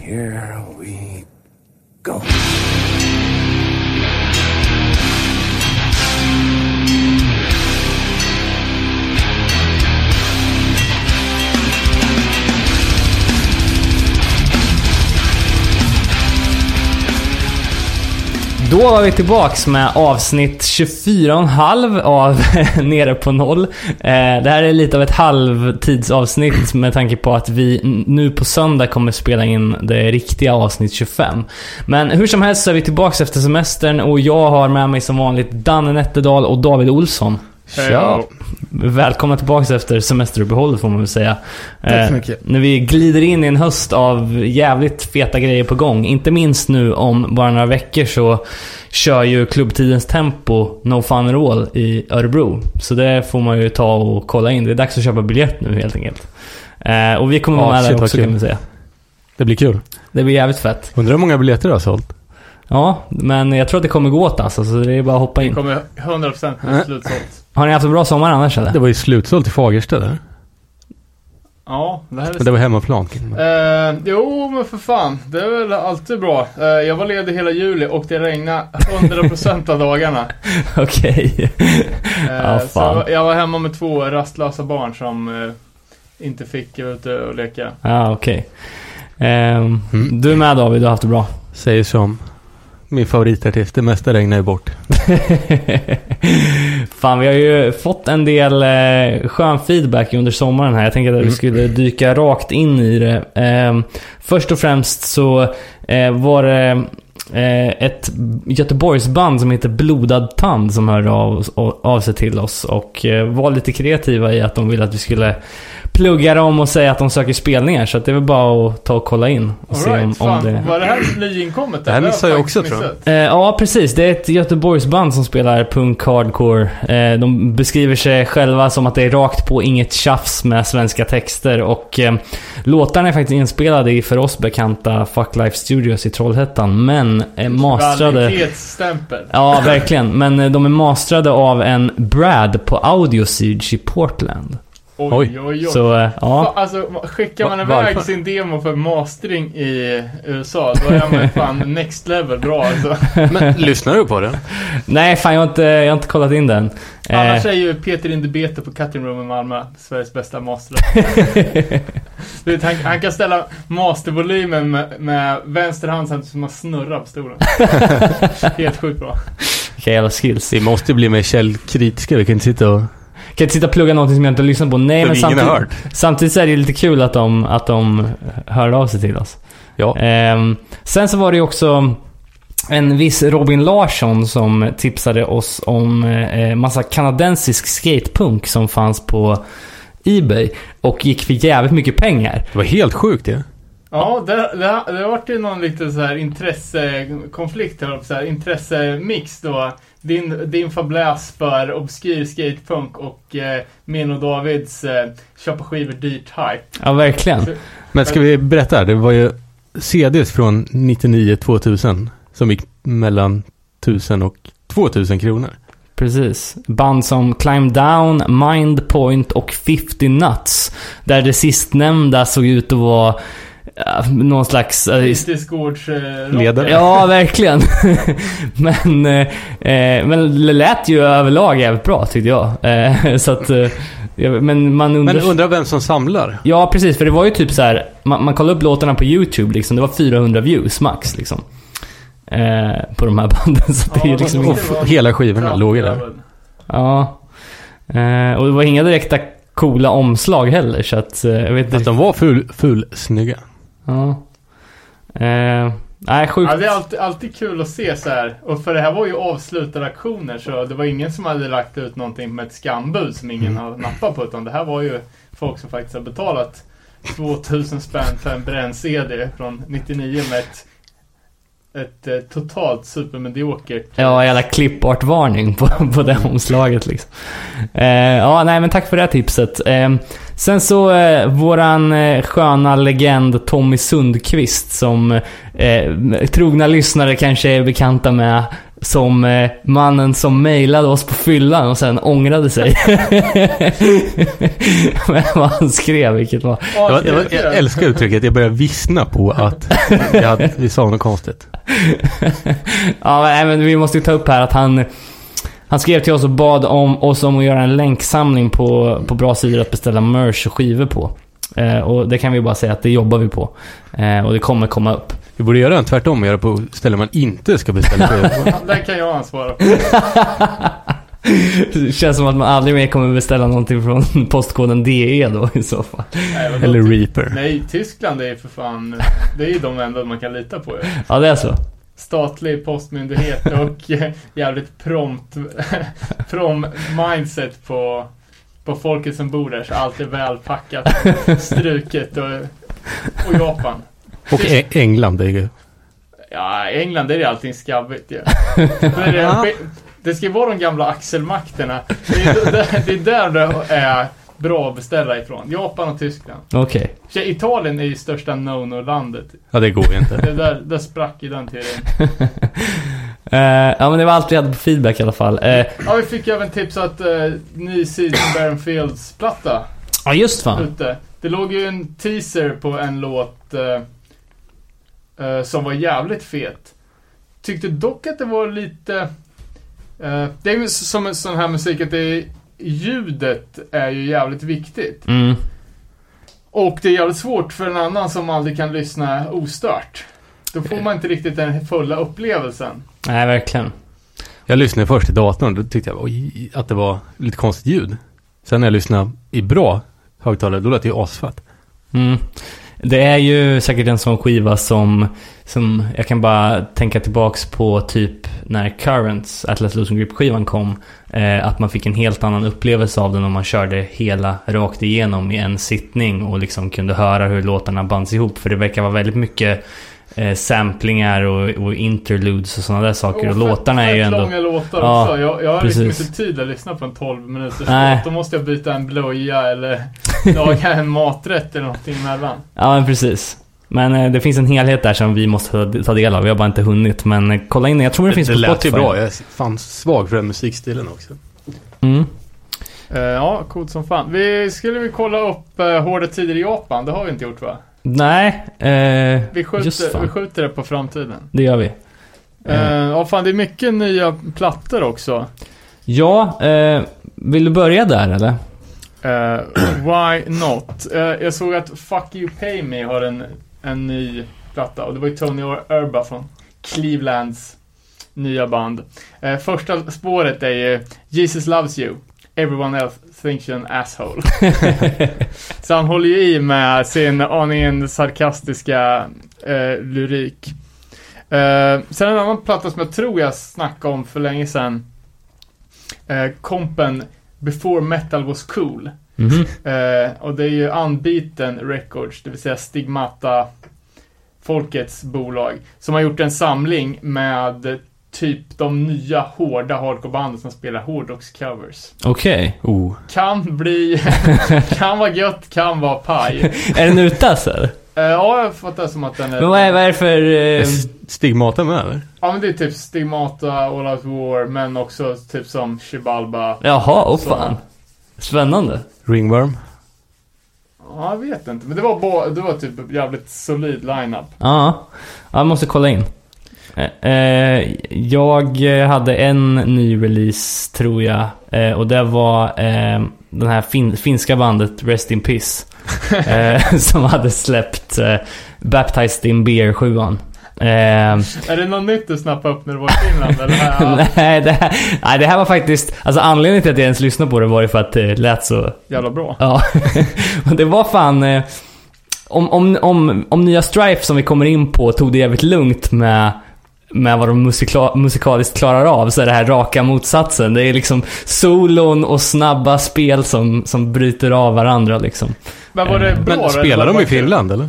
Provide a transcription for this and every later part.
Here we go. Då var vi tillbaks med avsnitt 24,5 av Nere på noll. Eh, det här är lite av ett halvtidsavsnitt med tanke på att vi nu på söndag kommer spela in det riktiga avsnitt 25. Men hur som helst så är vi tillbaks efter semestern och jag har med mig som vanligt Danne Nätterdal och David Olsson. Tja! Välkomna tillbaks efter semesteruppehållet får man väl säga. Tack så Eh, mycket. När vi glider in i en höst av jävligt feta grejer på gång. Inte minst nu om bara några veckor så kör ju klubbtidens tempo No Fun at All i Örebro. Så det får man ju ta och kolla in. Det är dags att köpa biljett nu helt enkelt. Eh, och vi kommer Ja, vara med shit, där också kan vi säga. Det blir kul. Det blir jävligt fett. Undrar hur många biljetter du har sålt? Ja, men jag tror att det kommer gå åt alltså, så det är bara att hoppa Det in. kommer 100% bli slutsålt. Har ni haft en bra sommar annars eller? Det var ju slutsålt i Fagersta där. Ja, det här är... Men det var hemmaplan. Eh, jo, men för fan. Det är väl alltid bra. Eh, jag var ledig hela juli och det regnade 100% av dagarna. Okej. Eh, Ja, så fan. jag var- hemma med två rastlösa barn som eh, inte fick ute och leka. Ja, okej. Ehm, Mm. Du är med David, du har haft det bra. Säger som min favoritartist. Det mesta regnar ju bort. Fan, vi har ju fått en del eh, skön feedback under sommaren här. Jag tänkte att vi Mm. skulle dyka rakt in i det. Ehm, först och främst så eh, var det eh, ett Göteborgsband som heter Blodad Tand som hörde av, av sig till oss och eh, var lite kreativa i att de ville att vi skulle plugga dem och säga att de söker spelningar. Så att det är väl bara att ta och kolla in och se om, Alright, om fan. det... Var det här nyinkommet? Det här missade jag också, tror jag. Eh, ja, precis. Det är ett Göteborgsband som spelar punk hardcore. Eh, de beskriver sig själva som att det är rakt på inget tjafs med svenska texter. Och eh, låtarna är faktiskt inspelade i för oss bekanta Fuck Life Studios i Trollhättan. Men eh, mastrade... Kvalitetsstämpel. Ja, verkligen. Men eh, de är mastrade av en Brad på Audiosage i Portland. Oj, Oj. oj. Så, eh, ja. Alltså, skickar man iväg varför? sin demo för mastering i USA, då är man ju fan next level bra alltså. Men lyssnar du på den? Nej, fan jag har inte, jag har inte kollat in den. Eh, Annars är ju Peter Indebete på Cutting Room i Malmö Sveriges bästa master. Vet, han, han kan ställa mastervolymen med, med vänster hand samtidigt som man snurrar på stolen. Helt sjukt bra. Vilka jävla skills. Vi måste bli mer källkritiska. Vi kan inte sitta och... Kan inte sitta och plugga någonting som jag inte har lyssnat på. Nej, men samtidigt, hört. samtidigt så är det ju lite kul att de, att de hörde av sig till oss. Ja. Ehm, sen så var det ju också en viss Robin Larsson som tipsade oss om eh, massa kanadensisk skatepunk som fanns på Ebay och gick för jävligt mycket pengar. Det var helt sjukt det. Ja, det, det, det har varit ju någon liten så här intressekonflikt, eller så här, intressemix då. Din, din fabläs för obskyr skatepunk och eh, min och Davids eh, köpa skivor dyrt hype. Ja, verkligen. Men ska vi berätta? här? Det var ju CDs från 99-2000 som gick mellan 1000 och 2000 kronor. Precis. Band som Climb Down, Mind Point och 50 Nuts. Där det sistnämnda såg ut att vara eh, någon slags... eh, Fritidsgårds... Eh, Ledare. Ja, verkligen. men, eh, eh, men det lät ju överlag jävligt bra tyckte jag. Eh, så att, eh, men man undrar... Men undrar vem som samlar? Ja, precis. För det var ju typ så här. Man, man kollade upp låtarna på YouTube liksom. Det var 400 views max liksom. Eh, på de här banden. Så det är liksom inget... f- hela skivorna låg ju där. Ja. Och det var inga direkta coola omslag heller. Så att jag vet Att inte. de var full, full snygga. Ja. Eh, nej, sjukt. Ja, det är alltid, alltid kul att se så här. Och för det här var ju avslutade aktioner så det var ingen som hade lagt ut någonting med ett skambud som ingen Mm. har nappat på. Utan det här var ju folk som faktiskt har betalat 2000 spänn för en bränn-CD från 99 med ett, ett eh, totalt supermediokert. Ja, jävla klippartvarning på, på det omslaget liksom. Eh, ja, nej men tack för det här tipset. Eh, sen så, eh, våran eh, sköna legend Tommy Sundqvist som eh, trogna lyssnare kanske är bekanta med Som eh, mannen som mejlade oss på fyllan och sen ångrade sig. Men vad han skrev, vilket var... Det var, jag älskar uttrycket, jag började vissna på att jag vi sa något konstigt. Ja, men, men vi måste ju ta upp här att han... Han skrev till oss och bad om oss om att göra en länksamling på, på bra sidor att beställa merch och skivor på. Eh, och det kan vi bara säga att det jobbar vi på. Eh, och det kommer komma upp. Vi borde göra en tvärtom och göra på ställen man inte ska beställa på. Det kan jag ansvara för. Det känns som att man aldrig mer kommer beställa någonting från postkoden DE då i så fall. Nej? Eller Reaper. Nej, Tyskland är ju för fan... Det är ju de enda man kan lita på ju. Ja, det är så. Statlig postmyndighet och jävligt prompt, prom mindset på, på folket som bor där. Så allt är välpackat, struket och, och Japan. Och E- England, det är ju... Ja, England är allting skabbigt ju. Är det, det ska ju vara de gamla axelmakterna. Det är, det, det är där det är bra att beställa ifrån. Japan och Tyskland. Okej. Så Italien är ju största no-no-landet. Ja, det går ju inte. Det där, där sprack i den teorin. Eh, ja, men det var allt vi hade på feedback i alla fall. Eh, Ja, vi fick även tips att uh, ny Season Baron Fields platta Ja, just fan. ute. Det låg ju en teaser på en låt eh, eh, som var jävligt fet. Tyckte dock att det var lite... eh, det är ju som en sån här musik att det är, ljudet är ju jävligt viktigt. Mm. Och det är jävligt svårt för en annan som aldrig kan lyssna ostört. Då får man inte riktigt den fulla upplevelsen. Nej, verkligen. Jag lyssnade först i datorn, då tyckte jag oj, att det var lite konstigt ljud. Sen när jag lyssnade i bra högtalare, då lät det ju asfett. Mm. Det är ju säkert en sån skiva som, som jag kan bara tänka tillbaks på typ när Currents, Atlas Losing Grip-skivan kom. Eh, att man fick en helt annan upplevelse av den om man körde hela rakt igenom i en sittning och liksom kunde höra hur låtarna bands ihop. För det verkar vara väldigt mycket eh, samplingar och, och interludes och sådana där saker. Och, fett- låtarna är ju ändå... långa låtar Ja, också. Jag, jag har liksom precis. inte tid att lyssna på en 12 minuters Nej. låt. Då måste jag byta en blöja eller laga en maträtt eller någonting emellan. Ja, men precis. Men eh, det finns en helhet där som vi måste ta- del av. Vi har bara inte hunnit. Men eh, kolla in. Jag tror den Det, finns det på lät ju Spotify. bra, jag är fan svag för den musikstilen också. Mm. Eh, ja, coolt som fan. Vi skulle vi kolla upp uh, Hårda Tider i Japan? Det har vi inte gjort va? Nej, eh, Vi skjuter, vi skjuter det på framtiden. det gör vi. Eh, ja, fan det är mycket nya plattor också. Ja, eh, vill du börja där eller? Eh, why not? Eh, jag såg att Fuck You Pay Me har en, en ny platta och det var ju Tony Urba från Clevelands nya band. Eh, första spåret är ju Jesus Loves You. Everyone else thinks you're an asshole. Så han håller ju i med sin aningen sarkastiska eh, lyrik. Eh, sen en annan platta som jag tror jag snackade om för länge sedan. Eh, kompen Before Metal Was Cool. Mhm. Eh, och det är ju Unbeaten Records, det vill säga Stigmata Folkets bolag. Som har gjort en samling med typ de nya hårda hardcorebanden som spelar hårdrockscovers. Okej. Oh. Kan bli, kan vara gött, kan vara paj. Är den alltså? eller? Eh, ja, jag fattar som att den är... Men vad är, vad är det för... Är Eh, Stigmata med eller? Ja, men det är typ Stigmata, All Out War, men också typ som Chibalba. jaha, åh Så- fan. Spännande. Ringworm? Ja, jag vet inte. Men det var, bara, det var typ jävligt solid lineup. Ja, jag måste kolla in. Eh, eh, jag hade en ny release, tror jag. Eh, och det var eh, den här fin- finska bandet Rest in Piss. eh, som hade släppt eh, Baptized in Beer 7 eh, Är det något nytt du snappade upp när du var i Finland? eller? Ja, nej, det här, nej, det här var faktiskt... Alltså anledningen till att jag ens lyssnade på det var ju för att det lät så jävla bra. Ja, och det var fan... Om, om, om, om nya Strife som vi kommer in på tog det jävligt lugnt med, med vad de musikla, musikaliskt klarar av så är det här raka motsatsen. Det är liksom solon och snabba spel som, som bryter av varandra liksom. Men var det Eh, bra? Men spelar de i? Finland eller?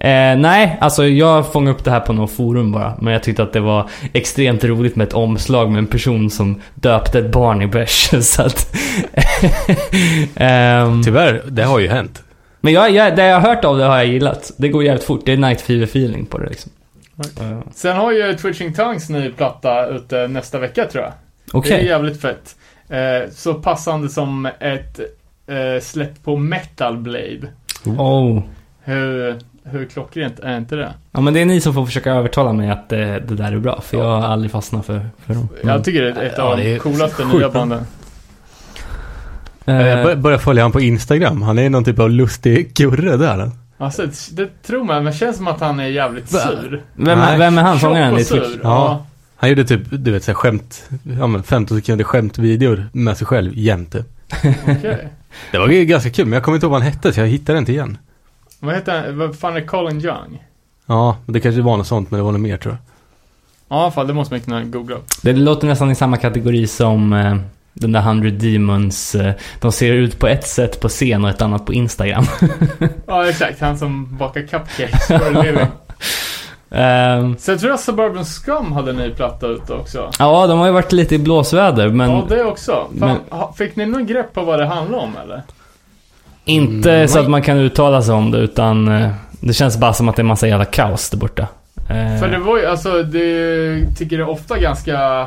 Eh, nej, alltså jag fångade upp det här på något forum bara. Men jag tyckte att det var extremt roligt med ett omslag med en person som döpte ett barn i bärs. Så att... Ehm, Tyvärr, det har ju hänt. Men jag, jag, det jag har hört av det har jag gillat. Det går jävligt fort. Det är night fever feeling på det liksom. Eh, Sen har ju Twitching Tongues ny platta ute nästa vecka tror jag. Okej. Det är jävligt fett. Eh, så passande som ett eh, släpp på Metal Blade. Oh. Hur, hur klockrent är inte det? Ja men det är ni som får försöka övertala mig att det, det där är bra. För jag har aldrig fastnat för, för dem. Mm. Jag tycker det är ett Ja, av de coolaste sjukt nya banden. Jag Eh, bör- börjar följa han på Instagram. Han är någon typ av lustig kurre där. Alltså, det, det tror man, men det känns som att han är jävligt Va? sur. vem, Nej. vem är han? Sångaren i Twitch? sur. Ja. Han gjorde typ, du vet, så här skämt, ja men 15 sekunder skämtvideor med sig själv jämte. Okej. Det var ju ganska kul, men jag kommer inte ihåg vad han hette så jag hittade inte igen. Vad heter han? Vad fan är Colin Young? Ja, det kanske var något sånt, men det var nog mer tror jag. Ja, fan det måste man kunna googla upp. Det låter nästan i samma kategori som eh, den där 100 Demons. Eh, de ser ut på ett sätt på scen och ett annat på Instagram. Ja, exakt. Han som bakar cupcakes for a living. Ehm, Sen tror jag Suburban Scum hade en ny platta ute också. ja, de har ju varit lite i blåsväder, men ja, det också. Fan, men- Fick ni någon grepp på vad det handlar om eller? inte Mm, så att man kan uttala sig om det, utan eh, det känns bara som att det är massa jävla kaos där borta. Eh, För det var ju, alltså, det tycker det är ofta ganska...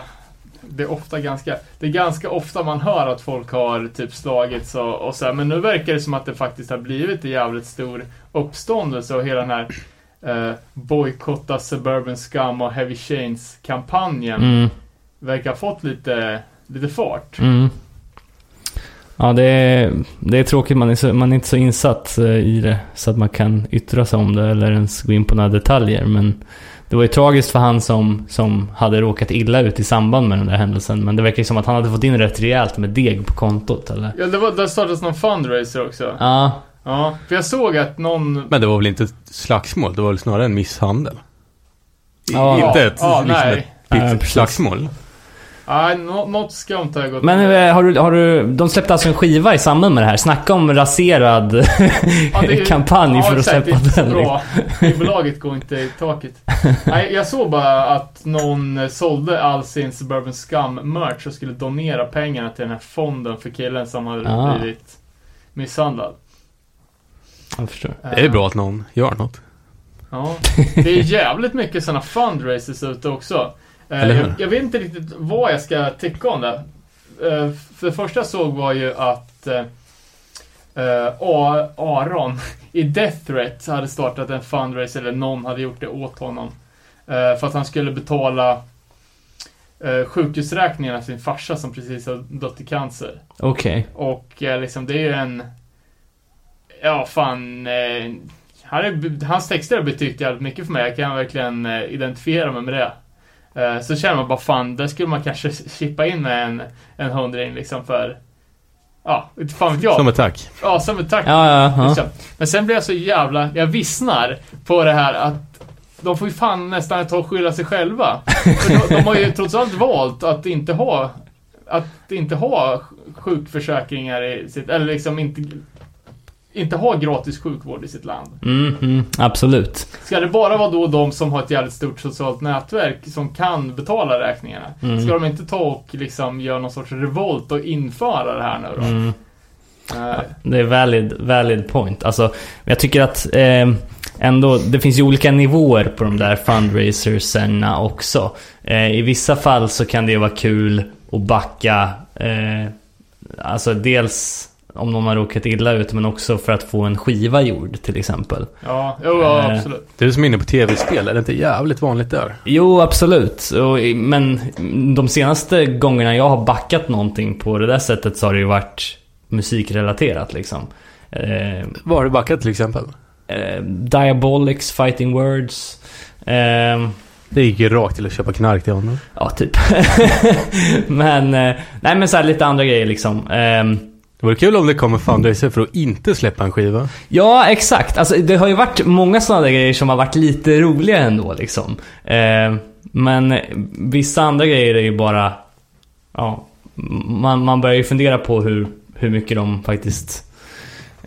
Det är ofta ganska... Det är ganska ofta man hör att folk har typ slagits och, och så här, Men nu verkar det som att det faktiskt har blivit en jävligt stor uppståndelse och hela den här eh, bojkotta Suburban Scum och Heavy Chains-kampanjen mm, verkar ha fått lite, lite fart. mm. Ja, det är, det är tråkigt. Man är, så, man är inte så insatt eh, i det så att man kan yttra sig om det eller ens gå in på några detaljer. Men det var ju tragiskt för han som, som hade råkat illa ut i samband med den där händelsen. Men det verkar ju som att han hade fått in rätt rejält med deg på kontot, eller? Ja, det, var, det startades någon fundraiser också. Ja, Ja, för jag såg att någon... Men det var väl inte ett slagsmål, det var väl snarare en misshandel. Ja. inte ett, Ja, liksom nej. ett precis. slagsmål. Nej, nå- något skumt har jag gått Men eh, har du, har du, de släppte alltså en skiva i samband med det här. Snacka om raserad Ja, är- kampanj ja, för att släppa den. bra. Skivbolaget går inte i taket. Nej, jag såg bara att någon sålde all sin Suburban Scum-merch och skulle donera pengarna till den här fonden för killen som hade Ah. blivit misshandlad. Jag förstår. Det är bra att någon gör något. Ja, det är jävligt mycket sådana fundraisers ute också. Eh, jag, jag vet inte riktigt vad jag ska tycka om det. Eh, för det första jag såg var ju att A- Aron i Death Threat hade startat en fundraiser, eller någon hade gjort det åt honom. För att han skulle betala eh, sjukhusräkningarna till sin farsa som precis har dött i cancer. Okej. Och eh, liksom det är ju en... Ja, fan... Han är, hans texter har betytt jävligt mycket för mig. Jag kan verkligen identifiera mig med det. Eh, så känner man bara fan, där skulle man kanske chippa in med en, en hundring liksom för... Ja, inte fan vet jag. Som ett tack. Ja, som ett tack. Ja, ja, ja. Liksom. Men sen blir jag så jävla... Jag vissnar på det här att de får ju fan nästan ta och skylla sig själva. För de, de har ju trots allt valt att inte ha att inte ha sjukförsäkringar i sitt, eller liksom inte inte ha gratis sjukvård i sitt land. Mm, mm, absolut. Ska det bara vara då de som har ett jävligt stort socialt nätverk som kan betala räkningarna? Mm. Ska de inte ta och liksom göra någon sorts revolt och införa det här nu då? Mm. Det är valid, valid point. Alltså, jag tycker att eh, ändå, det finns ju olika nivåer på de där fundraiserserna också. Eh, I vissa fall så kan det vara kul att backa, eh, alltså dels om någon har råkat illa ut, men också för att få en skiva gjord till exempel. ja, jo, ja, Eh, absolut. Du är som inne på tv-spel, är det inte jävligt vanligt där? Jo, absolut. Och, men de senaste gångerna jag har backat någonting på det där sättet så har det ju varit musikrelaterat liksom. Eh, Vad har du backat till exempel? eh, Diabolics, Fighting Words. Eh, Det gick ju rakt till att köpa knark till honom. ja, typ. men, nej men så här lite andra grejer liksom. Det vore kul om det kommer fundraiser för att inte släppa en skiva. Ja, exakt. Alltså, det har ju varit många sådana där grejer som har varit lite roliga ändå liksom. Eh, men vissa andra grejer är ju bara... Ja, man, man börjar ju fundera på hur, hur mycket de faktiskt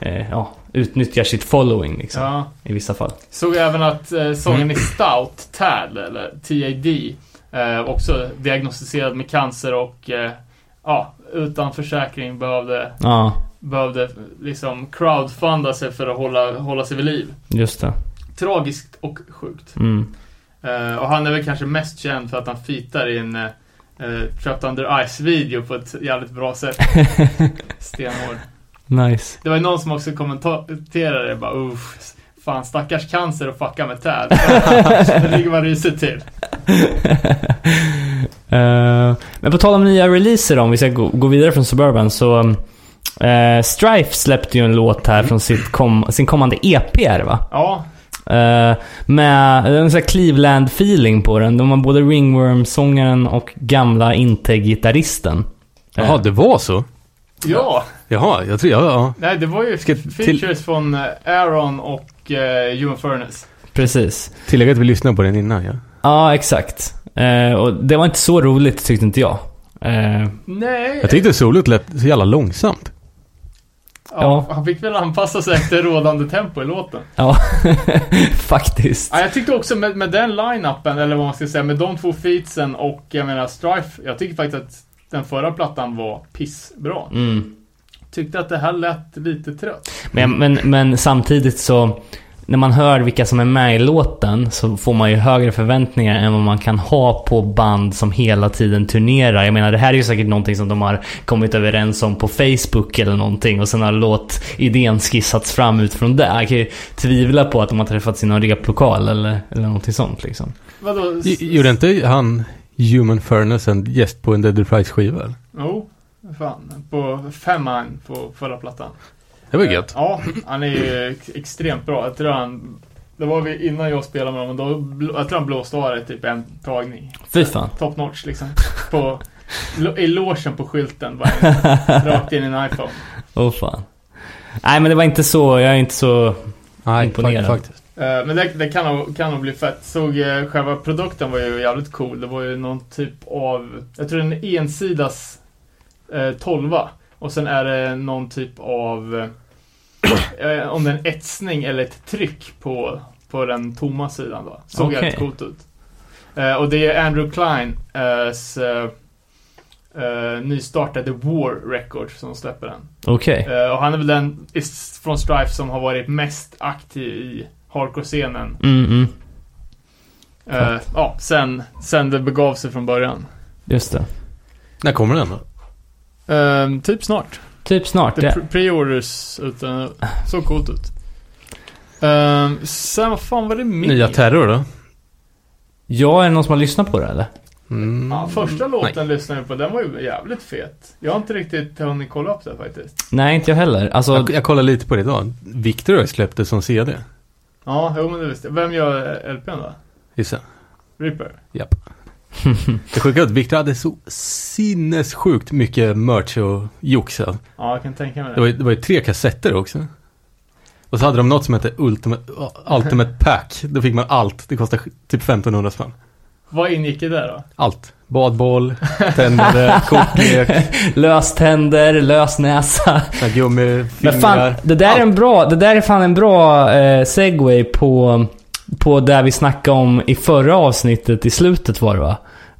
eh, ja, utnyttjar sitt following liksom, Ja. i vissa fall. Såg även att eh, sången i Stout, TAD, eller TAD, eh, också diagnostiserad med cancer och eh, ja, utan försäkring behövde, Ja, behövde liksom crowdfunda sig för att hålla, hålla sig vid liv. just det. Tragiskt och sjukt. Mm. Eh, och han är väl kanske mest känd för att han fitar i en uh, Trapped Under Ice-video på ett jävligt bra sätt. Stenhård. Nice. Det var ju någon som också kommenterade det bara usch, fan stackars cancer och fucka med träd. det ligger man risigt till. Eh, men på tal om nya releaser om vi ska gå, gå vidare från Suburban så uh, Strife släppte ju en låt här från sitt kom, sin kommande EP är det va? Ja, Uh, med en sån här Cleveland-feeling på den. De har både Ringworm-sångaren och gamla Inte-gitarristen. Jaha, det var så? ja. Jaha, jag tror, ja, ja. Nej, det var ju Ska features till- från Aaron och uh, Ewan Furnace. Precis. Tillägga att vi lyssnade på den innan, ja. Ja, exakt. Eh, och det var inte så roligt tyckte inte jag. Eh, Nej. Jag tyckte solot lät så jävla långsamt. ja, Han fick väl anpassa sig efter rådande tempo i låten. ja, faktiskt. Ja, jag tyckte också med, med den line-upen, eller vad man ska säga, med de två featsen och jag menar Strife. Jag tycker faktiskt att den förra plattan var pissbra. Mm. Tyckte att det här lät lite trött. Men, men, men samtidigt så, när man hör vilka som är med i låten så får man ju högre förväntningar än vad man kan ha på band som hela tiden turnerar. Jag menar, det här är ju säkert någonting som de har kommit överens om på Facebook eller någonting och sen har låtidén skissats fram utifrån det. Jag kan ju tvivla på att de har träffats i någon replokal eller, eller någonting sånt liksom. Vadå? Gjorde inte han Human Furnace en gäst på en Dead Price-skiva? eller? Jo, fan. På femman på förra plattan. Det var gött. Ja, han är ju ex- extremt bra. Jag tror han... Det var vi innan jag spelade med honom, då, jag tror han blåste av det typ en tagning. Fy fan. Top notch liksom. På, I logen på skylten, bara rakt in i en iPhone. Åh fan. Nej men det var inte så, jag är inte så... Nej, Imponerad. fakt- faktiskt. Eh, Men det, det kan, nog, kan nog bli fett. Såg eh, själva produkten var ju jävligt cool. Det var ju någon typ av, jag tror en ensidas eh, tolva. Och sen är det någon typ av, eh, om det är en etsning eller ett tryck på, på den tomma sidan då. Såg Okej. jävligt coolt ut. Eh, och det är Andrew Klein eh, s, eh, eh, nystartade War Records som släpper den. Okej. Eh, och han är väl den från Strife som har varit mest aktiv i hardcore-scenen. Mm, mm. Eh, ja, sen, sen det begav sig från början. Just det. När kommer den då? Eh, typ snart. Typ snart. Det Det. pre- pre-orders utan så coolt ut. Eh, sen vad fan var det mer? Nya Terror då? Ja, är det någon som har lyssnat på det eller? Mm. Ja, första låten lyssnade jag på, den var ju jävligt fet. Jag har inte riktigt hunnit kolla upp det faktiskt. Nej, inte jag heller. Alltså, Jag, jag kollade lite på det idag. Victor har släppte som CD. Ja, jo men det visste jag. Vem gör LPn då? Gissa. Reaper? Japp. Det sjuka är att Victor hade så sinnessjukt mycket merch och jox. ja. Ja, jag kan tänka mig Det det. var, ju- det var ju tre kassetter också. Och så hade de något som hette Ultimate, Ultimate Pack. Då fick man allt. Det kostade typ 1500 spänn. Vad ingick i det då? Allt. Badboll, tändare, kortlek, löständer, lösnäsa. såna här gummifingrar. Men fan, det där är en bra, det där är fan en bra eh, segway på, på där vi snackade om i förra avsnittet i slutet var det va?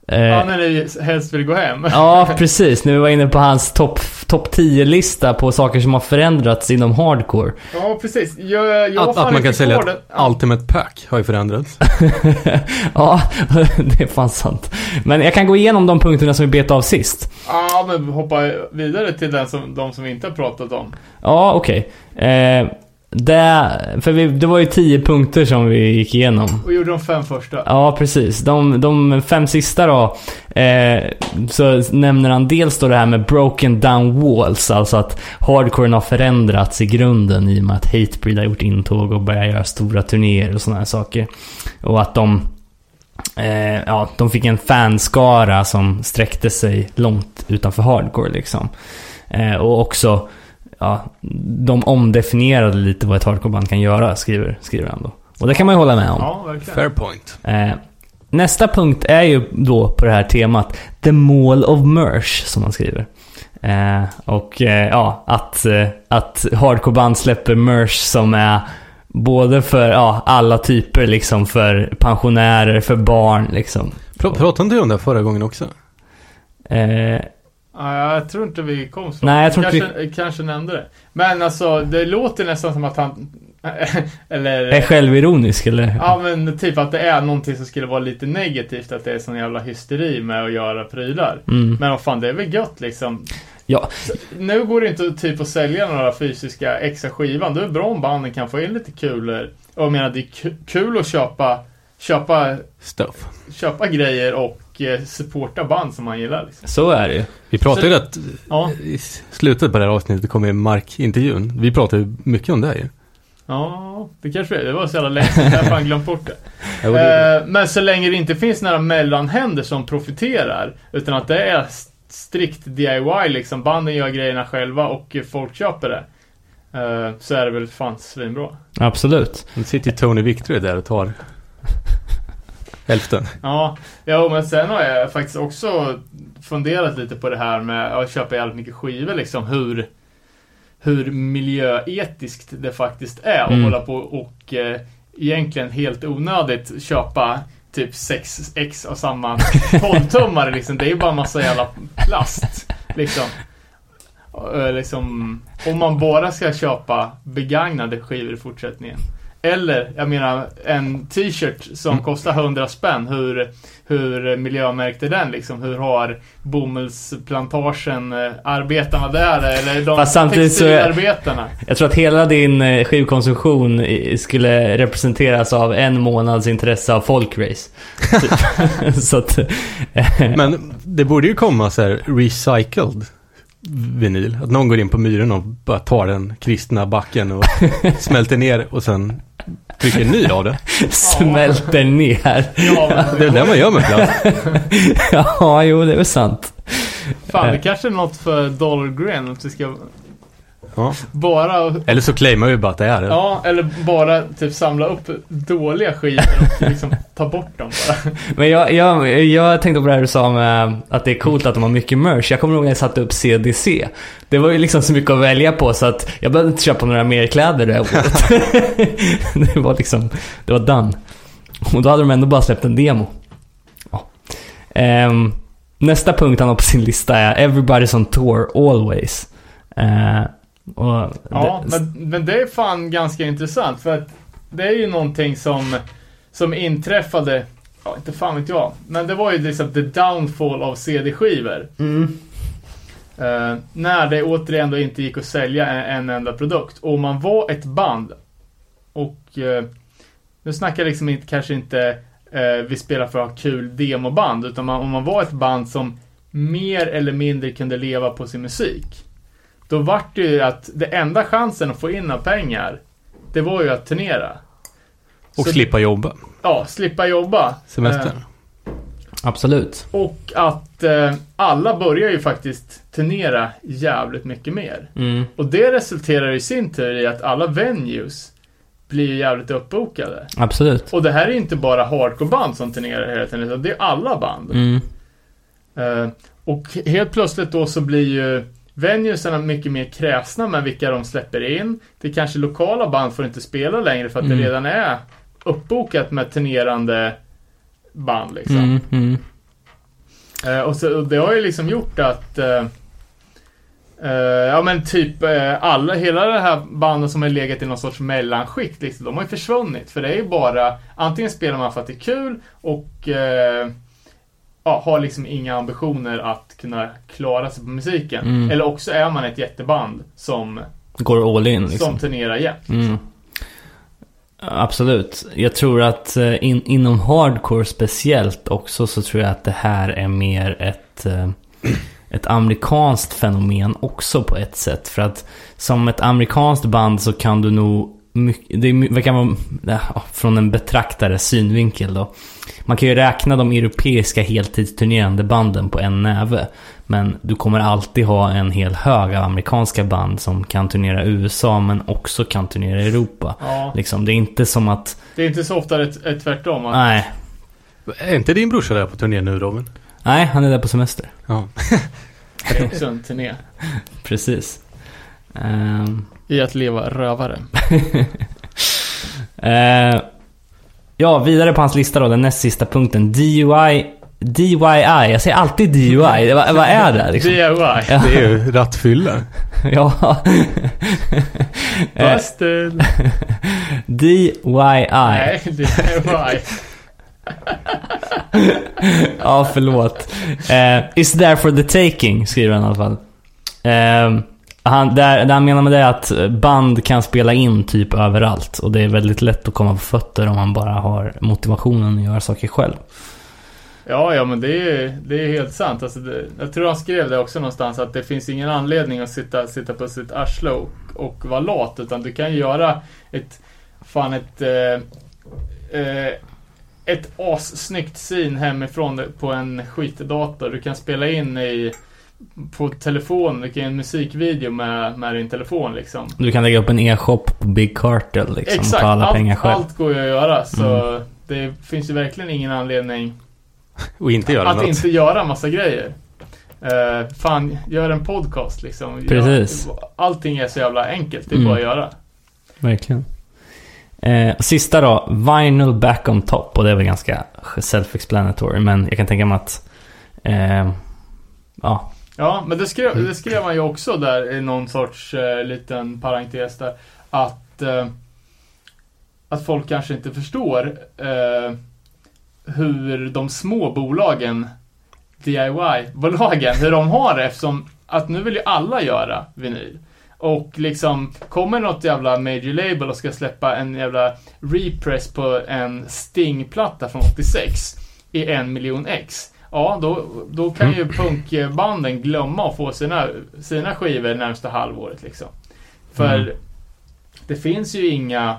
Eh, Ja, när ni helst vill gå hem. Ja, precis. När vi var inne på hans topp top 10-lista på saker som har förändrats inom hardcore. Ja, precis. Jag, jag Att, att man kan sälja ett. Ja. Ultimate Pack har ju förändrats. ja, det är fan sant. Men jag kan gå igenom de punkterna som vi bet av sist. Ja, men hoppa vidare till den som, de som vi inte har pratat om. Ja, okej. Eh, det, för vi, det var ju 10 punkter som vi gick igenom. Och gjorde de fem första. Ja, precis. De, de fem sista då, eh, så nämner han dels då det här med broken down walls, alltså att hardcoren har förändrats i grunden i och med att Hatebreed har gjort intåg och börjar göra stora turnéer och sådana här saker. Och att de, eh, ja, de fick en fanskara som sträckte sig långt utanför hardcore liksom. Eh, och också, ja, de omdefinierade lite vad ett hardcoreband kan göra, skriver, skriver han då. Och det kan man ju hålla med om. Ja, verkligen. Fair point. Eh, nästa punkt är ju då på det här temat The Mall of Merch, som man skriver. Eh, och eh, ja, att, eh, att hardcoreband släpper merch som är både för ja, alla typer, liksom för pensionärer, för barn liksom. Pra, pratade inte du om det förra gången också? Eh, Ja, jag tror inte vi kom så Nej, jag tror inte kanske, kanske nämnde det. Men alltså, det låter nästan som att han eller... Är självironisk eller? Ja men typ att det är någonting som skulle vara lite negativt att det är sån jävla hysteri med att göra prylar. Mm. Men vad fan det är väl gött liksom. Ja, Nu går det inte typ att sälja några fysiska extra skivan. Det är bra om banden kan få in lite kulor. Och jag menar det är ku- kul att köpa, köpa, Stuff. köpa grejer och eh, supporta band som man gillar. Liksom. så är det ju. Vi pratade ju att Ja, i slutet på det här avsnittet kommer Mark-intervjun. Vi pratade ju mycket om det här ju. ja, det kanske är. Det var så jävla länge sedan. Jag har fan glömt bort det. Det- Eh, men så länge det inte finns några mellanhänder som profiterar, utan att det är st- strikt DIY liksom, banden gör grejerna själva och folk köper det. eh, så är det väl fan svinbra. Absolut. Nu sitter ju Tony Victory där och tar hälften. Ja, ja, men sen har jag faktiskt också funderat lite på det här med att köpa jävligt mycket skivor liksom, hur hur miljöetiskt det faktiskt är att Mm. hålla på och eh, egentligen helt onödigt köpa typ 6 ex av samma 12-tummare liksom. Det är ju bara en massa jävla plast. Liksom. Eh, liksom. Om man bara ska köpa begagnade skivor i fortsättningen. Eller, jag menar, en t-shirt som Mm. kostar 100 spänn. Hur, hur miljömärkt är den liksom? Hur har bomullsplantagen, eh, arbetarna där, eller de textilarbetarna? Jag tror att hela din eh, skivkonsumtion skulle representeras av en månads intresse av folkrace. Typ. så att... Men det borde ju komma så här recycled vinyl. Att någon går in på myren och bara tar den kristna backen och smälter ner och sen trycker en ny av det. smälter ner. Ja, Det är det man gör med plast. ja, jo, det är väl sant. Fan, det kanske är något för Dollar Grin att vi ska Ja. bara Eller så claimar vi bara att det är det. Ja, eller bara typ samla upp dåliga skivor och liksom ta bort dem bara. Men jag, jag, jag tänkte på det här du sa med att det är coolt att de har mycket merch. Jag kommer ihåg när jag satte upp CDC. Det var ju liksom så mycket att välja på så att jag behövde inte köpa några mer kläder det här året. det var liksom, det var done. Och då hade de ändå bara släppt en demo. Ja. Ehm, nästa punkt han har på sin lista är Everybody's on tour always. Eh, och Ja, det, men, men det är fan ganska intressant för att det är ju någonting som, som inträffade, ja inte fan vet jag, men det var ju liksom the downfall av CD-skivor. Mm. Eh, när det återigen då inte gick att sälja en, en enda produkt. Och man var ett band. Och eh, nu snackar jag liksom inte, kanske inte eh, vi spelar för att ha kul demoband. Utan man, om man var ett band som mer eller mindre kunde leva på sin musik. Då vart det ju att det enda chansen att få in några pengar. Det var ju att turnera. Och Så- slippa jobba. Ja, slippa jobba. Semester. Eh, Absolut. och att eh, alla börjar ju faktiskt turnera jävligt mycket mer. Mm. Och det resulterar i sin tur i att alla venues blir jävligt uppbokade. Absolut. Och det här är inte bara hardcore-band som turnerar hela tiden, utan det är alla band. Mm. Eh, och helt plötsligt då så blir ju venuesarna mycket mer kräsna med vilka de släpper in. Det kanske lokala band får inte spela längre för att Mm. det redan är uppbokat med turnerande band liksom. Mm. Mm. Eh, och, så, och det har ju liksom gjort att eh, eh, Ja men typ eh, alla, hela det här banden som har legat i någon sorts mellanskikt liksom, de har ju försvunnit. För det är ju bara Antingen spelar man för att det är kul och eh, ja, har liksom inga ambitioner att kunna klara sig på musiken. Mm. Eller också är man ett jätteband som, Går all in liksom. som turnerar jämt. Mm. Absolut. Jag tror att eh, in, inom hardcore speciellt också så tror jag att det här är mer ett, eh, ett amerikanskt fenomen också på ett sätt. För att som ett amerikanskt band så kan du nog mycket, det är my- vad kan vara, ja, från en betraktares synvinkel då. Man kan ju räkna de europeiska heltidsturnerande banden på en näve. Men du kommer alltid ha en hel hög av amerikanska band som kan turnera i USA men också kan turnera Europa. Ja, Liksom, det är inte som att... det är inte så ofta det är tvärtom. Att, Nej. Är inte din brorsa där på turné nu Robin? Nej, han är där på semester. Ja. Det är också en turné. Precis. Ehm, I att leva rövare. eh, ja, vidare på hans lista då, den näst sista punkten. DUI, DIY. Jag säger alltid DIY. vad, vad är det liksom? DIY. Ja. Det är ju rattfylla. ja. Eh, Busted. DIY. Nej, DIY. Ja, förlåt. Eh, is there for the taking, skriver han i alla fall. Eh, han, där, där han menar med det är att band kan spela in typ överallt. Och det är väldigt lätt att komma på fötter om man bara har motivationen att göra saker själv. Ja, ja men det är, det är helt sant. Alltså det, jag tror han skrev det också någonstans att det finns ingen anledning att sitta, sitta på sitt arsle och, och vara lat. Utan du kan göra ett, fan ett, eh, eh, ett assnyggt scene hemifrån på en skitdator. Du kan spela in i på telefon, du kan göra en musikvideo med, med din telefon liksom. Du kan lägga upp en e-shop på Big Cartel liksom. Exakt, ta alla pengar allt, själv. allt går ju att göra. Så det finns ju verkligen ingen anledning Och inte göra att något. inte göra massa grejer. Uh, fan, gör en podcast liksom. Gör- Precis. allting är så jävla enkelt, det är Mm. bara att göra. Verkligen. Eh, sista då, Vinyl Back on Top. Och det är väl ganska self-explanatory. Men jag kan tänka mig att... Eh, ja, Ja, men det skrev, det skrev man ju också där i någon sorts eh, liten parentes där. Att, eh, att folk kanske inte förstår eh, hur de små bolagen, DIY-bolagen, hur de har det eftersom att nu vill ju alla göra vinyl. Och liksom, kommer något jävla major label och ska släppa en jävla repress på en Sting-platta från 86 i en miljon ex. Ja, då, då kan ju punkbanden glömma att få sina, sina skivor närmsta halvåret liksom. För Mm. det finns ju inga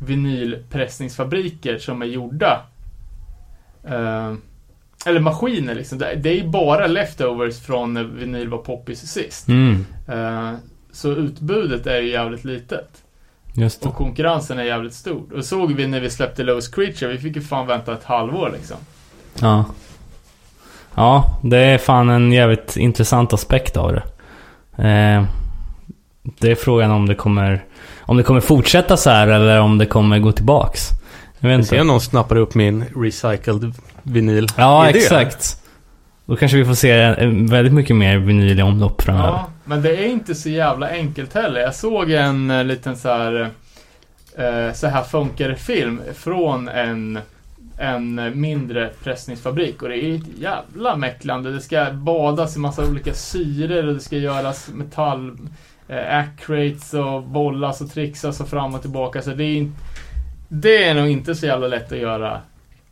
vinylpressningsfabriker som är gjorda eh, eller maskiner liksom. Det, är ju bara leftovers från när vinyl var poppis sist. mm, Eh, så utbudet är ju jävligt litet. Och konkurrensen är jävligt stor. Och såg vi när vi släppte Lowest Creature, vi fick ju fan vänta ett halvår liksom. Ja. Ja, det är fan en jävligt intressant aspekt av det. Eh, det är frågan om det kommer... Om det kommer fortsätta så här eller om det kommer gå tillbaks. Jag vet Jag inte. ser någon snappar upp min recycled vinyl. Ja, idé. exakt. Då kanske vi får se eh, väldigt mycket mer vinyl i omlopp framöver. Ja, men det är inte så jävla enkelt heller. Jag såg en eh, liten så här eh, så här funkar film från en en mindre pressningsfabrik och det är ett jävla mäcklande. Det ska badas i massa olika syror och det ska göras metall eh, acrates och bollas och trixas och fram och tillbaka. Så det är, det är nog inte så jävla lätt att göra.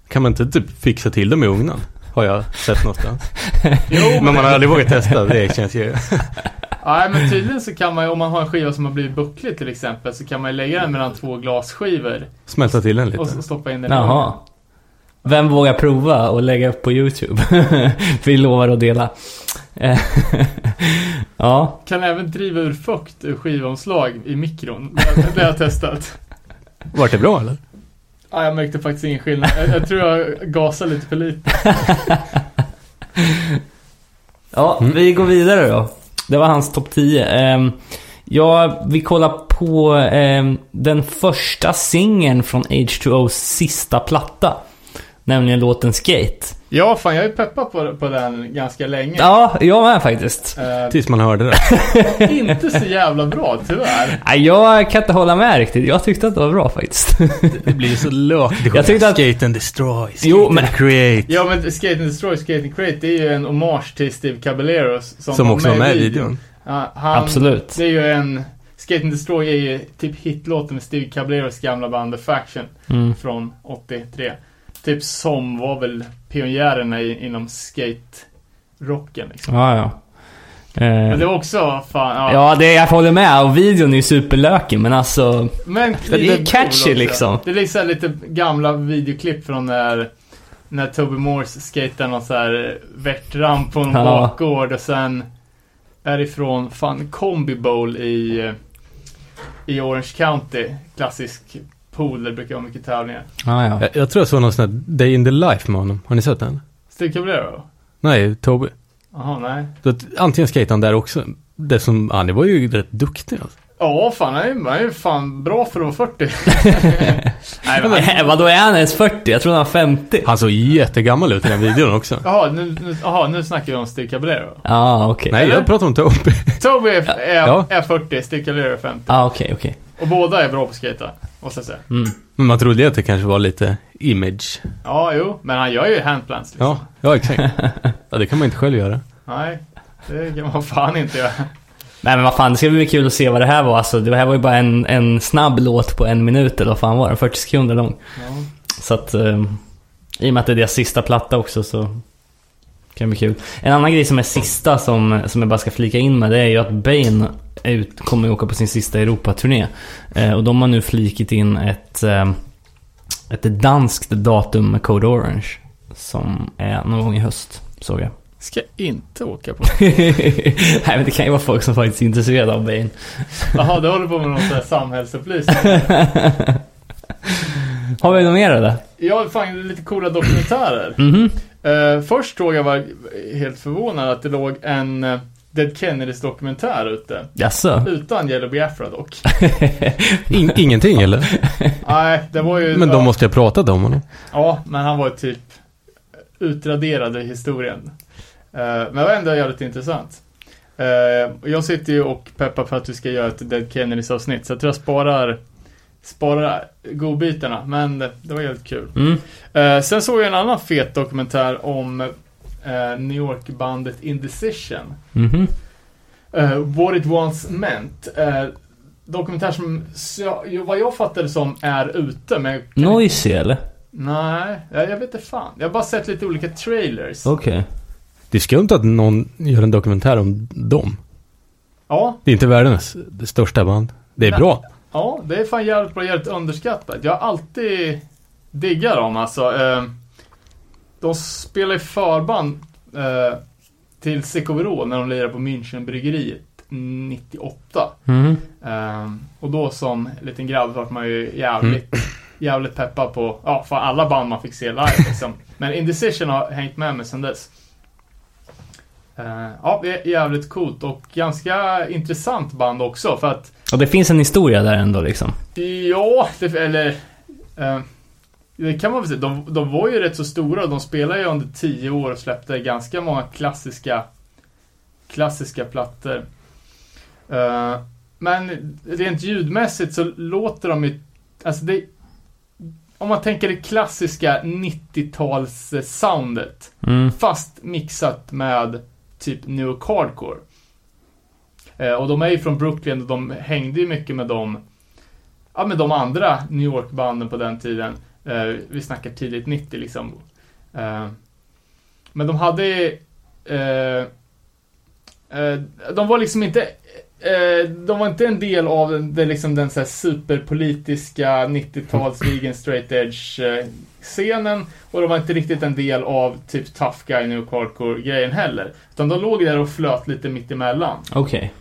Kan man inte typ fixa till dem i ugnen? Har jag sett någonstans. Jo, Men man har aldrig vågat testa. Det känns ju... Nej men tydligen så kan man ju, om man har en skiva som har blivit bucklig till exempel, så kan man ju lägga den mellan två glasskivor Smälta till den och lite. så stoppa in den i Jaha. Vem vågar prova och lägga upp på YouTube? vi lovar att dela. Ja, Kan även driva ur fukt ur skivomslag i mikron. Det, det har jag testat. Vart det bra eller? Ja, jag märkte faktiskt ingen skillnad. Jag, jag tror jag gasade lite för lite. Ja, Mm. vi går vidare då. Det var hans topp 10. Ehm, ja, vi kollar på ehm, den första singeln från H2O's sista platta. Nämligen låten Skate. Ja, fan jag är peppad på, på den ganska länge. Ja, jag med faktiskt. Eh, Tills man hörde det. inte så jävla bra, tyvärr. Nej, jag kan inte hålla med riktigt. Jag tyckte att det var bra faktiskt. Det blir så lökigt. Jag tyckte att- Skate and destroy. Skate Jo, and men- create. Ja, men Skate and Destroy, Skate and Create, det är ju en hommage till Steve Caballero. Som, Som också var med i videon. Ja, han, Absolut. Det är ju en... Skate and Destroy är ju typ hitlåten med Steve Caballeros gamla band The Faction Mm. från 83. Typ som var väl pionjärerna i, inom skate-rocken liksom. Ja, ja. Men Eh, det var också fan, ja. ja, det, jag håller med. Och videon är ju superlökig, men alltså... Men Det är catchy, cool liksom. Det är liksom lite gamla videoklipp från när när Toby Morse skater någon så här värtramp på en Ja. bakgård och sen är ifrån fan Combi Bowl i i Orange County. Klassisk pool där det brukar vara mycket tävlingar. Ja, ja. Jag, jag tror jag såg någon sån här Day in the Life med honom. Har ni sett den? Steve Caballero? Nej, Toby. Jaha, nej. Så att, antingen skate han där också. Det som, han var ju rätt duktig alltså. Ja, fan han är, han är ju fan bra för att vara 40. Nej, men, Nej, vadå är han ens 40? Jag tror han var 50. Han såg jättegammal ut i den videon också. jaha, nu, nu, jaha, nu snackar vi om Steve Caballero. Ja, okej. Nej, Eller? jag pratar om Toby. Toby är, är, Ja. är 40, Steve Caballero är 50. Ja, okej, okej. Och båda är bra på skata, måste jag säga. Mm. Men man trodde ju att det kanske var lite image. Ja, jo, men han gör ju handplants liksom. Ja, ja exakt. Ja, det kan man inte själv göra. Nej, det kan man fan inte göra. Nej men vad fan, det ska bli kul att se vad det här var. Alltså, det här var ju bara en, en snabb låt på en minut eller vad fan var den? 40 sekunder lång. Ja. Så att, eh, i och med att det är deras sista platta också så kan bli kul. En annan grej som är sista som, som jag bara ska flika in med det är ju att Bane är ut, kommer att åka på sin sista Europaturné. Eh, och de har nu flikit in ett, eh, ett danskt datum med Code Orange. Som är någon gång i höst, såg jag. Ska inte åka på. Nej men det kan ju vara folk som faktiskt är intresserade av Bane. Jaha, du håller på med någon sån här samhällsupplysning. Har vi något mer eller? Ja, fan lite coola dokumentärer. Mhm. Uh, först såg jag var helt förvånad att det låg en uh, Dead Kennedys dokumentär ute. Jaså? Utan Yellow Biafra dock. In, ingenting eller? Nej, det var ju... Men de måste ha pratat om honom. Ja, men han var ju typ utraderad i historien. Eh, men det var ändå jävligt intressant. Eh, och jag sitter ju och peppar för att vi ska göra ett Dead Kennedys avsnitt. Så jag tror jag sparar, sparar godbitarna. Men det, det var jävligt kul. Mm. Eh, sen såg jag en annan fet dokumentär om eh, New York-bandet Indecision. Mhm. Uh, What It Once Meant. Uh, dokumentär som, jag- vad jag fattade som, är ute. Men Noisy eller? Nej, jag, jag vet inte fan. Jag har bara sett lite olika trailers. Okej. Det är skumt att någon gör en dokumentär om dem. Ja, Det är inte världens största band. Det är Nej. bra. Ja, det är fan jävligt bra, jävligt underskattat. Jag har alltid diggat dem alltså. Eh, de spelar i förband eh, till Secoverå när de lirar på Münchenbryggeriet 98. Mhm. Eh, och då som liten grabb vart man ju jävligt, jävligt peppad på, ja, för alla band man fick se live liksom. Men Indecision har hängt med mig sedan dess. Eh, ja, det är jävligt coolt och ganska intressant band också för att Och det finns en historia där ändå liksom. Ja, det, eller... Eh, det kan man väl säga. De, de var ju rätt så stora. De spelade ju under tio år och släppte ganska många klassiska klassiska plattor. Eh, men rent ljudmässigt så låter de ju... Alltså det... Om man tänker det klassiska 90-tals-soundet. Mm. Fast mixat med typ New Hardcore. Eh, och de är ju från Brooklyn och de hängde ju mycket med dem Ja med de andra New York-banden på den tiden. Eh, vi snackar tidigt 90 liksom. Eh, men de hade De var liksom inte De var inte en del av den, liksom den så här superpolitiska 90-tals vegan straight edge-scenen. och de var inte riktigt en del av typ tough guy New Hardcore-grejen heller. Utan de låg där och flöt lite mittemellan. Okej.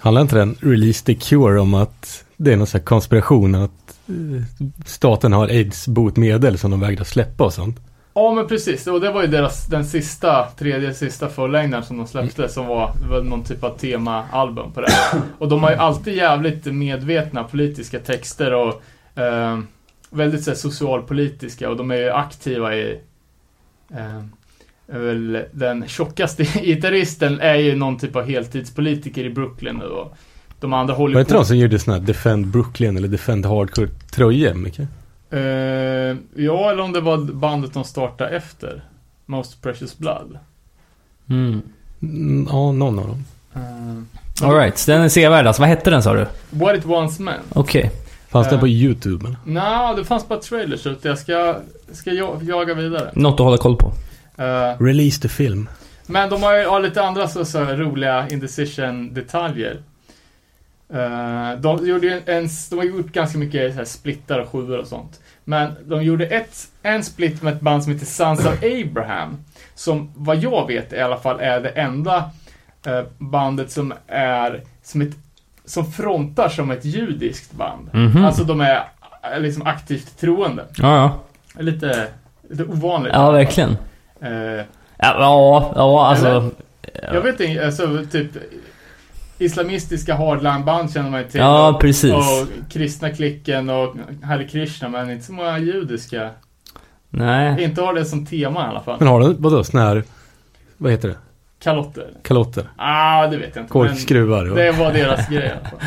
Handlar inte den Release the Cure om att det är någon sån här konspiration att eh, staten har aids-botemedel som de vägrar släppa och sånt? Ja men precis, och det var ju deras, den sista, tredje sista fullängdaren som de släppte som var, var någon typ av temaalbum på det. Och de har ju alltid jävligt medvetna politiska texter och eh, väldigt så här, socialpolitiska och de är ju aktiva i eh, väl den tjockaste gitarristen är ju någon typ av heltidspolitiker i Brooklyn nu och de andra håller Var ju det inte de som gjorde såna här Defend Brooklyn eller Defend Hardcore tröjor mycket? Eh, ja, eller om det var bandet de startade efter. Most Precious Blood. Mm. Mm, ja, någon av dem. Uh, Alright, så den är sevärd alltså. Vad hette den sa du? What It Once Meant. Okej. Fanns Eh. den på YouTube eller? Nå, det fanns bara trailers ute. Jag ska, ska jag, jaga vidare. Något att hålla koll på. Eh, Release the film. men de har ju har lite andra så, så roliga indecision-detaljer. Eh, de gjorde ju en, de har gjort ganska mycket så här, splittar och sjuor och sånt. Men de gjorde ett, en split med ett band som heter Sons of Abraham. Som vad jag vet i alla fall är det enda eh, bandet som är som ett som frontar som ett judiskt band. Mhm. Alltså de är liksom aktivt troende. Ja, ja. Lite, lite ovanligt. Ja, verkligen. Eh, Ja, ja, ja alltså. jag vet inte, alltså typ islamistiska hardline-band känner man ju till. Ja, och, precis. Och kristna klicken och Hare Krishna, men inte så många judiska. Nej. Inte har det som tema i alla fall. Men har den, vadå, sån här, vad heter det? Kalotter. Kalotter? Ah, det vet jag inte. Korkskruvar? och- Det var deras grej i alla fall.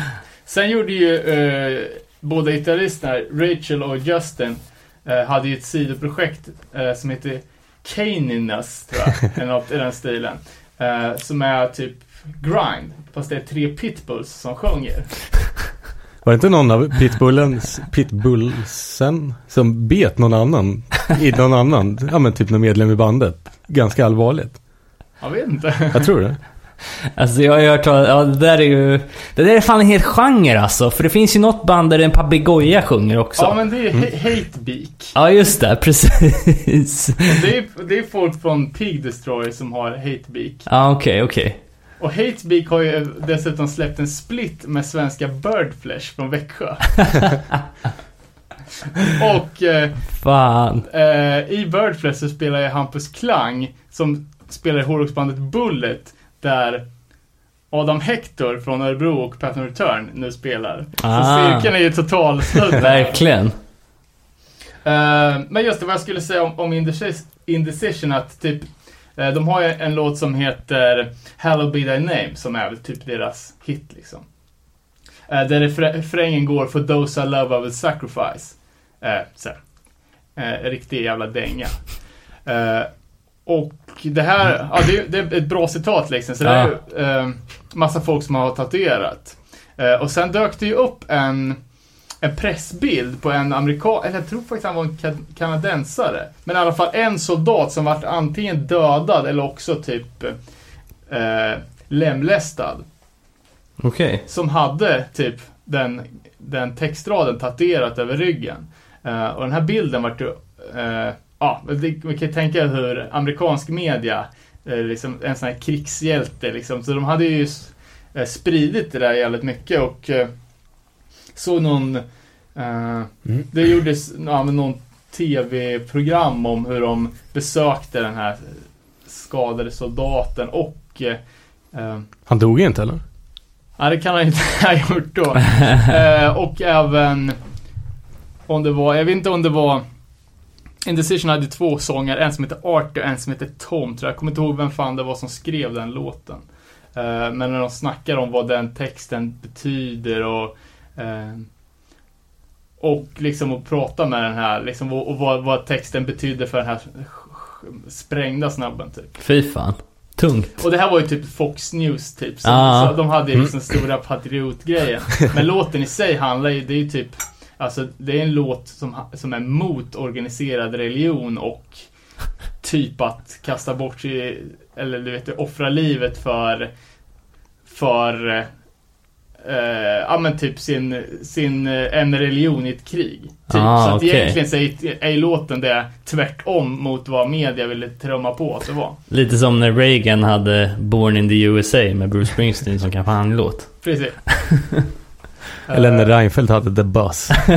Sen gjorde ju eh, båda gitarristerna, Rachel och Justin, eh, hade ju ett sidoprojekt eh, som heter Caniness, tror jag, eller något i den stilen. Eh, som är typ grind, fast det är tre pitbulls som sjunger. Var det inte någon av pitbullens, pitbullsen som bet någon annan i någon annan, ja men typ någon medlem i bandet? Ganska allvarligt. Jag vet inte. Jag tror det. Alltså jag har ju hört talas- ja det där är ju... Det där är fan en hel genre alltså. För det finns ju något band där en papegoja sjunger också. Ja, men det är ju ha- Hatebeak. Ja just det, precis. Det är, det är folk från Pig Destroyer som har Hatebeak. Ja okej, okej. Och Hatebeak har ju dessutom släppt en split med svenska Birdflesh från Växjö. och eh, Fan. eh, i Birdflesh så spelar ju Hampus Klang som spelar i hårdrocksbandet Bullet där Adam Hector från Örebro och Pattern Return nu spelar. Så Ah. cirkeln är ju totalsludd. Verkligen. Eh, men just det, vad jag skulle säga om, om Indecis- Indecision, att typ eh, de har ju en låt som heter Hallowed Be Thy Name, som är väl typ deras hit liksom. Eh, där refrä- refrängen går For those I love I will sacrifice. Uh, så riktig jävla dänga. Och det här, ja, det, det är ett bra citat liksom, så det är ju eh, massa folk som har tatuerat. Eh, och sen dök det ju upp en en pressbild på en amerikan, eller jag tror faktiskt han var en ka- kanadensare. Men i alla fall en soldat som vart antingen dödad eller också typ eh, lemlästad. Okej. Som hade typ den, den textraden tatuerat över ryggen. Eh, och den här bilden vart ju, eh, ja, vi kan tänka hur amerikansk media, eh, liksom en sån här krigshjälte liksom. Så de hade ju eh, spridit det där jävligt mycket och eh, såg någon, eh, det gjordes ja, någon tv-program om hur de besökte den här skadade soldaten och eh, Han dog inte eller? Ja, det kan han inte ha gjort då. eh, och även om det var, jag vet inte om det var Indecision hade två sånger, en som heter Arthur och en som heter Tom tror jag. Jag kommer inte ihåg vem fan det var som skrev den låten. Eh, men när de snackar om vad den texten betyder och eh, och liksom att prata med den här, liksom, och, vad, vad texten betyder för den här sprängda snubben typ. Fy fan. Tungt. Och det här var ju typ Fox News typ. Så, Ah. så de hade ju liksom stora patriotgrejen. Men låten i sig handlar ju, det är ju typ Alltså det är en låt som, som är mot organiserad religion och typ att kasta bort sig, eller du vet, offra livet för för eh, ja men typ sin, sin, eh, en religion i ett krig. Typ. Ah, så att okej. egentligen så är, är låten det tvärtom mot vad media ville trumma på att det var. Lite som när Reagan hade Born in the USA med Bruce Springsteen som kampanjlåt. Precis. Eller när Eh, Reinfeldt hade The Buzz.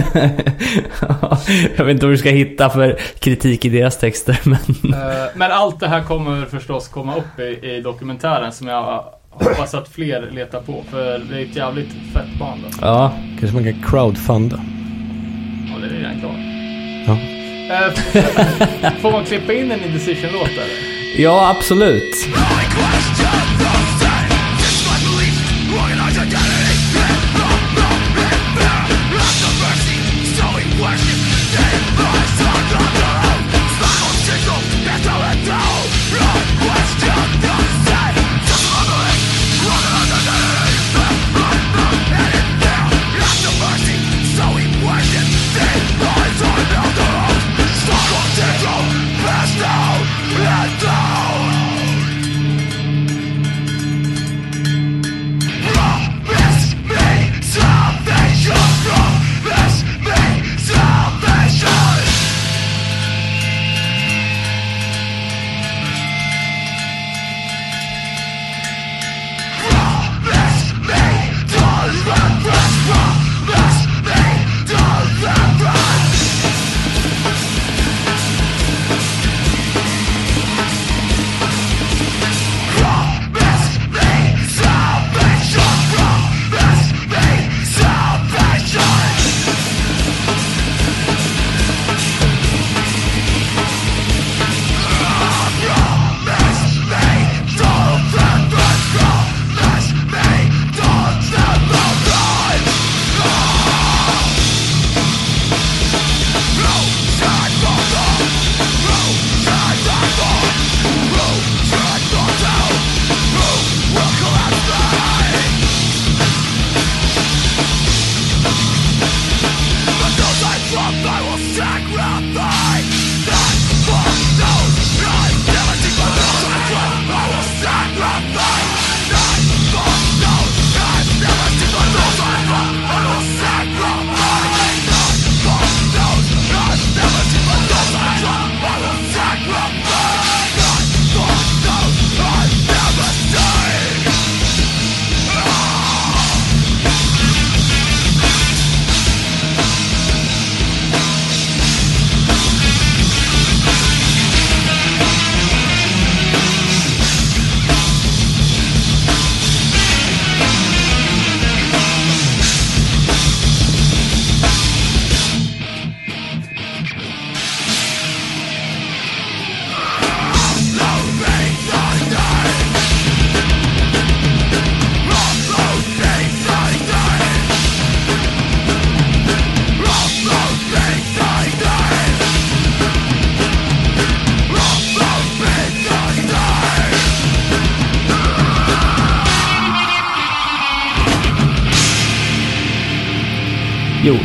jag vet inte vad du ska hitta för kritik i deras texter, men... eh, Men allt det här kommer förstås komma upp i, i dokumentären som jag hoppas att fler letar på. För det är ett jävligt fett band alltså. Ja, Kanske man kan crowdfunda. Ja, det är redan klart. Ja. Eh, Får man klippa in en Indecision-låt eller? ja absolut.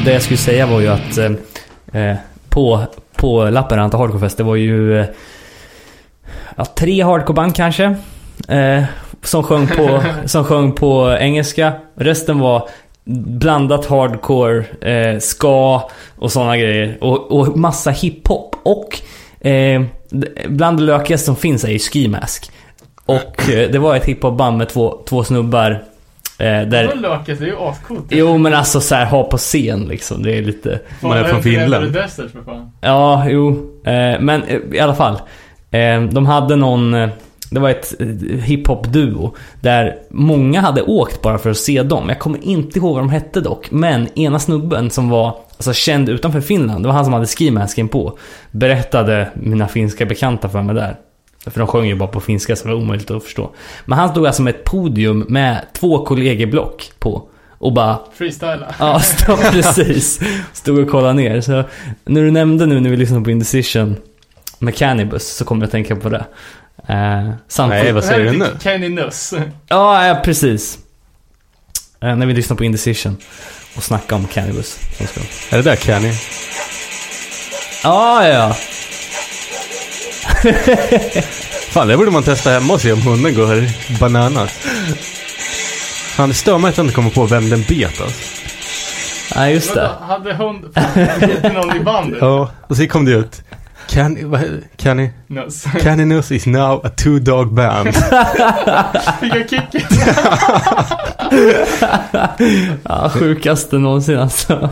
Det jag skulle säga var ju att eh, eh, på, på Lappeenranta Hardcorefest, det var ju eh, ja, tre hardcoreband kanske. Eh, som, sjöng på, som sjöng på engelska. Resten var blandat hardcore, eh, ska och sådana grejer. Och, och massa hiphop. Och eh, bland det lökigaste som finns är ju Ski Mask. Och eh, det var ett hiphopband med två, två snubbar. Eh, Det där, var löket, det är ju ascoolt. jo men alltså så här, ha på scen liksom. Det är lite... Man är från Finland. Desert för fan. Ja, jo. Eh, men eh, i alla fall. Eh, de hade någon... Eh, det var ett eh, hiphop-duo. Där många hade åkt bara för att se dem. Jag kommer inte ihåg vad de hette dock. Men ena snubben som var alltså, känd utanför Finland. Det var han som hade skimasken på. Berättade mina finska bekanta för mig där. För de sjöng ju bara på finska så det var omöjligt att förstå. Men han stod alltså med ett podium med två kollegieblock på. Och bara Freestyla. Ja, stod, precis. Stod och kollade ner. Så när du nämnde nu när vi lyssnade på Indecision med Cannibus så kommer jag att tänka på det. Eh, samtidigt... Nej, vad säger du nu? Nuss. Ja, ja, precis. Eh, när vi lyssnade på Indecision och snackade om Cannibus. Är det där Kenny? Ja, ja. Fan, det borde man testa hemma och se om hunden går bananas. Fan, det stör mig att jag inte kommer på vem den bet alltså. Ja, just det. Hade hund... Hade någon i bandet? Ja, och så kom det ut. Kenny, vad det? Kenny? Nuss. Kenny Nuss is now a two dog band. Fick jag kicken? Ja, sjukaste någonsin alltså.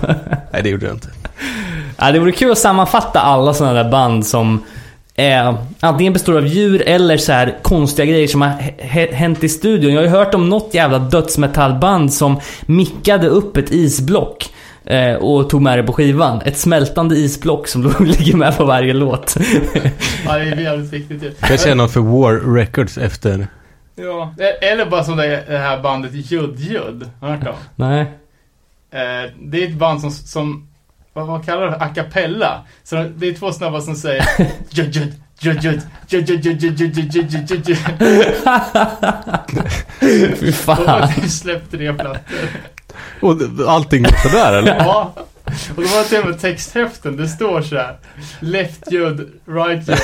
Nej, det gjorde jag inte. Ja, det vore kul att sammanfatta alla sådana där band som är, antingen består av djur eller så här konstiga grejer som har hä- hänt i studion. Jag har ju hört om något jävla dödsmetallband som mickade upp ett isblock eh, och tog med det på skivan. Ett smältande isblock som ligger med på varje låt. Ja, det är jävligt viktigt ju. Jag känner något för War Records efter... Ja, eller bara som det, här bandet Judd Judd. Har du hört dem? Nej. Eh, det är ett band som, som vad, vad kallar det? A cappella. Så det är två snubbar som säger. Fy fan. har släppt tre plattor. Och allting går sådär eller? Ja. Och de har till och med texthäften. Det står så här. Left Judd, right Judd.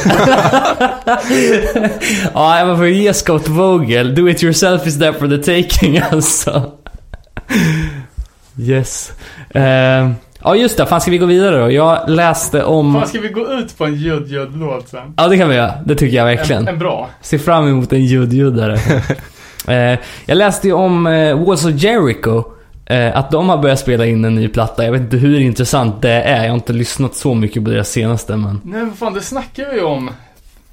Ja, men får ge Scott Vogel. Do it yourself is there for the taking alltså. Yes. Eh, ja, just det. Fan, ska vi gå vidare då? Jag läste om... Fan, ska vi gå ut på en Judd Judd-låt sen? Ja, det kan vi göra. Det tycker jag verkligen. En, en bra. Ser fram emot en ljudljudare. eh, jag läste ju om eh, Walls of Jericho. Eh, att de har börjat spela in en ny platta. Jag vet inte hur intressant det är. Jag har inte lyssnat så mycket på deras senaste, men... Nej, men fan, det snackar vi ju om.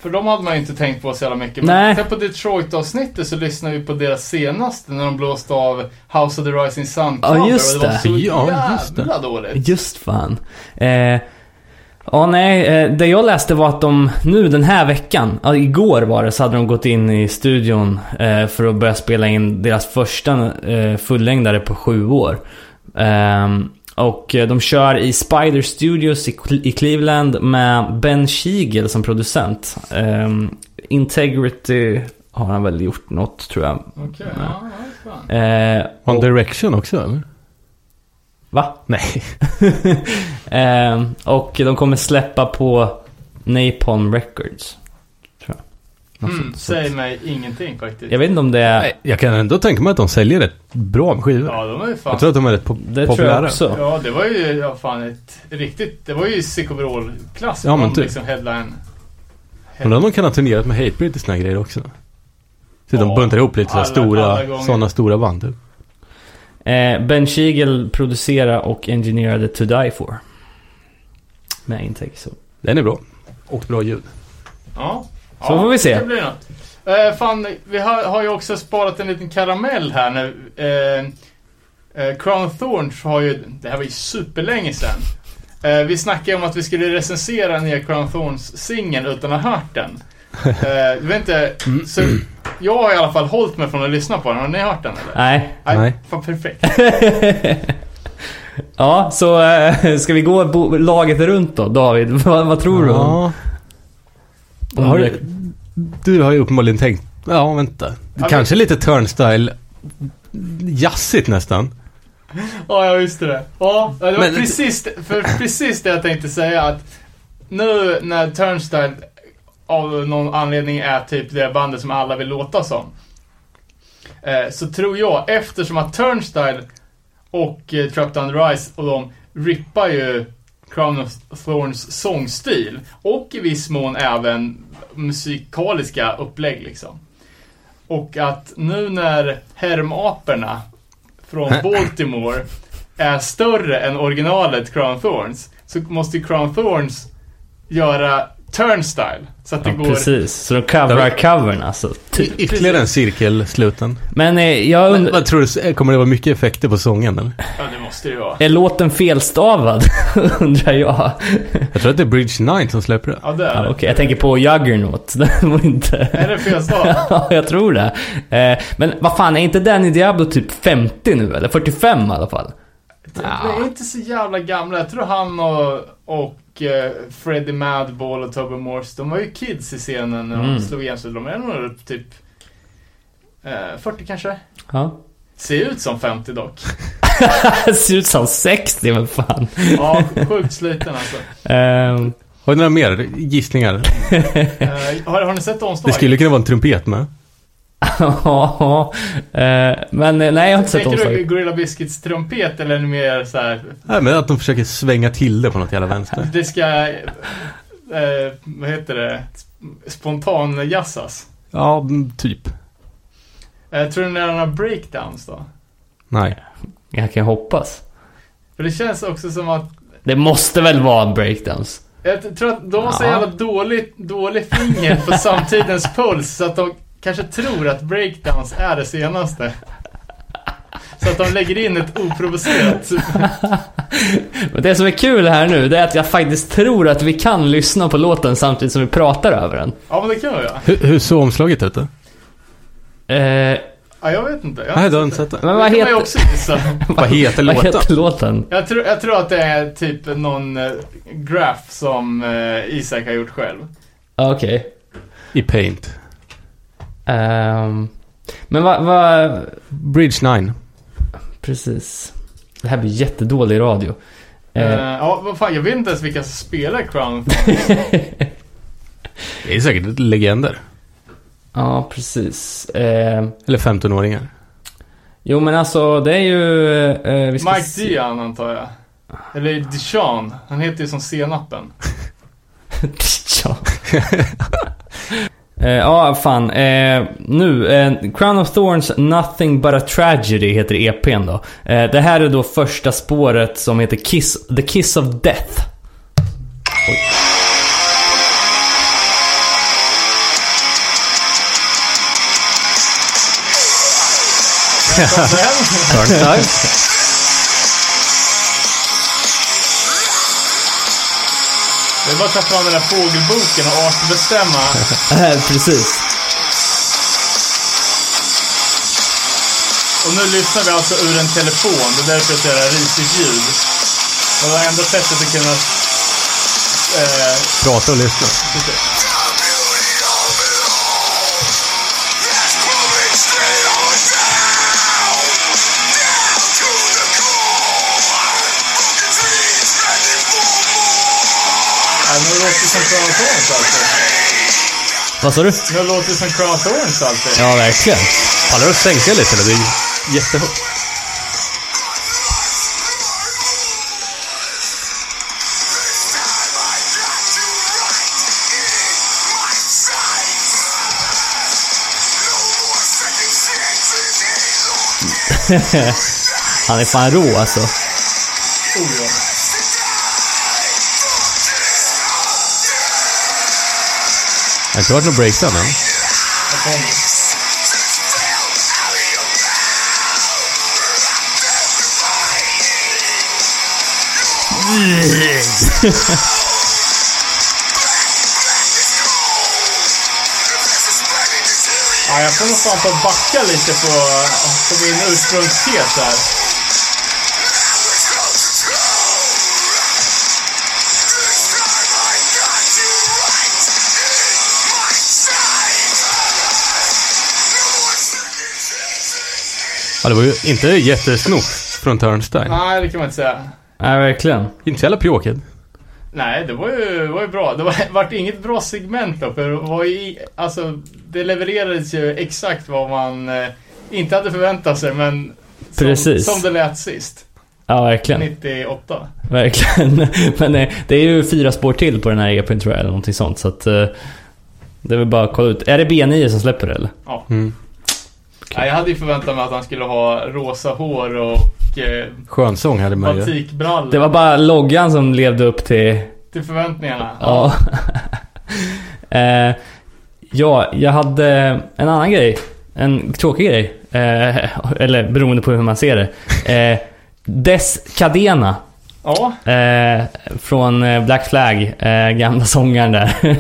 För de hade man ju inte tänkt på så jävla mycket. Nej. Men sen på Detroit-avsnittet så lyssnade vi på deras senaste när de blåste av House of the Rising Sun Ja, just och det. var det. så Ja, just det. dåligt. Just fan. Eh, ja, nej. Eh, det jag läste var att de nu den här veckan, igår var det, så hade de gått in i studion eh, för att börja spela in deras första eh, fullängdare på sju år. Ehm, och eh, de kör i Spider Studios i, Cle- i Cleveland med Ben Shiegel som producent. Ehm, Integrity har han väl gjort något tror jag. Okej, ja, ja. Eh, On och- Direction också eller? Va? Nej. Ehm, och de kommer släppa på Napalm Records. Något Mm, sånt- säg mig ingenting faktiskt. Jag vet inte om det är... Nej, Jag kan ändå tänka mig att de säljer rätt bra med skivor. Ja, de är ju fan... Jag tror att de är rätt po- Det tror jag populära. också. Ja, det var ju ja, fan ett riktigt... Det var ju psykobrol-klass. Ja, men de typ. Liksom headline. Undrar om de kan ha turnerat med Hatebreed och såna grejer också. Så de Ja, buntar ihop lite alla- stora, sådana stora band typ. Eh, ben Shiegel producerade och engineerade To Die For. Med Intake. Så. Den är bra. Och bra ljud. Ja. Så får vi se. Det blir något. Eh, fan, vi har, har ju också sparat en liten karamell här nu. Eh, eh, Crown Thorns har ju, det här var ju superlänge sedan. Eh, vi snackade om att vi skulle recensera nya Crown Thorns singeln utan att ha hört den. Eh, jag vet inte, så jag har i alla fall hållit mig från att lyssna på den. Har ni hört den eller? Nej. Nej. Fan, perfekt. ja, så eh, ska vi gå laget runt då, David? vad, vad tror du? Ja. om Har, du har ju uppenbarligen tänkt, ja vänta. Ja, Kanske lite turnstyle, jazzigt nästan. Ja, ja just det. Ja, det var Men- precis, för precis det jag tänkte säga att nu när Turnstile av någon anledning är typ det bandet som alla vill låta som. Eh, så tror jag, eftersom att Turnstile och eh, Trapped Under Rise och de rippar ju Crown of Thorns sångstil och i viss mån även musikaliska upplägg liksom. Och att nu när härmaporna från Baltimore är större än originalet Crown Thorns så måste ju Crown Thorns göra Turnstile. Så att det Ja, går... precis. Så de coverar covern alltså. Typ. Ytterligare en cirkel sluten. Men eh, jag Men, undrar, vad tror du, kommer det vara mycket effekter på sången eller? Ja, det måste det ju vara. är låten felstavad? undrar jag. Jag tror att det är Bridge 9 som släpper det. Ja, det är Ja, det. Okej, jag tänker på Juggernaut. Den var inte... Är det fel stav? Ja, jag tror det. Eh, men vad fan, är inte Danny Diablo typ 50 nu eller? 45 i alla fall? De är inte så jävla gamla. Jag tror han och, och eh, Freddie Madball och Tobey Morse, de var ju kids i scenen när de Mm. slog igen så de är nog typ eh, 40 kanske. Ja. Ser ut som 50 dock. Ser ut som 60, men fan. Ja, sjukt sliten alltså. Ehm, Har ni några mer gissningar? Eh, har, har ni sett Det omslaget? skulle kunna vara en trumpet med. Ja, eh, men eh, nej jag har inte sett Tänker du. Gorilla Biscuits trumpet eller mer så här Nej, men att de försöker svänga till det på något jävla vänster. Det ska, eh, vad heter det, spontan jazzas. Ja, mm, typ. Eh, tror ni det är några breakdowns då? Nej. Jag kan hoppas. För det känns också som att Det måste väl vara en breakdance? Jag tror att de har så Ja. jävla dålig, dålig finger på samtidens puls så att de kanske tror att breakdowns är det senaste. Så att de lägger in ett oprovocerat... Men det som är kul här nu, det är att jag faktiskt tror att vi kan lyssna på låten samtidigt som vi pratar över den. Ja men det kan vi göra. Hur, hur såg omslaget ut då? Eh, Ja, jag vet inte. Jag Nej, du har inte sett det. men vad heter, också gissa. Vad heter vad låten? heter låten? Jag tror, jag tror att det är typ någon eh, graph som eh, Isak har gjort själv. Ja, Okej. I Paint. Ehm, men vad, vad, Bridge 9. precis. Det här blir jättedålig radio. Eh, Eh, ja, vad fan, jag vet inte ens vilka som spelar Crown. Det är säkert legender. ja, precis. Eh, Eller 15-åringar. jo, men alltså det är ju... Eh, vi ska Mike se- Dion antar jag. Eller Dijon. Han heter ju som senapen. ja. Eh, Ja, fan. Eh, nu, eh, Crown of Thorns Nothing But A Tragedy heter EPn då. Eh, det här är då första spåret som heter Kiss, The Kiss of Death. Turnstile. Det är bara att ta fram den där fågelboken och artbestämma. Precis. Och nu lyssnar vi alltså ur en telefon. Det är därför det är risigt ljud. Och det enda sättet att kunna... Eh, Prata och lyssna. precis. Låter det som Crown Thorns alltså. Vad sa du? Nu låter det som Crown Thorns alltså. Ja, verkligen. Pallar du att sänka lite eller? Det är jättehögt. Han är fan rå alltså. Oh, ja. Det har inte varit någon breakdown än. Kommer. Ja, jag får nog fan ta och backa lite på, på min ursprungstes här. Ja, det var ju inte jättesnort från Turnstile. Nej, det kan man inte säga. Nej, verkligen. Inte så jävla pjåkigt. Nej, det var ju, var ju bra. Det var, vart inget bra segment då, för det var ju, alltså, det levererades ju exakt vad man eh, inte hade förväntat sig, men som, Precis. som det lät sist. Ja, verkligen. 98. Verkligen. Men eh, det är ju fyra spår till på den här EPn tror jag, eller någonting sånt. Så att... eh, Det är väl bara att kolla ut. Är det B9 som släpper det eller? Mm. Nej, jag hade ju förväntat mig att han skulle ha rosa hår och eh, Skönsång hade man ju. Det var bara loggan som levde upp till... Till förväntningarna. Ja. eh, ja, jag hade en annan grej. En tråkig grej. Eh, eller beroende på hur man ser det. Eh, Des Cadena. Ja, Eh, från eh, Black Flag, eh, gamla sångaren där.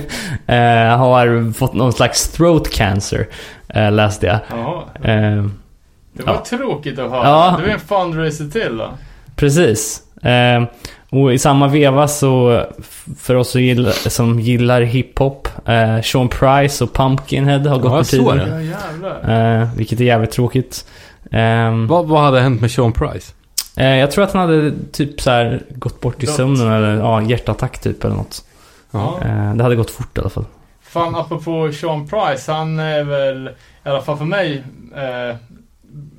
eh, har fått någon slags throat cancer, eh, läste jag. Eh, Det var Ja. tråkigt att höra. Ja. Det var en fundraiser till då. precis. Eh, och i samma veva så, för oss som gillar, som gillar hiphop, eh, Sean Price och Pumpkinhead har gått Ja, på såg tiden. det. Ja, jävlar. Eh, vilket är jävligt tråkigt. Vad, vad hade hänt med Sean Price? Eh, jag tror att han hade typ så här gått bort i Dött. sömnen eller ja, hjärtattack typ eller något. Ja. Eh, det hade gått fort i alla fall. Fan, apropå Sean Price, han är väl, i alla fall för mig, eh,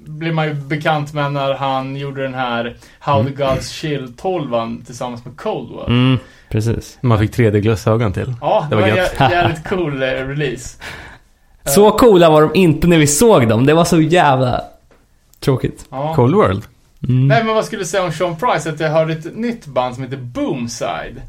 blir man ju bekant med när han gjorde den här How the Gods Chill 12 tillsammans med Coldwell. Mm, precis. Man fick 3D-glasögon till. Ja, det Det var var gött. jä- jävligt cool eh, release. Så coola var de inte när vi såg dem. Det var så jävla tråkigt. Ja. Cold World. Mm. Nej, men vad skulle du säga om Sean Price? Att jag hörde ett nytt band som heter Boomside.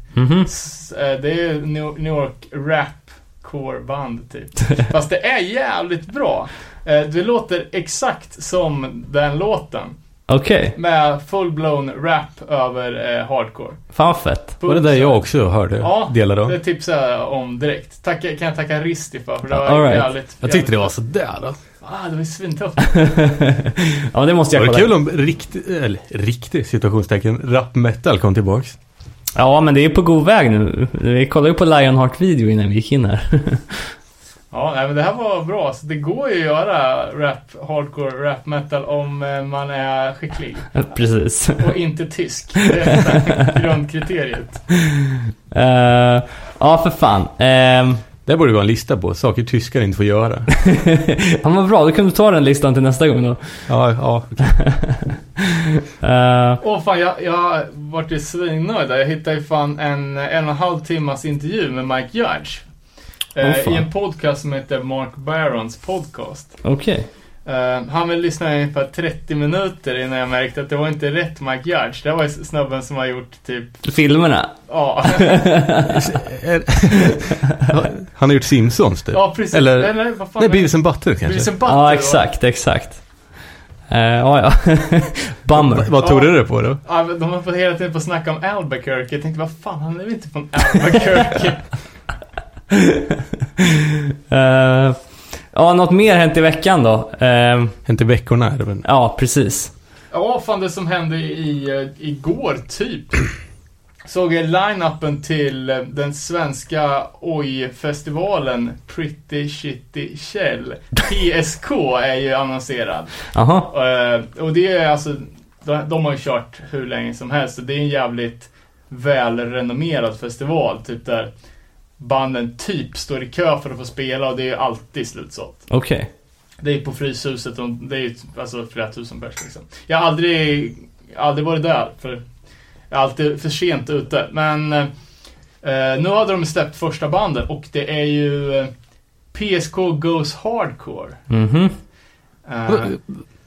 S- eh, Det är New York rap core band typ. Fast det är jävligt bra. Eh, Det låter exakt som den låten. Okej, Med full-blown rap över eh, hardcore. fan vad fett. Var det där jag också hörde Ja, delar av? Det tipsar jag om direkt. Tacka, kan jag tacka Risti för, för det var All right. jävligt... Jag tyckte det var jävligt- sådär då. Ah, det var svintufft. ja, det måste Det jag var kolla. kul om riktig, eller riktig situationstecken, rap metal kom tillbaks. Ja, men det är på god väg nu. Vi kollade ju på Lionheart-video innan vi gick in här. Ja, nej, men det här var bra. Så det går ju att göra rap, hardcore, rap metal om eh, man är skicklig. Precis. Och inte tysk. Det är grundkriteriet. Eh, ja, för fan. Ehm, Det borde vara en lista på saker tyskar inte får göra. ja, vad bra. Då kan du ta den listan till nästa gång då. Ja, ja. Eh, Åh fan, jag, jag vart ju svinnöjd där. Jag hittade ju fan en, en och en halv timmas intervju med Mike Judge. Eh, Åh, fan. I en podcast som heter Mark Barons podcast. Okej. Eh, han vill lyssna i ungefär 30 minuter innan jag märkte att det var inte rätt Mike Judge. Det var ju snubben som har gjort typ, Filmerna. ja. Han har gjort Simpsons typ. ja precis. Eller- nej, nej, vad fan Nej, Beavis and Butthead kanske. Beavis and Butthead, Ja, va? exakt, exakt. Uh, ja, ja. Bummer. Vad tog du det på då? Ja, de har fått hela tiden på att snacka om Albuquerque. Jag tänkte, vad fan, han är väl inte från Albuquerque? Eh, ja, något mer hänt i veckan då? Eh, Inte veckorna är det men. ja, precis. Ja, fan det som hände i, eh, igår typ. Såg jag line-upen till eh, den svenska OJ-festivalen Pretty Shitty Shell. PSK är ju annonserad. Jaha. Eh, och det är alltså, de, de har ju kört hur länge som helst. Det är en jävligt välrenommerad festival. Typ där banden typ står i kö för att få spela och det är ju alltid slutsålt. Okej. Det är på Fryshuset och det är ju alltså flera tusen pers liksom. Jag har aldrig, aldrig varit där för jag är alltid för sent ute. Men eh, nu hade de släppt första bandet och det är ju eh, PSK Goes Hardcore. Mhm. Eh,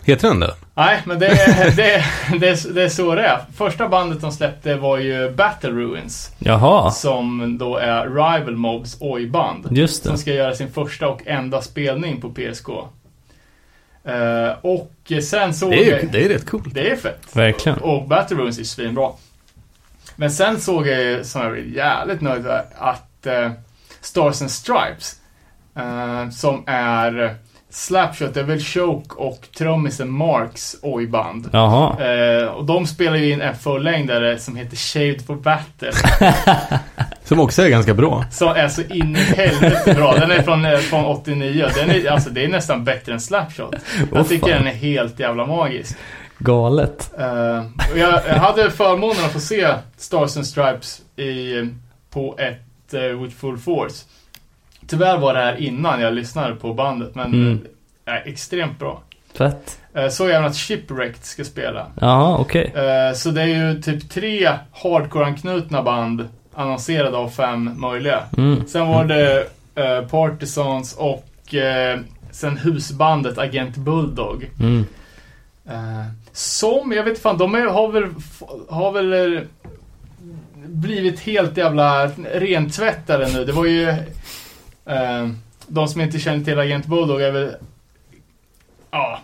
Heter den det? nej, men det är, det, det, det är så det är. Första bandet de släppte var ju Battle Ruins. Jaha. Som då är Rival Mobs oj-band. Just det. Som ska göra sin första och enda spelning på PSK. Eh, och sen såg Det är, jag... det är rätt coolt. Det är fett. Verkligen. Och Battle Ruins är svinbra. Men sen såg jag ju, som jag blev jävligt nöjd med, att eh, Stars and Stripes, eh, som är Slapshot, är väl Choke och trummisen Marks oj-band. Jaha. Eh, och de spelar ju in en fullängdare som heter Shaved for Battle. Som också är ganska bra. Som är så in i helvete bra. Den är från, eh, från 89. Den är, alltså, det är nästan bättre än Slapshot. Jag tycker fan. den är helt jävla magisk. Galet. Eh, jag, jag hade förmånen att få se Stars and Stripes i, på ett uh, With Full Force. Tyvärr var det här innan jag lyssnade på bandet, men Mm. eh, extremt bra. Fett. Uh, såg även att Shipwrecked ska spela. Ja, okej. Eh, så det är ju typ tre hardcore-anknutna band annonserade av fem möjliga. Mm. Sen var det eh, Partisans och eh, sen husbandet Agent Bulldog. Mm. Eh, som, jag vet fan, de har väl, har väl eh, blivit helt jävla rentvättade nu. Det var ju, eh, de som inte känner till Agent Bulldog är väl, ja,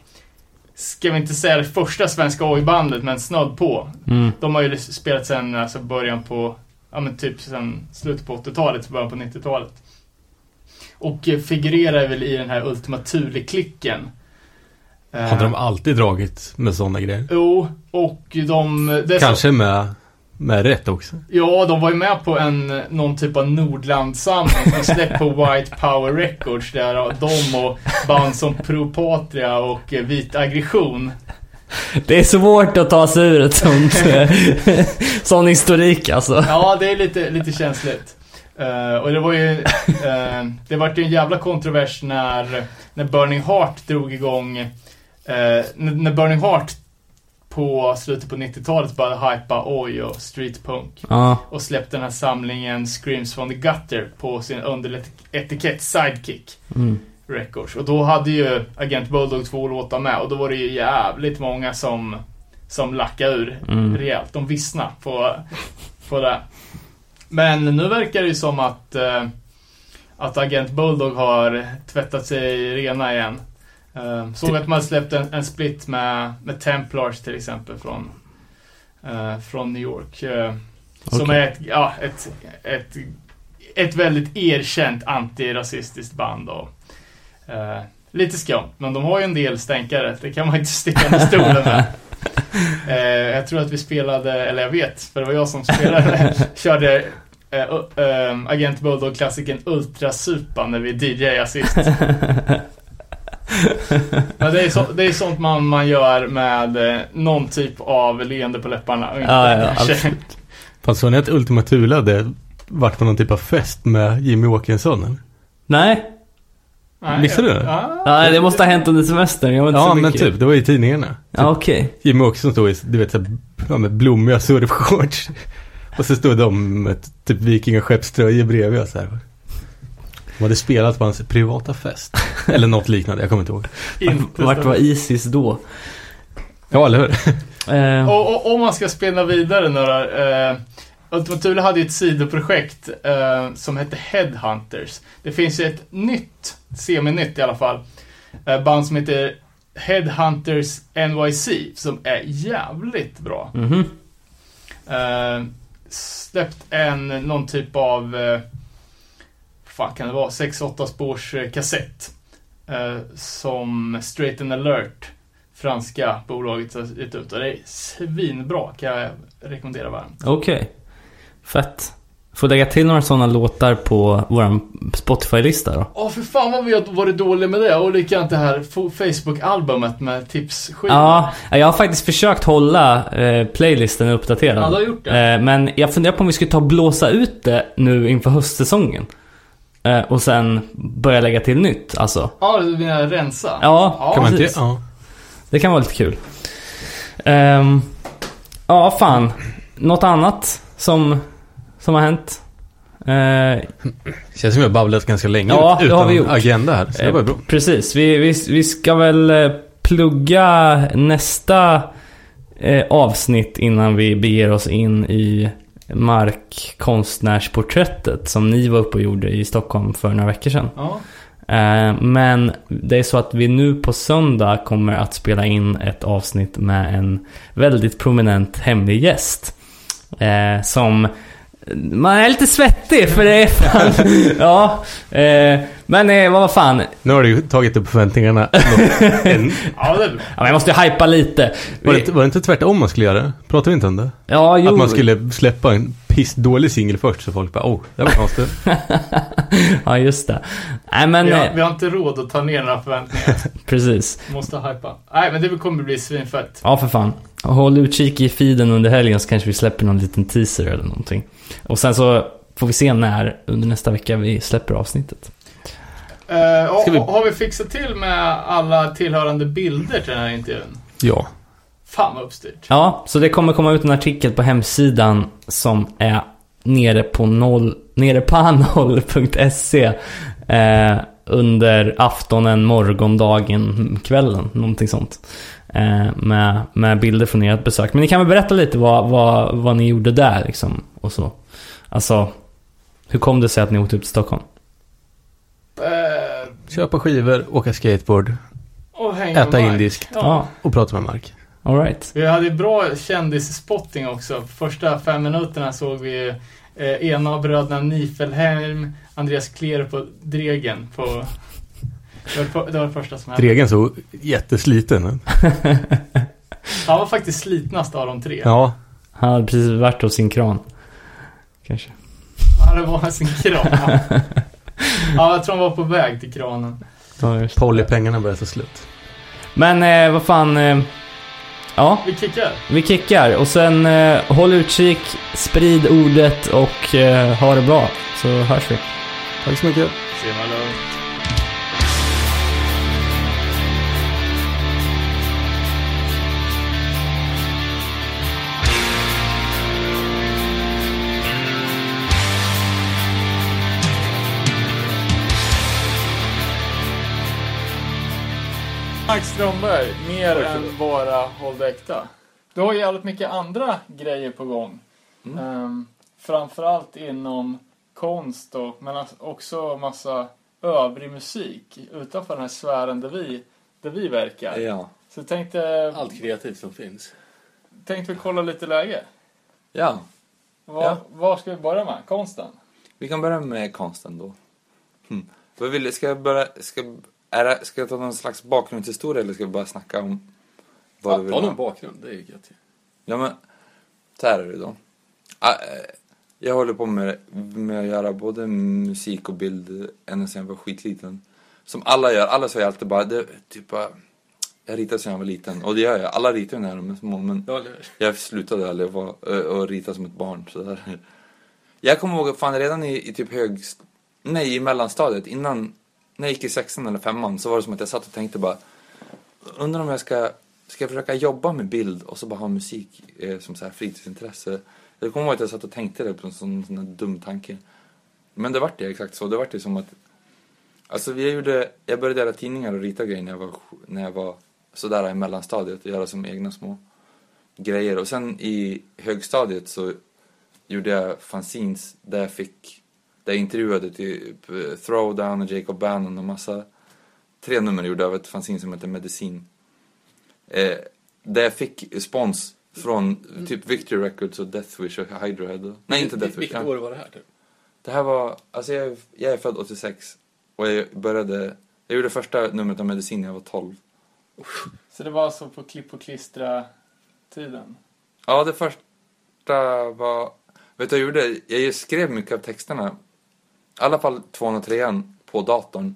ska vi inte säga det första svenska oj-bandet, men snudd på. Mm. De har ju spelat sen alltså början på, ja men typ sen slutet på 80-talet, början på 90-talet. Och eh, figurerar väl i den här Ultima Thule-klicken. Eh, Hade de alltid dragit med sådana grejer? Jo, och de... Kanske med, med rätt också. Ja, de var ju med på en, någon typ av Nordlandsamling som släppt på White Power Records där de och band som Pro Patria och eh, Vit Aggression. Det är svårt att ta sig ur ett sånt, eh, sån historik alltså. Ja, det är lite, lite känsligt. Eh, och det var ju, eh, det var ju en jävla kontrovers när, när Burning Heart drog igång, när, när Burning Heart på slutet på 90-talet började hypa oj och streetpunk. Ja, och släppte den här samlingen Screams from the Gutter på sin underetikett Sidekick mm. Records. Och då hade ju Agent Bulldog två låtar med och då var det ju jävligt många som, som lackade ur Mm. rejält. De vissna på, på det. Men nu verkar det ju som att, eh, att Agent Bulldog har tvättat sig rena igen. Eh, såg att man släppt en, en split med, med Templars till exempel från, eh, från New York. Eh, Som Okej. är ett, ja, ett, ett, ett väldigt erkänt antirasistiskt band. Och, eh, lite skumt, men de har ju en del stänkare. Det kan man inte sticka under stolen med. Jag tror att vi spelade, eller jag vet, för det var jag som spelade, körde eh, uh, Agent Bulldog-klassikern Ultrasupa när vi DJade sist. Men det är, så, det är sånt man, man gör med eh, någon typ av leende på läpparna. och inte Ja, ja, absolut. Fast såg ni att Ultima Thule hade varit på någon typ av fest med Jimmy Åkesson? Nej, Nej, Visste du det? Ja. ja, det måste ha hänt under semestern. Jag var inte Ja, så men mycket. typ. Det var i tidningarna. Ja, okej. Jimmy Åkesson stod i, du vet, så här, ja, med blommiga surfshorts. Och så stod de med typ vikingaskeppströjor bredvid och så här. De hade spelat på hans privata fest. Eller något liknande, jag kommer inte ihåg. Inte Vart var Isis då? Ja, eller hur? Eh, Och, och om man ska spela vidare nu då. Eh, Ultima Thule hade ju ett sidoprojekt eh, som hette Headhunters. Det finns ju ett nytt, semi-nytt i alla fall, eh, band som heter Headhunters NYC som är jävligt bra. mhm. Eh, släppt en, någon typ av, eh, fan kan det vara, 6-8 spårs eh, kassett. Eh, som Straight and Alert, franska bolaget, har gett ut. Och det är svinbra, kan jag rekommendera varmt. Okej. Fett. Får lägga till några sådana låtar på vår Spotify-lista då. Åh för fan vad vi har varit dåliga med det. Och likadant det här Facebook-albumet med tipsskivor. Ja, jag har faktiskt försökt hålla eh, playlisten uppdaterad. Ja, du har gjort det. Eh, men jag funderar på om vi skulle ta och blåsa ut det nu inför höstsäsongen. Eh, och sen börja lägga till nytt, alltså. Ja, du menar rensa? Ja, Ja, kan man inte? Ja. Det kan vara lite kul. Ehm, ja, fan. Något annat som, som har hänt? Eh, Känns som vi har babblat ganska länge Ja, ut, det har utan vi gjort. agenda här. Så det var bra. Precis, vi, vi, vi ska väl eh, plugga nästa eh, avsnitt innan vi beger oss in i markkonstnärsporträttet som ni var uppe och gjorde i Stockholm för några veckor sedan. Ja. Eh, men det är så att vi nu på söndag kommer att spela in ett avsnitt med en väldigt prominent hemlig gäst. Eh, som Man är lite svettig för det är fan... ja. Men eh, vad fan. Nu har du ju tagit upp förväntningarna. En, Ja, det men jag måste ju hypa lite. var, det inte, var det inte tvärtom man skulle göra? Pratade vi inte om det? Ja, jo. Att man skulle släppa en pissdålig singel först så folk bara oh, det var konstigt. ja, just det. Nej, men... Vi har, eh, vi har inte råd att ta ner några förväntningar. Precis. Måste hypa. Nej, men det kommer bli svinfett. Ja, för fan. Håll utkik i feeden under helgen så kanske vi släpper någon liten teaser eller någonting. Och sen så får vi se när under nästa vecka vi släpper avsnittet. Uh, vi- Har vi fixat till med alla tillhörande bilder till den här intervjun? Ja. Fan vad uppstyrt. Ja, så det kommer komma ut en artikel på hemsidan som är nere på noll, nere på noll.se eh, under aftonen, morgondagen, kvällen, någonting sånt. Eh, med, med bilder från ert besök. Men ni kan väl berätta lite vad, vad, vad ni gjorde där liksom och så. Alltså, hur kom det sig att ni åkte upp till Stockholm? Köpa skivor, åka skateboard och hänga Äta indiskt. Ja, och prata med Mark. alright. Vi hade bra kändisspotting också. Första fem minuterna såg vi eh, ena av bröderna Nifelheim, Andreas Kler på Dregen på... Det var, det- det var det första som hände. Dregen såg jättesliten ut. Han var faktiskt slitnast av de tre. Ja. Han hade precis varit hos sin kran. Kanske. Ja, det var sin kran. Ja. ja, jag tror han var på väg till kranen. Ja. Pollypengarna börjar ta slut. Men eh, vad fan. Eh, ja, Vi kickar. vi kickar och sen eh, håll utkik, sprid ordet och eh, ha det bra. Så hörs vi. Tack så mycket. Se vad lugnt. Mark Strömberg, mer än bara Håll det äkta. Du har ju jävligt mycket andra grejer på gång. Ehm, framförallt inom konst och, men också massa övrig musik utanför den här sfären där vi, där vi verkar. Ja, Så tänkte, allt kreativt som finns. tänkte vi kolla lite läge. Ja, Var, Ja. var ska vi börja med? Konsten? vi kan börja med konsten då. Hm. Vad vill, ska jag börja, ska, är ska jag ta någon slags bakgrundshistoria eller ska vi bara snacka om vad du vill Ta ha? någon bakgrund, det är gött. Ja men, så här är det då. Ah, eh, Jag håller på med, med att göra både musik och bild ända sedan jag var skitliten. Som alla gör, alla säger alltid bara, det, typ bara, jag ritar sedan jag var liten. Och det gör jag, alla ritar ju när de är små men Ja, jag slutade aldrig ö, och rita som ett barn sådär. Jag kommer ihåg, fan redan i, i typ hög, nej i mellanstadiet innan, när jag gick i sexan eller femman så var det som att jag satt och tänkte bara, undrar om jag ska, ska jag försöka jobba med bild och så bara ha musik eh, som så här fritidsintresse. Jag kommer ihåg att jag satt och tänkte det på en sån, sån här dum tanke. Men det vart det exakt så, det vart det som att, alltså jag gjorde, jag började göra tidningar och rita grejer när jag var, när jag var sådär i mellanstadiet, och göra som egna små grejer. Och sen i högstadiet så gjorde jag fanzines där jag fick, där jag intervjuade typ eh, Throwdown och Jacob Bannon och massa, tre nummer gjorde jag av ett fanzine som heter Medicin. Eh, där jag fick spons från typ Victory Records och Deathwish och Hydrohead. och- Nej, inte Deathwish. Vilket år var det här typ? Det här var, alltså jag, jag är född 86 och jag började, jag gjorde första numret av Medicin när jag var 12. Så det var alltså på klipp och klistra tiden? Ja, det första var... Vet du vad jag gjorde? Jag skrev mycket av texterna. I alla fall 203 på datorn.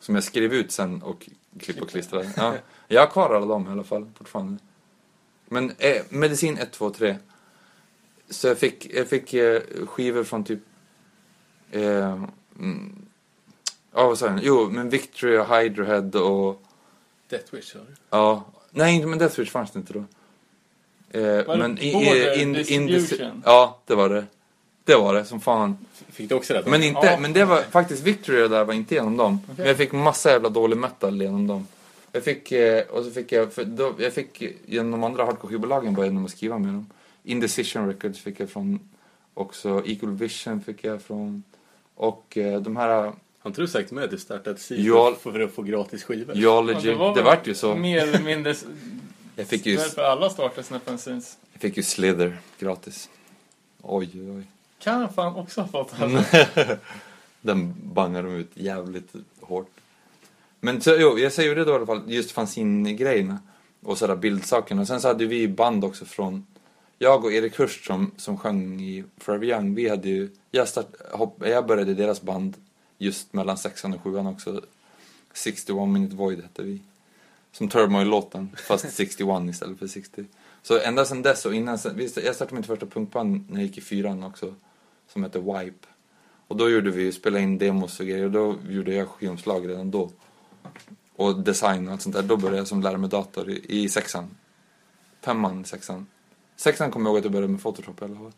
Som jag skrev ut sen och klipp och klistrade. Ja. Jag har kvar alla dem i alla fall fortfarande. Men eh, medicin 1, 2, 3. Så jag fick, jag fick eh, skivor från typ... Eh, mm, ja, vad sa jag? Jo, men Victory och Hydrohead och... Death Wish, sa du? Ja, nej men Deathwish fanns det inte då. Eh, men i, i, in, in, Distribution? Ja, det var det. Det var det, som fan. Fick du också det? Men inte, Ja. men det var faktiskt Victory där var inte genom dem. Okej. Men jag fick massa jävla dålig metal genom dem. Jag fick, eh, och så fick jag, för då, jag fick genom de andra hardcore-skivbolagen bara genom att skriva med dem. Indecision Records fick jag från, också Equal Vision fick jag från, och eh, de här Har inte du sagt med att du startade ett sida Ja. för, för att få gratis skivor? Geology, Ja, det, vart ju så. Mer eller mindre... Jag fick ju, Därför alla startar sina fanzines. jag fick ju Slither gratis. Oj, oj, oj. Kan fan också ha fått. Alltså. Den bangar de ut jävligt hårt. Men så, jo, jag säger det då i alla fall, just fanzine-grejerna. Och sådär bildsakerna. Sen så hade vi band också från, jag och Erik Hurst som, som sjöng i Forever Young, vi hade ju, jag, start, hopp, jag började deras band just mellan sexan och sjuan också. 61 Minute Void hette vi. Som Turmoil-låten, fast 61 istället för 60. Så ända sedan dess och innan, jag startade mitt första punkband när jag gick i fyran också. Som hette Wipe. Och då gjorde vi, spelade in demos och grejer och då gjorde jag skivomslag redan då. Och design och allt sånt där. Då började jag som lära mig dator i, i sexan. Femman, sexan. Sexan kommer jag ihåg att jag började med Photoshop i alla fall.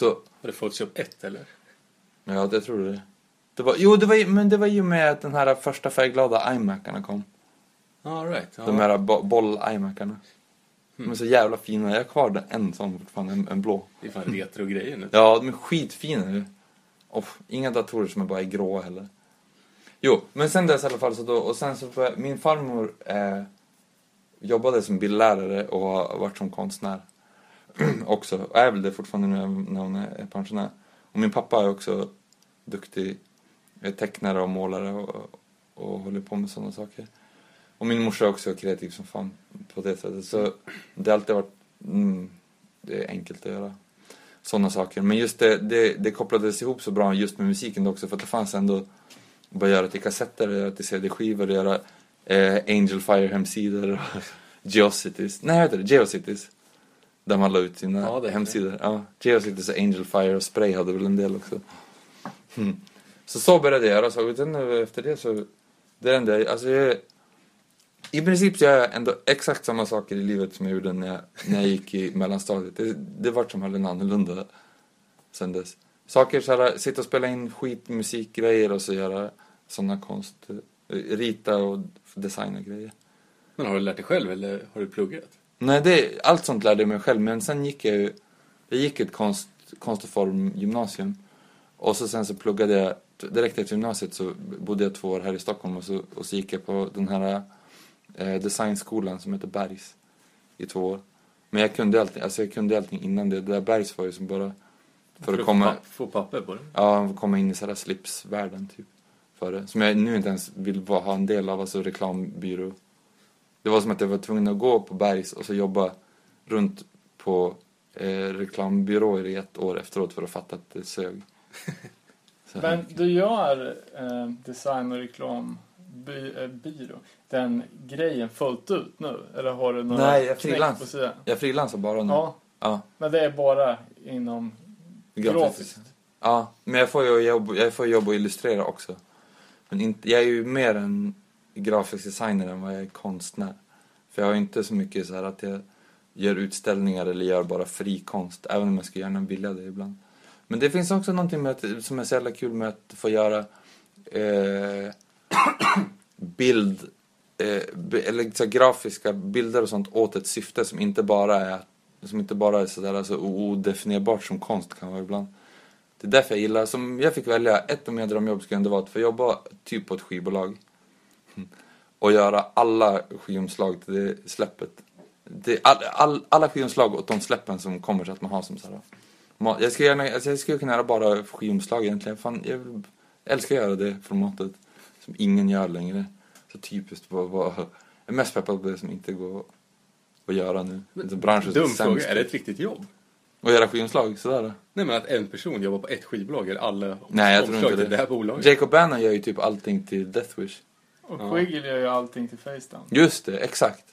Så, Var det Photoshop 1 eller? ja det tror det. det var, jo, det var, men det var ju med att den här första färgglada iMacarna kom. All right. Ja. De här bo- boll-iMacarna. De är så jävla fina. Jag har kvar en sån fortfarande, en, en blå. Det är fan retro-grejer nu. Ja, de är skitfina ju. Och inga datorer som är bara är gråa heller. Jo, men sen dess i alla fall så då, och sen så började, min farmor eh, jobbade som bildlärare och har varit som konstnär också. Och är väl det fortfarande nu när hon är pensionär. Och min pappa är också duktig eh, tecknare och målare och, och håller på med sådana saker. Och min morsa är också kreativ som fan på det sättet. Så det har alltid varit mm, det är enkelt att göra sådana saker. Men just det, det, det kopplades ihop så bra just med musiken också för att det fanns ändå att bara göra till kassetter, göra till CD-skivor, göra eh, Angel Fire hemsidor och Geocities. Nej, heter det? Geocities. Där man la ut sina Ja, hemsidor. Ja, Geocities och Angel Fire och Spray hade väl en del också. Mm. Så så började jag göra. Så sen efter det så, det är det enda, alltså jag, i princip så gör jag ändå exakt samma saker i livet som jag gjorde när jag, när jag gick i mellanstadiet. Det, det vart som helst annorlunda sen dess. Saker så här, sitta och spela in skitmusikgrejer och så göra sådana konst, eh, rita och designa grejer. Men har du lärt dig själv eller har du pluggat? Nej, det, allt sånt lärde jag mig själv. Men sen gick jag ju, jag gick ett konst, konst och formgymnasium. Och så sen så pluggade jag, direkt efter gymnasiet så bodde jag två år här i Stockholm och så, och så gick jag på den här eh, designskolan som heter Bergs i två år. Men jag kunde allting, alltså jag kunde allting innan det. Det där Bergs var ju som bara för att komma, Få, få papper på det. ja, komma in i sådär slipsvärlden typ. För det. Som jag nu inte ens vill vara, ha en del av, alltså reklambyrå. Det var som att jag var tvungen att gå på Bergs och så jobba runt på eh, reklambyråer i ett år efteråt för att fatta att det sög. Men du gör eh, design och reklambyrå, den grejen fullt ut nu? Eller har du några Nej, jag knäck frilans. på sidan? Jag frilansar bara nu. Ja, Ja, men det är bara inom grafiskt. grafiskt. Ja, men jag får ju jobb, jag får jobb och illustrera också. Men inte, jag är ju mer en grafisk designer än vad jag är konstnär. För jag har inte så mycket så här att jag gör utställningar eller gör bara fri konst. Även om jag skulle gärna vilja det ibland. Men det finns också någonting med att, som är så jävla kul med att få göra eh, bild, eller så här, grafiska bilder och sånt åt ett syfte som inte bara är som inte bara är sådär alltså, odefinierbart som konst kan vara ibland. Det är därför jag gillar, som jag fick välja, ett av mina drömjobb skulle ändå vara att få jobba typ på ett skivbolag. Och göra alla skivomslag till det släppet. Det, all, all, alla skivomslag åt de släppen som kommer så att man har som sådär. Jag skulle, gärna, alltså jag skulle kunna göra bara skivomslag egentligen. Fan, jag älskar att göra det formatet. Som ingen gör längre. Så typiskt vad, vad jag är mest peppad på det som inte går att göra nu. Men, branschen Dum fråga, är det ett riktigt jobb? Och göra skivomslag, sådär. Nej men att en person jobbar på ett skivbolag eller alla Nej, jag tror inte det. det här bolaget? Jacob Bannon gör ju typ allting till Death Wish. Och Ja. Quiggle gör ju allting till Facetime. Just det, exakt.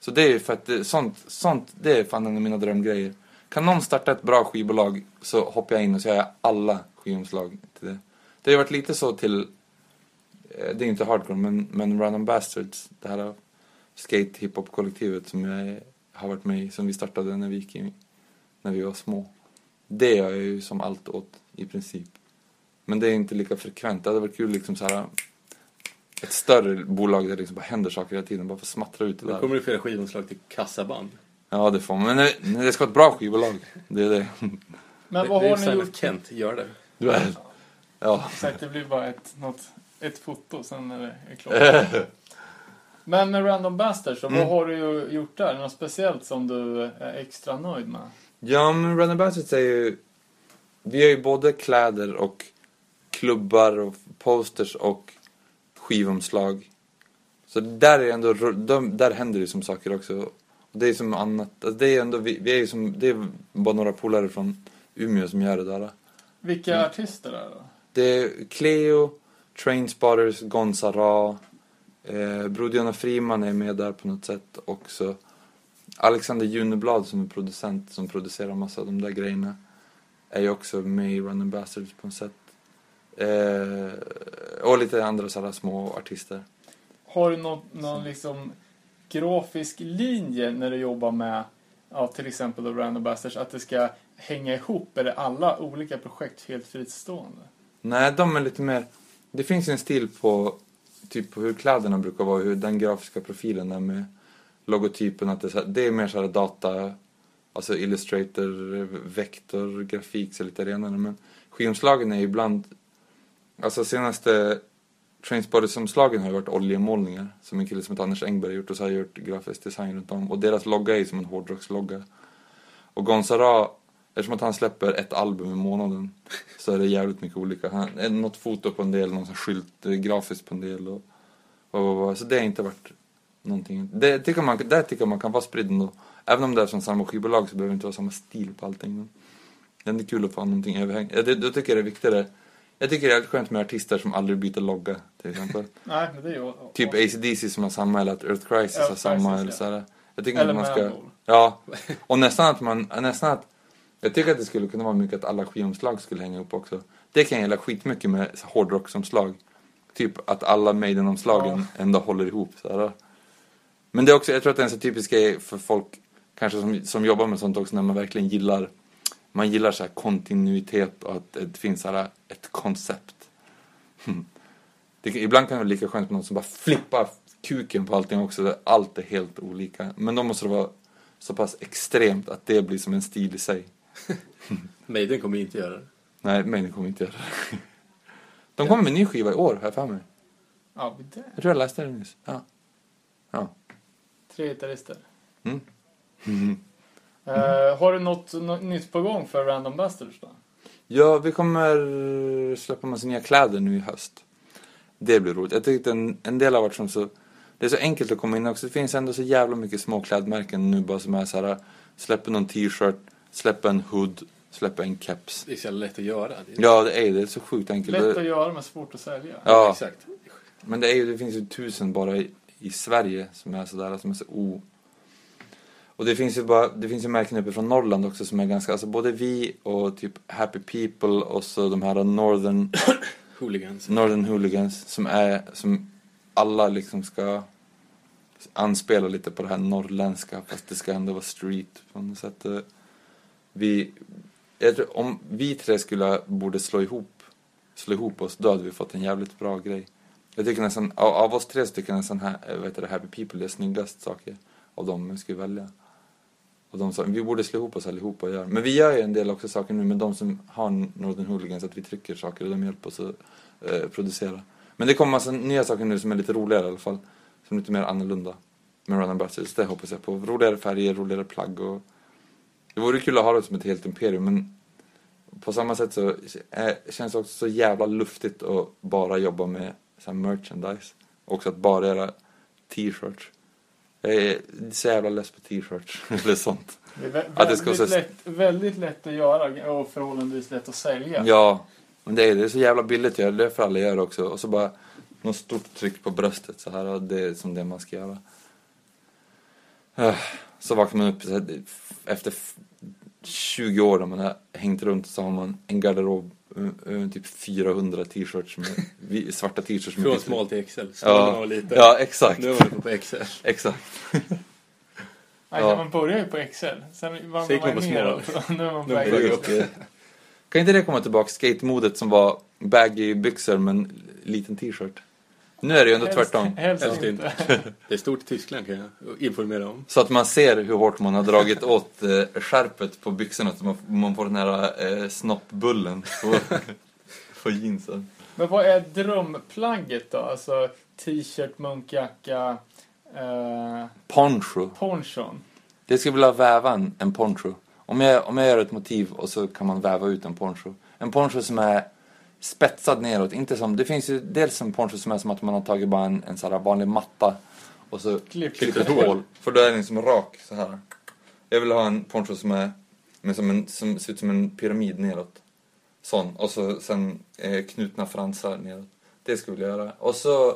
Så det är ju för att det, sånt, sånt, det är fan en av mina drömgrejer. Kan någon starta ett bra skivbolag så hoppar jag in och så gör jag alla skivomslag till det. Det har ju varit lite så till, det är inte hardcore, men, men Random Bastards, det här skate hiphop kollektivet som jag har varit med i, som vi startade när vi gick i, när vi var små. Det gör jag ju som allt åt i princip. Men det är inte lika frekvent. Det hade varit kul liksom så här ett större bolag där det liksom bara händer saker hela tiden. Bara få smattra ut det Då där. kommer du få göra skivomslag till kassaband. Ja, det får man. Men det, det ska vara ett bra skivbolag. Det är det. Men det, vad det är har Simon ni gjort? Kent gör det. Du är... Ja. Exakt, det blir bara ett, något, ett foto, sen är det klart. Men med Random Bastards, så Mm. vad har du ju gjort där? Något speciellt som du är extra nöjd med? Ja, men Random Bastards är ju... vi har ju både kläder och klubbar och posters och skivomslag. Så där är ändå, där händer det som saker också. Det är som annat, alltså det är ändå, vi, vi är ju som, det är bara några polare från Umeå som gör det där. Vilka Mm. artister är det då? Det är Cleo, Trainspotters, Gonza Ra, eh, Brodiona Friman är med där på något sätt också. Alexander Juneblad som är producent som producerar massa av de där grejerna är ju också med i Run Bastards på något sätt. Eh, och lite andra sådana små artister. Har du någon, någon liksom grafisk linje när du jobbar med ja, till exempel då Random Bastards att det ska hänga ihop? Eller alla olika projekt helt fristående? Nej, de är lite mer... Det finns en stil på typ på hur kläderna brukar vara, hur den grafiska profilen är med logotypen, att det, är så här, det är mer så här data, alltså Illustrator, vektor, grafik, så lite renare. Men skivomslagen är ibland, alltså senaste Trainspotters-omslagen har ju varit oljemålningar som en kille som heter Anders Engberg har gjort och så har jag gjort grafisk design runt om. Och deras logga är ju som en hårdrockslogga. Och Gonzara, eftersom att han släpper ett album i månaden så är det jävligt mycket olika. Han, eh, något foto på en del, någon skylt eh, grafiskt på en del och, och, och, Så det har inte varit någonting. Det tycker man, där tycker jag man kan vara spridd ändå. Även om det är från samma skivbolag så behöver det inte vara samma stil på allting. Men det är ändå kul att få någonting överhängande. Det, då tycker jag det är viktigare. Jag tycker det är skönt med artister som aldrig byter logga till exempel. Nej, men det är ju... typ AC/DC som har samma eller att Earth Crisis Earth har samma Crisis, eller ja. sådär. Jag tycker Eller man ska... Ja, och nästan att man, nästan att, jag tycker att det skulle kunna vara mycket att alla skivomslag skulle hänga upp också. Det kan jag gilla skitmycket med hårdrocksomslag. Typ att alla Maiden-omslagen ändå håller ihop. Sådär. Men det är också, jag tror att det är en så typisk grej för folk kanske som, som jobbar med sånt också när man verkligen gillar, man gillar så här kontinuitet och att det finns så här ett koncept. Hmm. Det, ibland kan det vara lika skönt med någon som bara flippar kuken på allting också. där Allt är helt olika. Men då måste det vara så pass extremt att det blir som en stil i sig. Maiden kommer inte göra det. Nej, Maiden kommer inte göra det. De kommer med en ny skiva i år, har jag för mig. Ja, det. Jag tror jag läste det nyss. Ja. Ja. Tre gitarrister. Mm. Eh, har du något, något nytt på gång för Random Bastards då? Ja, vi kommer släppa massa nya kläder nu i höst. Det blir roligt. Jag tyckte en, en del har varit som så... Det är så enkelt att komma in också. Det finns ändå så jävla mycket små klädmärken nu bara som är så här. Släpper någon t-shirt, släpper en hood, släpper en keps. Det är så jävla lätt att göra. Det. Ja, det är det. Det är så sjukt enkelt. Lätt att göra men svårt att sälja. Ja, Exakt. men det, är ju, det finns ju tusen bara i, i Sverige som är sådär, som är så o... Och det finns ju bara, det finns ju märken uppe från Norrland också som är ganska, alltså både vi och typ Happy People och så de här Northern, Hooligans. Northern Hooligans som är, som alla liksom ska anspela lite på det här norrländska fast det ska ändå vara street på något sätt. Vi, jag tror, om vi tre skulle, borde slå ihop, slå ihop oss, då hade vi fått en jävligt bra grej. Jag tycker nästan, av, av oss tre så tycker jag nästan här, eh, vad heter det, Happy People är snyggast saker av dem vi skulle välja. Och de sa, vi borde slå ihop oss allihopa och göra. Men vi gör ju en del också saker nu med de som har Northern Hooligans, att vi trycker saker och de hjälper oss att eh, producera. Men det kommer massa nya saker nu som är lite roligare i alla fall. Som är lite mer annorlunda. Med Run and det hoppas jag på. Roligare färger, roligare plagg och... Det vore kul att ha det som ett helt imperium men på samma sätt så är, känns det också så jävla luftigt att bara jobba med så merchandise. Också att bara göra t-shirts. Jag är så jävla less på t-shirts eller sånt. Det är vä- Att det ska väldigt, lätt, väldigt lätt att göra och förhållandevis lätt att sälja. Ja, men det är, det är så jävla billigt att göra. Det är för alla gör också. Och så bara något stort tryck på bröstet så här. Och det är som det man ska göra. Så vaknar man upp efter f- 20 år när man har hängt runt så har man en garderob eh, eh, typ 400 t-shirts med svarta t-shirts med Från lite- small till. Small Ja, var lite. ja exakt. Nu är man uppe på XL. Exakt. Nej, Ja. Man börjar ju på Excel. Sen gick man man på ner small. nu är man på Excel. upp det. Kan inte det komma tillbaka? Skatemodet som var baggy byxor men liten t-shirt. Nu är det ju ändå tvärtom. Helst Helst inte. Det är stort i Tyskland kan jag informera om. Så att man ser hur hårt man har dragit åt eh, skärpet på byxorna så man, man får den här eh, snoppbullen på, på jeansen. Men vad är drömplagget då? Alltså t-shirt, munkjacka, eh, Poncho. ponchon. Det skulle vilja väva en, en poncho. Om jag, om jag gör ett motiv och så kan man väva ut en poncho. En poncho som är spetsad neråt. Inte som, det finns ju dels en poncho som är som att man har tagit bara en, en här vanlig matta och så Klipp. klippt ett hål. För då är den som rak så här. Jag vill ha en poncho som är men som, en, som ser ut som en pyramid neråt. Sån. Och så sen eh, knutna fransar neråt. Det skulle jag göra. Och så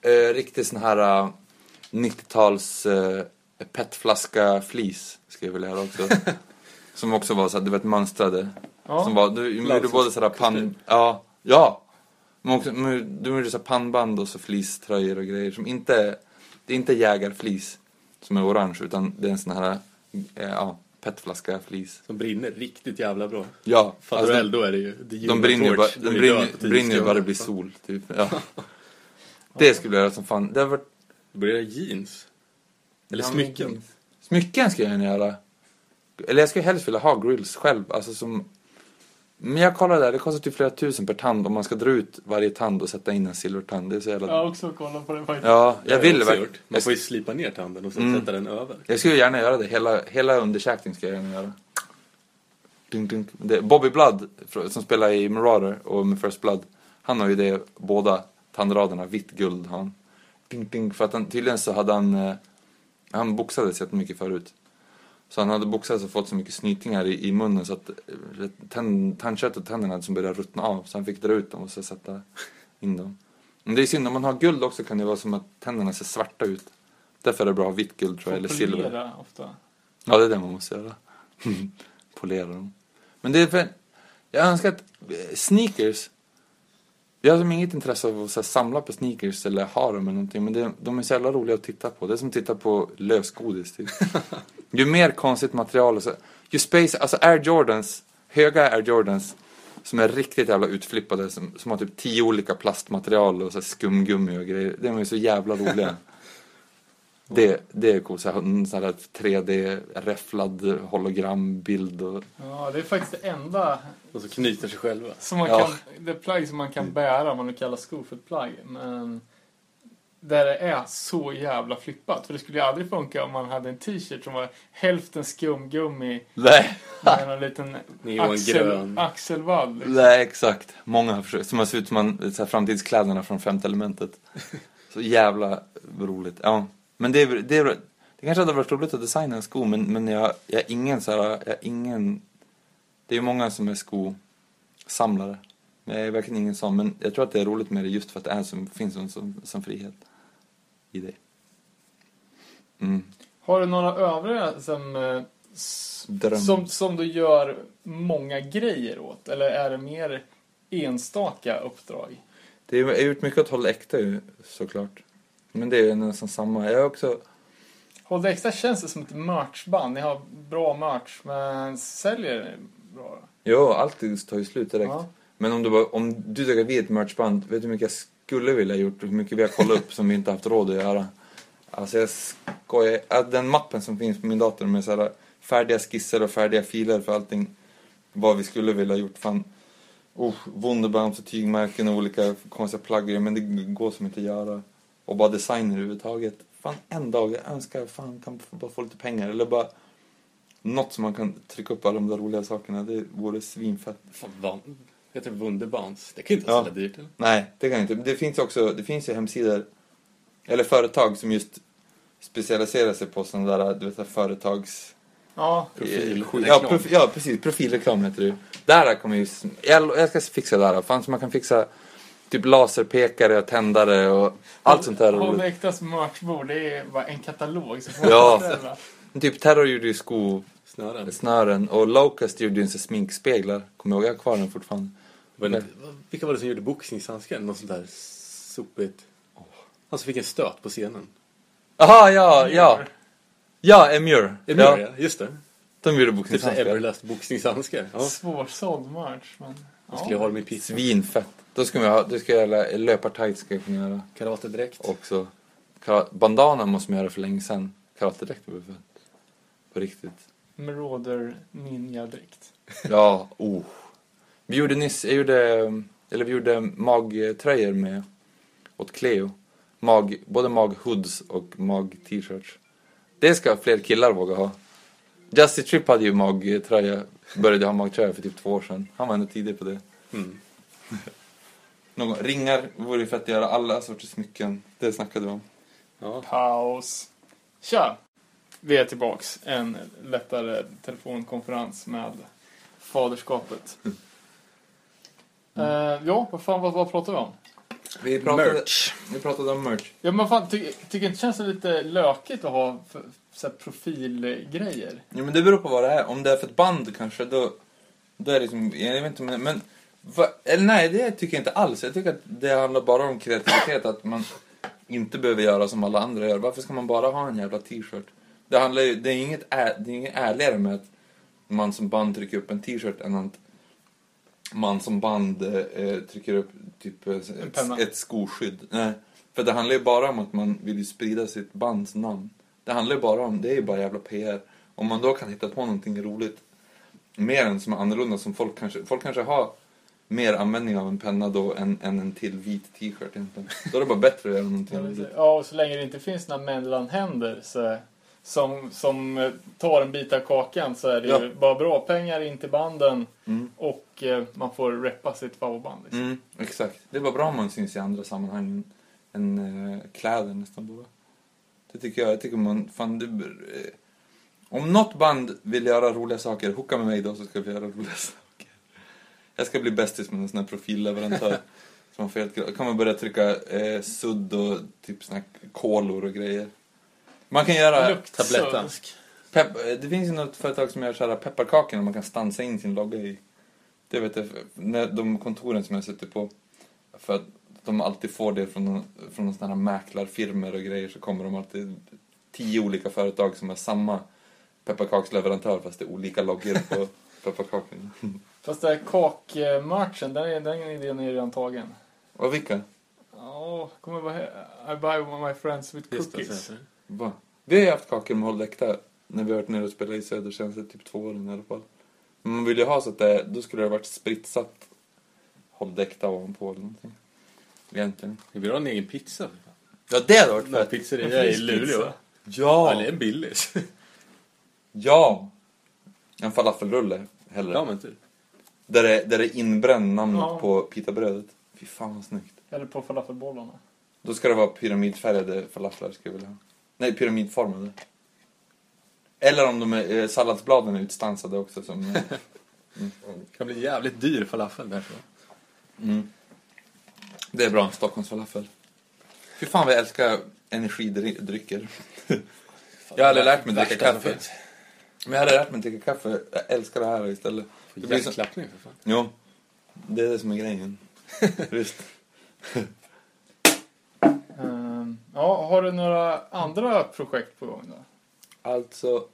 eh, riktigt sån här eh, 90-tals eh, petflaska flis skulle jag vilja göra också. som också var så här, du vet mönstrade. Ja. Som var, du du gjorde både sådär pann... Ja, ja. Men också, men du gjorde så här pannband och så fleecetröjor och grejer som inte... Det är inte jägarflis som är orange utan det är en sån här, eh, ja, petflaska flis. Som brinner riktigt jävla bra. Ja, Fattar alltså, du då är det ju... The de brinner ju bara, de brinner, brinner bara det blir sol, typ. Ja. Det skulle jag göra som fan. Det har varit... Börjar det jeans. Eller Ja, smycken. Smycken skulle jag gärna göra. Eller jag skulle helst vilja ha grills själv. Alltså som... Men jag kollade där, det kostar typ flera tusen per tand om man ska dra ut varje tand och sätta in en silvertand. Det är så jävla... Jag har också kollat på det faktiskt. Ja, Det jag vill också verkligen. Man får ju slipa ner tanden och sen Mm. sätta den över. Jag skulle gärna göra det. Hela, hela underkäken ska jag gärna göra. Ding. Det, Bobby Blood, som spelar i Marauder och med First Blood, han har ju det, båda tandraderna, vitt guld har han. Ding, ding. För att han, tydligen så hade han, eh, han boxades jättemycket förut. Så han hade boxats och fått så mycket snytingar i, i munnen så att eh, tänd, tandköttet och tänderna hade som började ruttna av. Så han fick dra ut dem och så sätta in dem. Men det är synd, om man har guld också kan det vara som att tänderna ser svarta ut. Därför är det bra att ha vitt guld tror jag, eller silver. Polera ofta. Ja, det är det man måste göra. Polera dem. Men det är för... Jag önskar att eh, sneakers... Jag har som inget intresse av att här, samla på sneakers eller ha dem eller någonting. Men det, de är så jävla roliga att titta på. Det är som att titta på lösgodis typ. ju mer konstigt material och så... Ju space... Alltså Air Jordans, höga Air Jordans som är riktigt jävla utflippade. Som, som har typ tio olika plastmaterial och så här skumgummi och grejer. De är så jävla roliga. Det, det är coolt. Så här, en sån här 3D-räfflad hologrambild. Och, Ja, det är faktiskt det enda Och så knyter sig själva. som man Ja. kan, det plagg som man kan bära, om man nu kallar skor för ett plagg. Men där det är så jävla flippat. För det skulle ju aldrig funka om man hade en t-shirt som var hälften skumgummi nej, med en liten axel, axelvadd. Liksom. nej, exakt. Många har försökt. Som har sett ut som man, så här, framtidskläderna från femte elementet. Så jävla roligt. Ja. Men det, är, det, är, det kanske hade varit roligt att designa en sko, men, men jag, jag är ingen så här, jag är ingen... Det är ju många som är skosamlare. Men jag är verkligen ingen sån. Men jag tror att det är roligt med det just för att det är som, finns en sån, sån frihet i det. Mm. Har du några övriga som, eh, Dröm. som, som du gör många grejer åt? Eller är det mer enstaka uppdrag? Det är, jag har gjort mycket åt Håll Äkta ju, såklart. Men det är ju nästan samma. Jag har också... Det extra känns det som ett merchband. Ni har bra merch, men säljer ni bra? Jo, allt tar ju slut direkt. Ja. Men om du, bara, om du tycker att vi är ett merchband, vet du hur mycket jag skulle vilja gjort? Hur mycket vi har kollat upp som vi inte haft råd att göra? Alltså jag skojar. Den mappen som finns på min dator med så här färdiga skisser och färdiga filer för allting. Vad vi skulle vilja gjort. Fan. Oh, Wunderbaums och tygmärken och olika konstiga plagg. Men det går som inte att göra. Och bara design överhuvudtaget. Fan, en dag. Jag önskar fan kan bara få lite pengar. Eller bara något som man kan trycka upp alla de där roliga sakerna. Det vore svinfett. Fan. Heter det Wunderbans? Det kan ju inte Ja. vara så dyrt eller? Nej, det kan inte. Det finns också, det finns ju hemsidor, eller företag som just specialiserar sig på sådana där, du vet, här företags... Ja, Profilreklam. Ja, profi, ja, precis. Profilreklam heter det ju. Där kommer ju... Jag, jag ska fixa det där. Fan, så man kan fixa typ laserpekare och tändare och allt sånt där. Äktas merchbord, det är bara en katalog. Så får Ja. Typ Terror gjorde ju skosnören Snören. och Locust gjorde ju en sminkspeglar. Kommer jag ihåg? Jag har kvar den fortfarande. Det, vilka var det som gjorde boxningshandsken? Något sånt där sopigt. Han som fick en stöt på scenen. Jaha, ja, ja. Ja, Emure. Ja, Ja, ja. just det. de gjorde Typ boxningshandskar. Everlast boxningshandskar. Ja. Svårsåld merch, men... Skulle jag ha dem i pizza. Svinfett. Då ska vi ha, då ska jag göra löpartights ska jag kunna göra. Karatedräkt. Också. Kara- Bandana måste man göra för länge sedan. Karatedräkt var fett. På riktigt. Marauder ninja-dräkt. Ja, oh. Vi gjorde nyss, jag gjorde, eller vi gjorde magtröjor med, åt Cleo. Mag, både mag-hoods och mag-t-shirts. Det ska fler killar våga ha. Justy Tripp hade ju magtröja, började ha magtröja för typ två år sedan. Han var ändå tidig på det. Mm. Någon, ringar vore ju fett att göra alla sorters smycken. Det snackade vi om. Ja. Paus. Tja! Vi är tillbaks. En lättare telefonkonferens med faderskapet. Eh, ja, vad fan, vad, vad pratar vi om? Vi pratade, Merch. Vi pratade om merch. Ja, men fan, ty, tycker inte det känns lite lökigt att ha för, så här profilgrejer? Jo men det beror på vad det är. Om det är för ett band kanske, då, då är det liksom, jag vet inte men, men va, nej det tycker jag inte alls. Jag tycker att det handlar bara om kreativitet, att man inte behöver göra som alla andra gör. Varför ska man bara ha en jävla t-shirt? Det handlar ju, det är inget, det är inget ärligare med att man som band trycker upp en t-shirt än att man som band eh, trycker upp typ eh, ett, ett skoskydd. Nej, för det handlar ju bara om att man vill sprida sitt bands namn. Det handlar ju bara om, det är ju bara jävla PR. Om man då kan hitta på någonting roligt, mer än som är annorlunda, som folk kanske, folk kanske har mer användning av en penna då än, än en till vit t-shirt egentligen. Då är det bara bättre att göra någonting roligt. Ja, och så länge det inte finns några mellanhänder så, som, som eh, tar en bit av kakan så är det ju Ja. bara bra pengar in till banden Mm. och eh, man får reppa sitt favoritband. Liksom. Mm, exakt. Det är bara bra om man syns i andra sammanhang än eh, kläder nästan bara. Det tycker jag. Jag tycker man, fan det, eh, Om något band vill göra roliga saker, hooka med mig då så ska vi göra roliga saker. Jag ska bli bästis med en sån här profilleverantör. så man får helt, kan man börja trycka eh, sudd och typ såna här kolor och grejer. Man kan göra... Pepp, eh, det finns ju något företag som gör så här pepparkakor och man kan stansa in sin logga i. Det vet jag, när de kontoren som jag sitter på. För att de alltid får det från, från någon sån här mäklarfirmor och grejer så kommer de alltid tio olika företag som har samma pepparkaksleverantör fast det är olika loggor på pepparkakorna. Fast det här kakmerchen, den, är- den idén är redan tagen. Och vilka? Ja, kommer vara I buy my friends with cookies. Va? Vi har ju haft kakor med Håll Äkta när vi har varit nere och spelat i Södertjänst i typ två år i alla fall. Men man vill ju ha så att det, då skulle det ha varit spritsat Håll Äkta ovanpå eller någonting. Egentligen. det. Vi vill ha en egen pizza. Ja, det hade varit fett. pizzeria i Luleå. pizza. Ja, Ja! det är en Billys. Ja! En falafelrulle, hellre. Ja, men typ. Där det, där det är inbränd namnet Ja. på pitabrödet. Fy fan vad snyggt. Eller på falafelbollarna. Då ska det vara pyramidfärgade falaflar ska jag vilja ha. Nej, pyramidformade. Eller om de är, eh, salladsbladen är utstansade också som... eh, Det kan bli jävligt dyr falafel därför. Mm. Det är bra, Stockholmsfalafel. Fy fan vad jag älskar energidrycker. Jag har aldrig lärt mig dricka kaffe. Men jag hade lärt mig dricka kaffe. Jag älskar det här istället. Får Det blir. Hjärtklappning för fan. Jo, det är det som är grejen. Visst. Ehm, ja, har du några andra projekt på gång då? Alltså,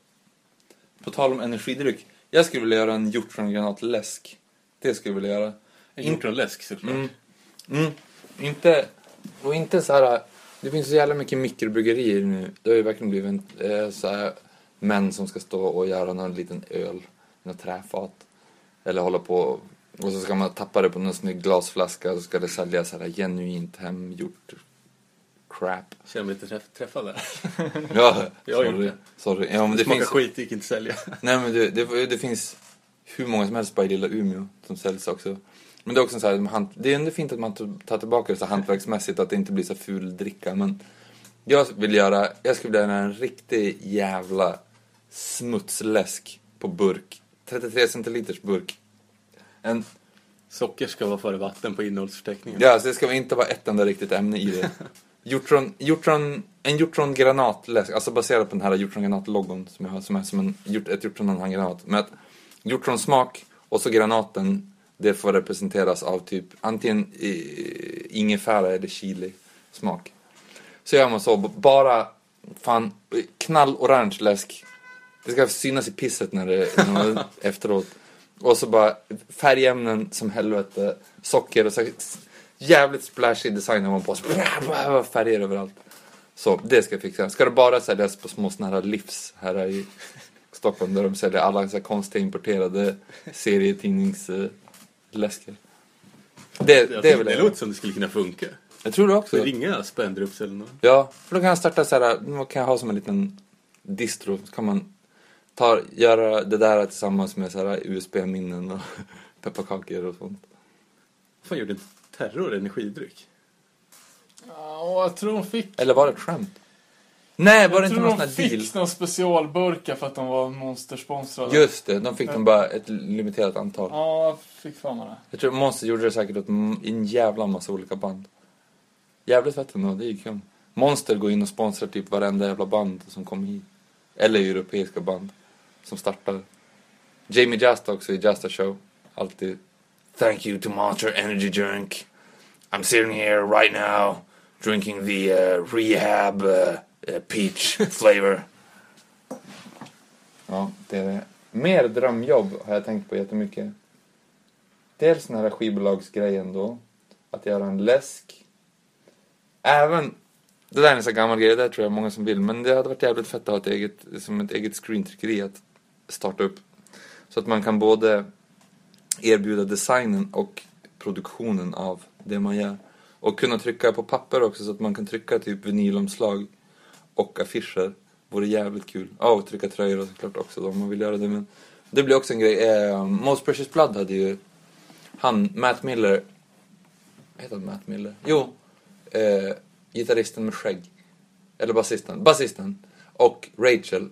på tal om energidryck. Jag skulle vilja göra en hjortrongranatläsk. Det skulle jag vilja göra. En hjortronläsk såklart. Mm. Mm. Inte, och inte så här. Det finns så jävla mycket mikrobryggerier nu. Det har ju verkligen blivit en, eh, så här, män som ska stå och göra någon liten öl i något träfat. Eller hålla på och så ska man tappa det på någon snygg glasflaska och så ska det säljas så här genuint hemgjort crap. Känner mig lite träff, träffad där. Ja, Jag har gjort sorry. det. sorry. Ja, men Det smakar finns, skit, gick inte att sälja. Nej men det, det, det finns hur många som helst bara i lilla Umeå som säljs också. Men det är också så här, det är ändå fint att man tar- tillbaka det så hantverksmässigt, att det inte blir så ful dricka. Men jag vill göra, jag skulle vilja göra en riktig jävla smutsläsk på burk. 33 centiliters burk. En, Socker ska vara före vatten på innehållsförteckningen. ja, så det ska inte vara ett enda riktigt ämne i det. Hjortron, hjortron, en hjortrongranatläsk, alltså baserad på den här hjortrongranat-logon som jag har, som är som en, hjort- ett hjortron-granat. Med att hjortronsmak och så granaten, det får representeras av typ antingen i- ingefära eller chili smak. Så gör man så, bara fan knallorange läsk. Det ska synas i pisset när det, när man, efteråt. Och så bara färgämnen som helvete, socker och så jävligt splashig design har man på. Färger överallt. Så det ska jag fixa. Ska det bara säljas på små såna här livs här i Stockholm där de säljer alla så här konstiga importerade serietidningsläskor. Det, det, det låter som det skulle kunna funka. Jag tror det också. Så ringa Spendrups eller något. Ja, för då kan jag starta så här, kan jag ha som en liten distro, så kan man tar, göra det där tillsammans med så här USB-minnen och pepparkakor och sånt. Fan gjorde en terror energidryck? Ja, jag tror de fick... Eller var det ett skämt? Nej, var det jag inte tror någon de sån här deal? fick någon specialburkar för att de var monstersponsrade. Just det, de fick de bara ett limiterat antal. Ja, jag fick för mig det. Jag tror Monster gjorde det säkert åt en jävla massa olika band. Jävligt fett ändå, det är ju. Monster går in och sponsrar typ varenda jävla band som kommer hit. Eller europeiska band som startar. Jamie Jasta också i Jasta Show. Alltid. Thank you to Monster Energy Drink. I'm sitting here right now drinking the uh, rehab uh, uh, peach flavor. Ja, det är det. Mer drömjobb har jag tänkt på jättemycket. Dels den här skivbolagsgrejen då. Att göra en läsk. Även, det där är en sån gammal grej, det tror jag många som vill. Men det hade varit jävligt fett att ha ett eget, som ett eget screentryckeri att starta upp. Så att man kan både erbjuda designen och produktionen av det man gör. Och kunna trycka på papper också så att man kan trycka typ vinylomslag och affischer. Vore jävligt kul. Ja, och trycka tröjor såklart också då, om man vill göra det. Men det blir också en grej. Eh, Most Precious Blood hade ju han, Matt Miller. Heter han Matt Miller? Jo. Eh, gitarristen med skägg. Eller basisten. Basisten. Och Rachel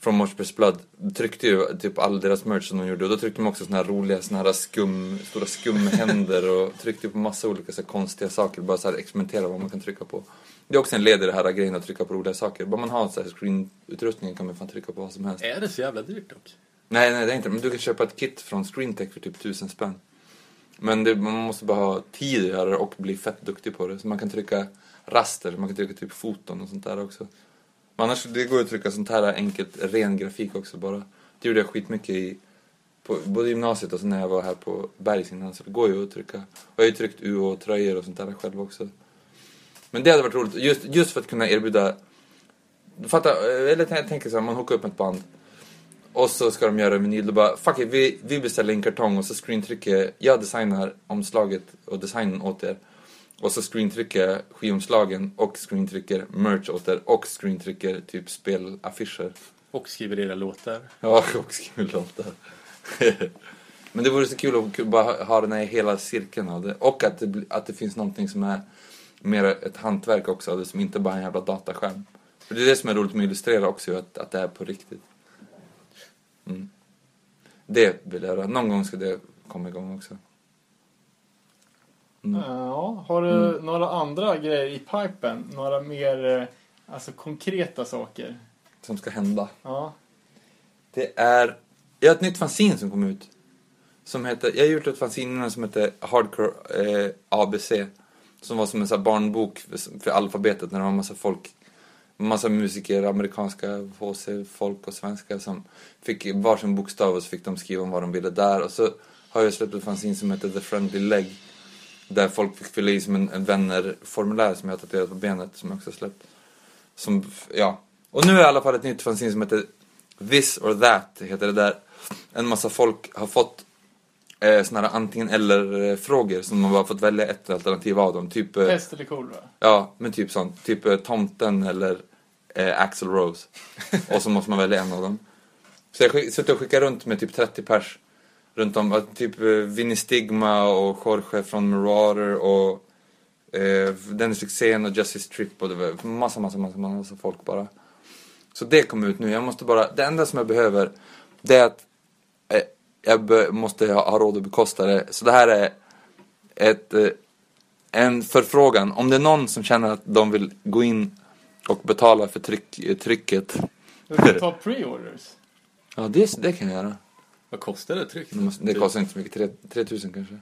från Most Precious Blood tryckte ju typ all deras merch som de gjorde. Och då tryckte de också såna här roliga, såna här skum, stora skumhänder och tryckte på massa olika så konstiga saker. Bara så här experimentera vad man kan trycka på. Det är också en led i det här grejen att trycka på roliga saker. Bara man har så här screen-utrustningen kan man fan trycka på vad som helst. Är det så jävla dyrt dock? Nej, nej det är inte. Men du kan köpa ett kit från Screentech för typ tusen spänn. Men det, man måste bara ha tid att göra det och bli fett duktig på det. Så man kan trycka raster, man kan trycka typ foton och sånt där också. Men annars, det går ju att trycka sånt här enkelt, ren grafik också bara. Det gjorde jag skitmycket i på, både gymnasiet och sen när jag var här på Bergs innan. Så det går ju att trycka. Och jag har ju tryckt UH-tröjor och sånt där själv också. Men det hade varit roligt, just, just för att kunna erbjuda... Du fattar, eh, eller jag tänker så här, man hookar upp ett band. Och så ska de göra en vinyl. Då bara, fuck it, vi, vi beställer en kartong och så screentrycker jag designar omslaget och designen åt er. Och så screentrycker jag skivomslagen och screentrycker merch åt er och screentrycker typ spelaffischer. Och skriver era låtar. Ja, och skriver låtar. Men det vore så kul att bara ha den här hela cirkeln av det. Och att det, att det finns någonting som är mer ett hantverk också av det, som inte bara är en jävla dataskärm. För det är det som är roligt med att illustrera också, att, att det är på riktigt. Mm. Det vill jag göra. Någon gång ska det komma igång också. Mm. Ja, har du några andra grejer i pipen? Några mer eh, alltså, konkreta saker? Som ska hända. Ja. Det är... Jag har ett nytt fanzine som kom ut. Som heter... Jag har gjort ett fanzine innan som heter Hardcore eh, ABC. Som var som en sån här barnbok för, för alfabetet när det var en massa folk. Massa musiker, amerikanska HC-folk och svenska som fick varsin bokstav och så fick de skriva om vad de ville där. Och så har jag släppt ett fanzine som heter The Friendly Leg. Där folk fick fylla i som en, en vänner-formulär som jag har tatuerat på benet som jag också har släppt. Som, ja. Och nu är i alla fall ett nytt fanzine som heter This or That, heter det där. En massa folk har fått eh, såna här antingen eller-frågor som man bara fått välja ett alternativ av dem. Typ, eh, Pest eller kolera? ja, men typ sånt. Typ eh, Tomten eller eh, Axl Rose. och så måste man välja en av dem. Så jag suttit och skickat runt med typ 30 pers. Runt om, typ eh, Vinny Stigma och Jorge från Marauder och eh, Dennis Lyxzén och Justice Tripp och det var massa, massa, massa, massa folk bara. Så det kom ut nu. Jag måste bara, det enda som jag behöver det är att eh, jag måste ha, ha råd att bekosta det. Så det här är ett, eh, en förfrågan. Om det är någon som känner att de vill gå in och betala för tryck, trycket. Du kan ta pre-orders. Ja, det, det kan jag göra. Vad kostar det tryck? Det, måste, det kostar inte så mycket, tre- 3000 kanske.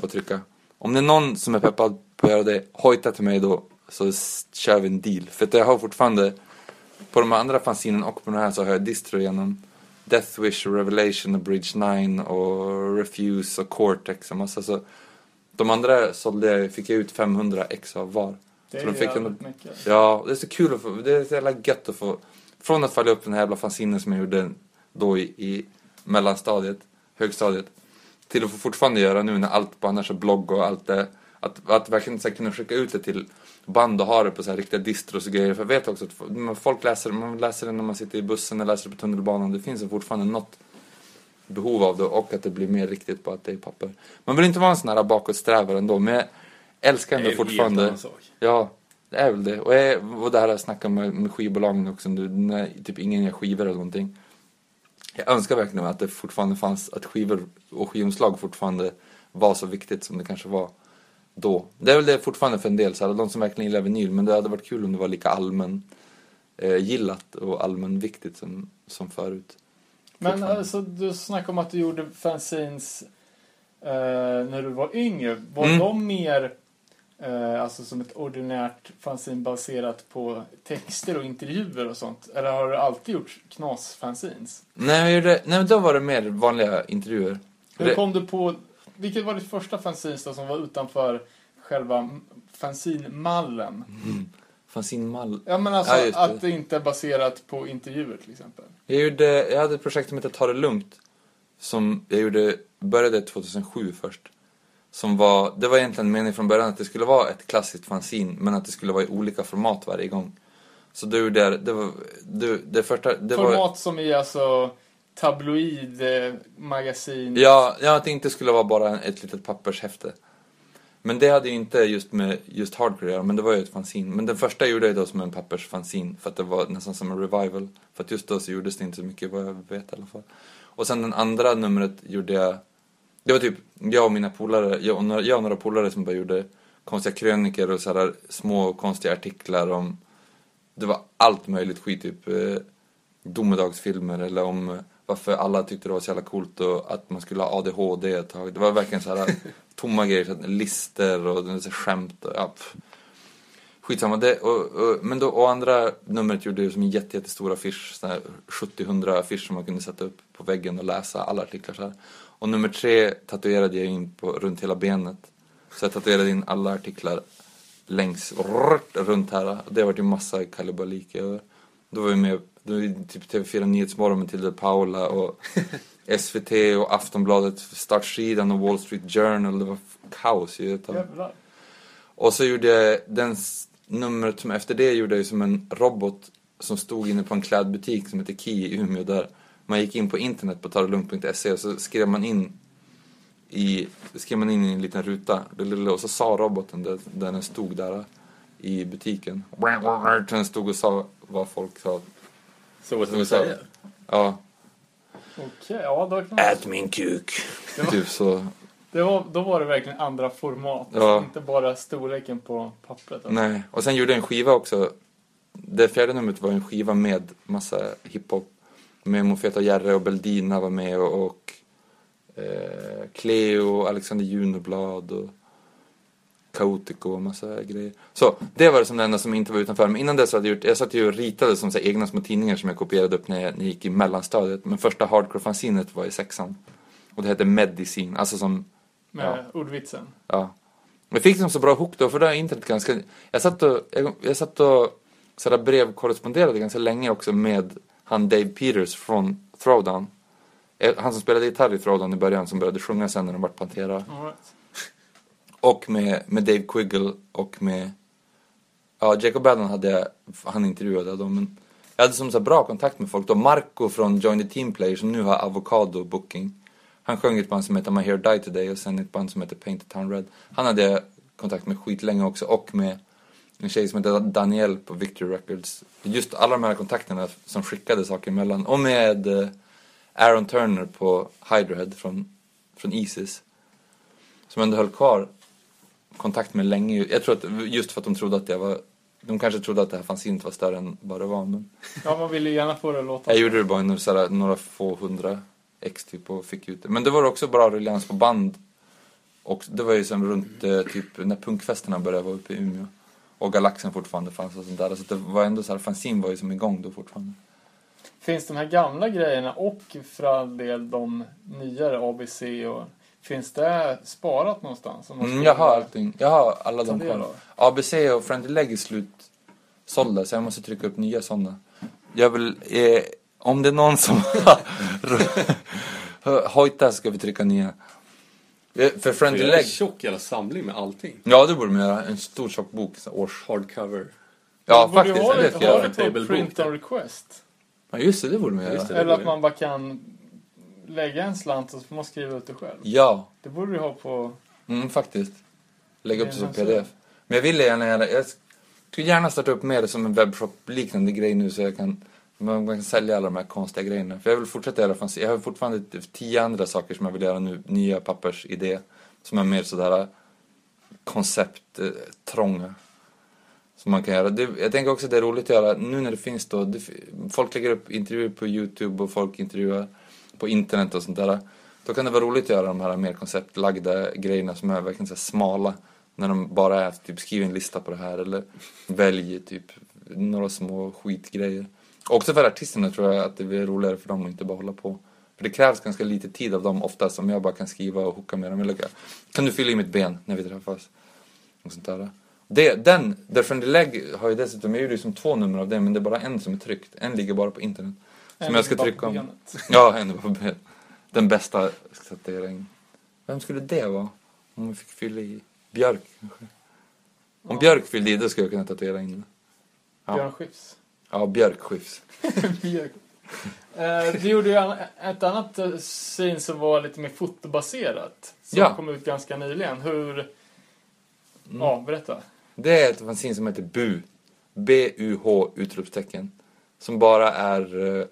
Att trycka. Om det är någon som är peppad på att göra det, hojta till mig då. Så kör vi en deal. För att jag har fortfarande, på de andra fanzinen och på den här så har jag distro genom Death Wish, Revelation och Bridge 9 och Refuse och Cortex och massa så. De andra sålde jag, fick jag ut 500 ex av var. Det Så de är fick en- mycket. Ja, det är så kul att få, det är så jävla gött att få, från att falla upp den här jävla fanzinen som jag gjorde då i, i mellanstadiet, högstadiet, till att få fortfarande göra nu när allt bara är blogg och allt är, Att, att verkligen så här, kunna skicka ut det till band och ha det på så här riktiga distros och grejer. För jag vet också att folk läser, man läser det när man sitter i bussen eller läser det på tunnelbanan. Det finns fortfarande något behov av det och att det blir mer riktigt på att det är papper. Man vill inte vara en sån här bakåtsträvare ändå, men jag älskar Det ändå är en helt fortfarande... annan sak. Ja, det är väl det. Och, jag, och det här jag snackar med, med skivbolagen också när typ ingen gör skivor eller någonting. Jag önskar verkligen att det fortfarande fanns, att skivor och skivomslag fortfarande var så viktigt som det kanske var då. Det är väl det fortfarande för en del, så här, de som verkligen gillar vinyl, men det hade varit kul om det var lika allmän eh, gillat och allmänviktigt som, som förut. Men alltså, du snackade om att du gjorde fanzines eh, när du var yngre. Var Mm. de mer alltså som ett ordinärt fanzine baserat på texter och intervjuer och sånt? Eller har du alltid gjort knas-fanzines? Nej, gjorde, nej, då var det mer vanliga intervjuer. Hur kom du på... Vilket var ditt första fanzines då som var utanför själva fanzine-mallen? Fanzine-mall. Ja men alltså Ja, att det inte är baserat på intervjuer till exempel. Jag, gjorde, jag hade ett projekt som hette Ta det lugnt. Som jag gjorde, började 2007 först. Som var, det var egentligen meningen från början att det skulle vara ett klassiskt fanzine men att det skulle vara i olika format varje gång. Så då gjorde det var, det, det första, det var... Format som i alltså tabloid, eh, magasin. Ja, ja, att det inte skulle vara bara ett litet pappershäfte. Men det hade ju inte just med just hardcore göra, men det var ju ett fanzine. Men den första gjorde jag då som en pappersfanzine för att det var nästan som en revival. För att just då så gjordes det inte så mycket vad jag vet i alla fall. Och sen den andra numret gjorde jag, det var typ jag och mina polare, jag och några, jag och några polare som bara gjorde konstiga krönikor och sådär små konstiga artiklar om, det var allt möjligt skit, typ eh, domedagsfilmer eller om varför alla tyckte det var så jävla coolt och att man skulle ha ADHD ett tag. Det var verkligen så här tomma grejer, så här, lister och så skämt och ja, pff. Skitsamma. Det, och, och, men då, och andra numret gjorde ju som en jätte, jättestor affisch, sån här 70-100 affisch som man kunde sätta upp på väggen och läsa alla artiklar så här. Och nummer tre tatuerade jag in på, runt hela benet. Så jag tatuerade in alla artiklar längs, rrt, runt här. Det var ju massa kalabalik. Och Då var vi med, då var vi typ TV4 Nyhetsmorgon med Tilde Paula och SVT och Aftonbladet, startsidan och Wall Street Journal. Det var kaos ju. Och så gjorde jag den numret som efter det gjorde jag ju som en robot som stod inne på en klädbutik som heter Ki i Umeå där man gick in på internet på tarolugnt.se och så skrev man in i, skrev man in i en liten ruta och så sa roboten där, där den stod där i butiken. Den stod och sa vad folk sa. Så vad man sa- säga? Ja, Okej, ja då, kan ät min kuk. Typ så. det var, då var det verkligen andra format. Ja. Inte bara storleken på pappret. alltså. Nej, och sen gjorde jag en skiva också. Det fjärde numret var en skiva med massa hiphop. Med Mofeta Järre och Beldina var med och, och eh, Cleo och Alexander Junoblad och Kaotiko och massa grejer. Så det var det som det enda som inte var utanför. Men innan dess hade jag gjort, jag satt ju och ritade som så här, egna små tidningar som jag kopierade upp när jag, när jag gick i mellanstadiet. Men första hardcore-fanzinet var i sexan. Och det hette Medicine, alltså som Med ordvitsen. Ja. Jag fick dem så bra hook då, för då är internet ganska... Jag satt och, jag, jag satt och sådär brevkorresponderade ganska länge också med han Dave Peters från Throwdown. Eh, Han som spelade gitarr i Throwdown i början, som började sjunga sen när de vart Pantera. Right. Och med, med Dave Quiggle och med... Ja, Jacob Baden hade jag, han intervjuade då, men jag hade som så bra kontakt med folk då. Marco från Join the Team Player som nu har Avocado Booking. Han sjöng i ett band som heter My Hair Die Today och sen ett band som heter Painted Town Red. Han hade jag kontakt med skitlänge också och med en tjej som heter Danielle på Victory Records. Just alla de här kontakterna som skickade saker emellan. Och med eh, Aaron Turner på Hydrohead från, från Isis. Som ändå höll kvar kontakt med länge. Jag tror att just för att de trodde att jag var de kanske trodde att det här fanzinet var större än vad det var. Men Ja, man vill ju gärna få det att låta. jag gjorde det bara några, några få hundra ex typ och fick ut det. Men det var också bra ruljans på band. Och det var ju som runt eh, typ när punkfesterna började vara uppe i Umeå. Och Galaxen fortfarande fanns och sånt där. Så det var ändå så här, fanzine var ju som igång då fortfarande. Finns de här gamla grejerna och för all del de nyare ABC och Finns det sparat någonstans? Mm, jag har allting. Jag har alla de kvar. ABC och Friendly Leg är slutsålda så jag måste trycka upp nya sådana. Jag vill, eh, om det är någon som har hojta ska vi trycka nya. Eh, För Friendly göra en Leg. tjock jävla samling med allting. Ja, det borde man göra. En stor tjock bok. så Års... Hardcover. Ja, Borde faktiskt. Ha Det det, ska jag göra. det print on request. Ja, just det. Det borde man göra. det. Eller att man bara kan lägga en slant och så får man skriva ut det själv. Ja, Det borde du ha på... mm, faktiskt. Lägga upp det Det som pdf. Men jag vill gärna. Jag skulle gärna starta upp mer som en webbshop-liknande grej nu så jag kan... Man man kan sälja alla de här konstiga grejerna. För jag vill fortsätta göra fanzine. Jag har fortfarande typ tio andra saker som jag vill göra nu. Nya pappersidé. Som är mer sådär äh, koncepttrånga. Äh, eh. Som man kan göra. Det, jag tänker också att det är roligt att göra nu när det finns då. Det, folk lägger upp intervjuer på Youtube och folk intervjuar på internet och sånt där. Då kan det vara roligt att göra de här mer konceptlagda grejerna som är verkligen så här smala. När de bara är typ skriv en lista på det här eller välj typ några små skitgrejer. Också för artisterna tror jag att det blir roligare för dem att inte bara hålla på. För det krävs ganska lite tid av dem oftast om jag bara kan skriva och hooka med dem. Eller, kan du fylla i mitt ben när vi träffas? Och sånt där. Det, den, The Friendly Leg har ju dessutom, jag gjorde ju som två nummer av det men det är bara en som är tryckt. En ligger bara på internet. Som jag ska bara trycka om. benet. Ja, en på ben. Den bästa in. Vem skulle det vara? Om vi fick fylla i Björk kanske? Om Björk fyllde i då skulle jag kunna tatuera in Ja. Björn Skifs. Ja, Björk skifs. Björk. Eh, Du gjorde ju an- ett annat eh, syn som var lite mer fotobaserat. Som Ja. kom ut ganska nyligen. Hur... Mm. Ja, berätta. Det är ett fanzine som heter BU. B-U-H utropstecken. Som bara är eh,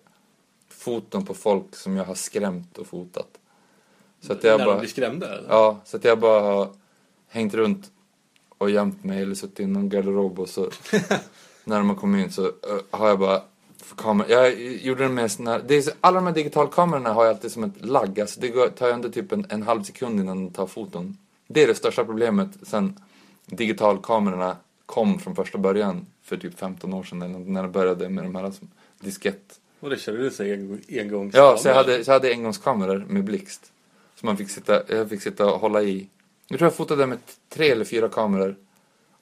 foton på folk som jag har skrämt och fotat. Så att jag När bara... de blir skrämda eller? Ja, så att jag bara har hängt runt och gömt mig eller suttit i någon garderob och så när de har kommit in så eh, har jag bara kamera. Jag gjorde den med sån här, det är så, alla de här digitalkamerorna har jag alltid som ett lagg. Alltså det går, tar ändå typ en, en halv sekund innan de tar foton. Det är det största problemet sen digitalkamerorna kom från första början för typ 15 år sedan när de började med de här som diskett. Och det körde du så en, engångs Ja, så jag hade, så jag hade engångskameror med blixt. Så man fick sitta, jag fick sitta och hålla i. Jag tror jag fotade med tre eller fyra kameror.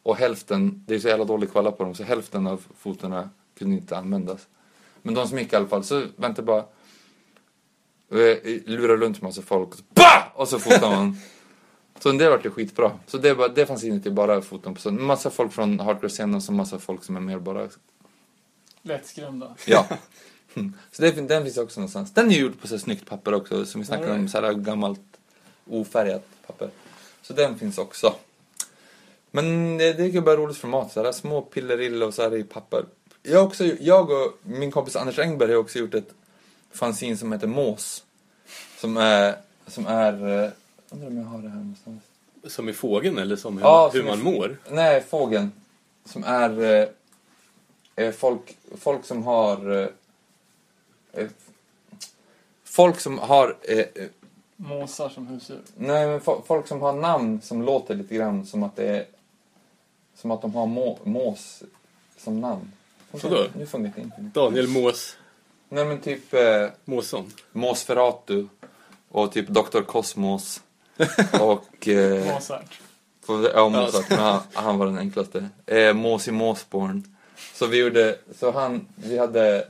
Och hälften, det är så jävla dålig kvalitet på dem, så hälften av fotona kunde inte användas. Men de som gick i alla fall, så väntade bara. Lurade runt massa folk. Och så, bah! och så fotade man. Så det vart ju skitbra. Så det, var, det fanns inte bara foton på så Massa folk från hardcore-scenen och massa folk som är mer bara Lättskrämda. Ja. Mm. Så det, den finns också någonstans. Den är gjord på så snyggt papper också, som vi snackade om, så här gammalt ofärgat papper. Så den finns också. Men det, det är ju bara roligt format, så här små pillerill och så här i papper. Jag, också, jag och min kompis Anders Engberg har också gjort ett fanzine som heter Mås. Som är, som är, eh, undrar om jag har det här någonstans. Som i fågeln eller som hur, Ja, hur som man i- mår? Nej, fågeln. Som är eh, eh, folk, folk som har... Eh, eh, folk som har... Eh, Måsar som husdjur. nej, men fo- folk som har namn som låter lite grann som att det är... Som att de har må, mås som namn. Funkar Vadå? Nu funkar det inte. Daniel Mås Nej, men typ eh, Måsson. Måsferatu och typ Dr. Cosmos och... Eh, Mozart. Ja, Mozart, men han, han var den enklaste. Eh, Mås i Måsborn. Så vi gjorde, så han, vi hade,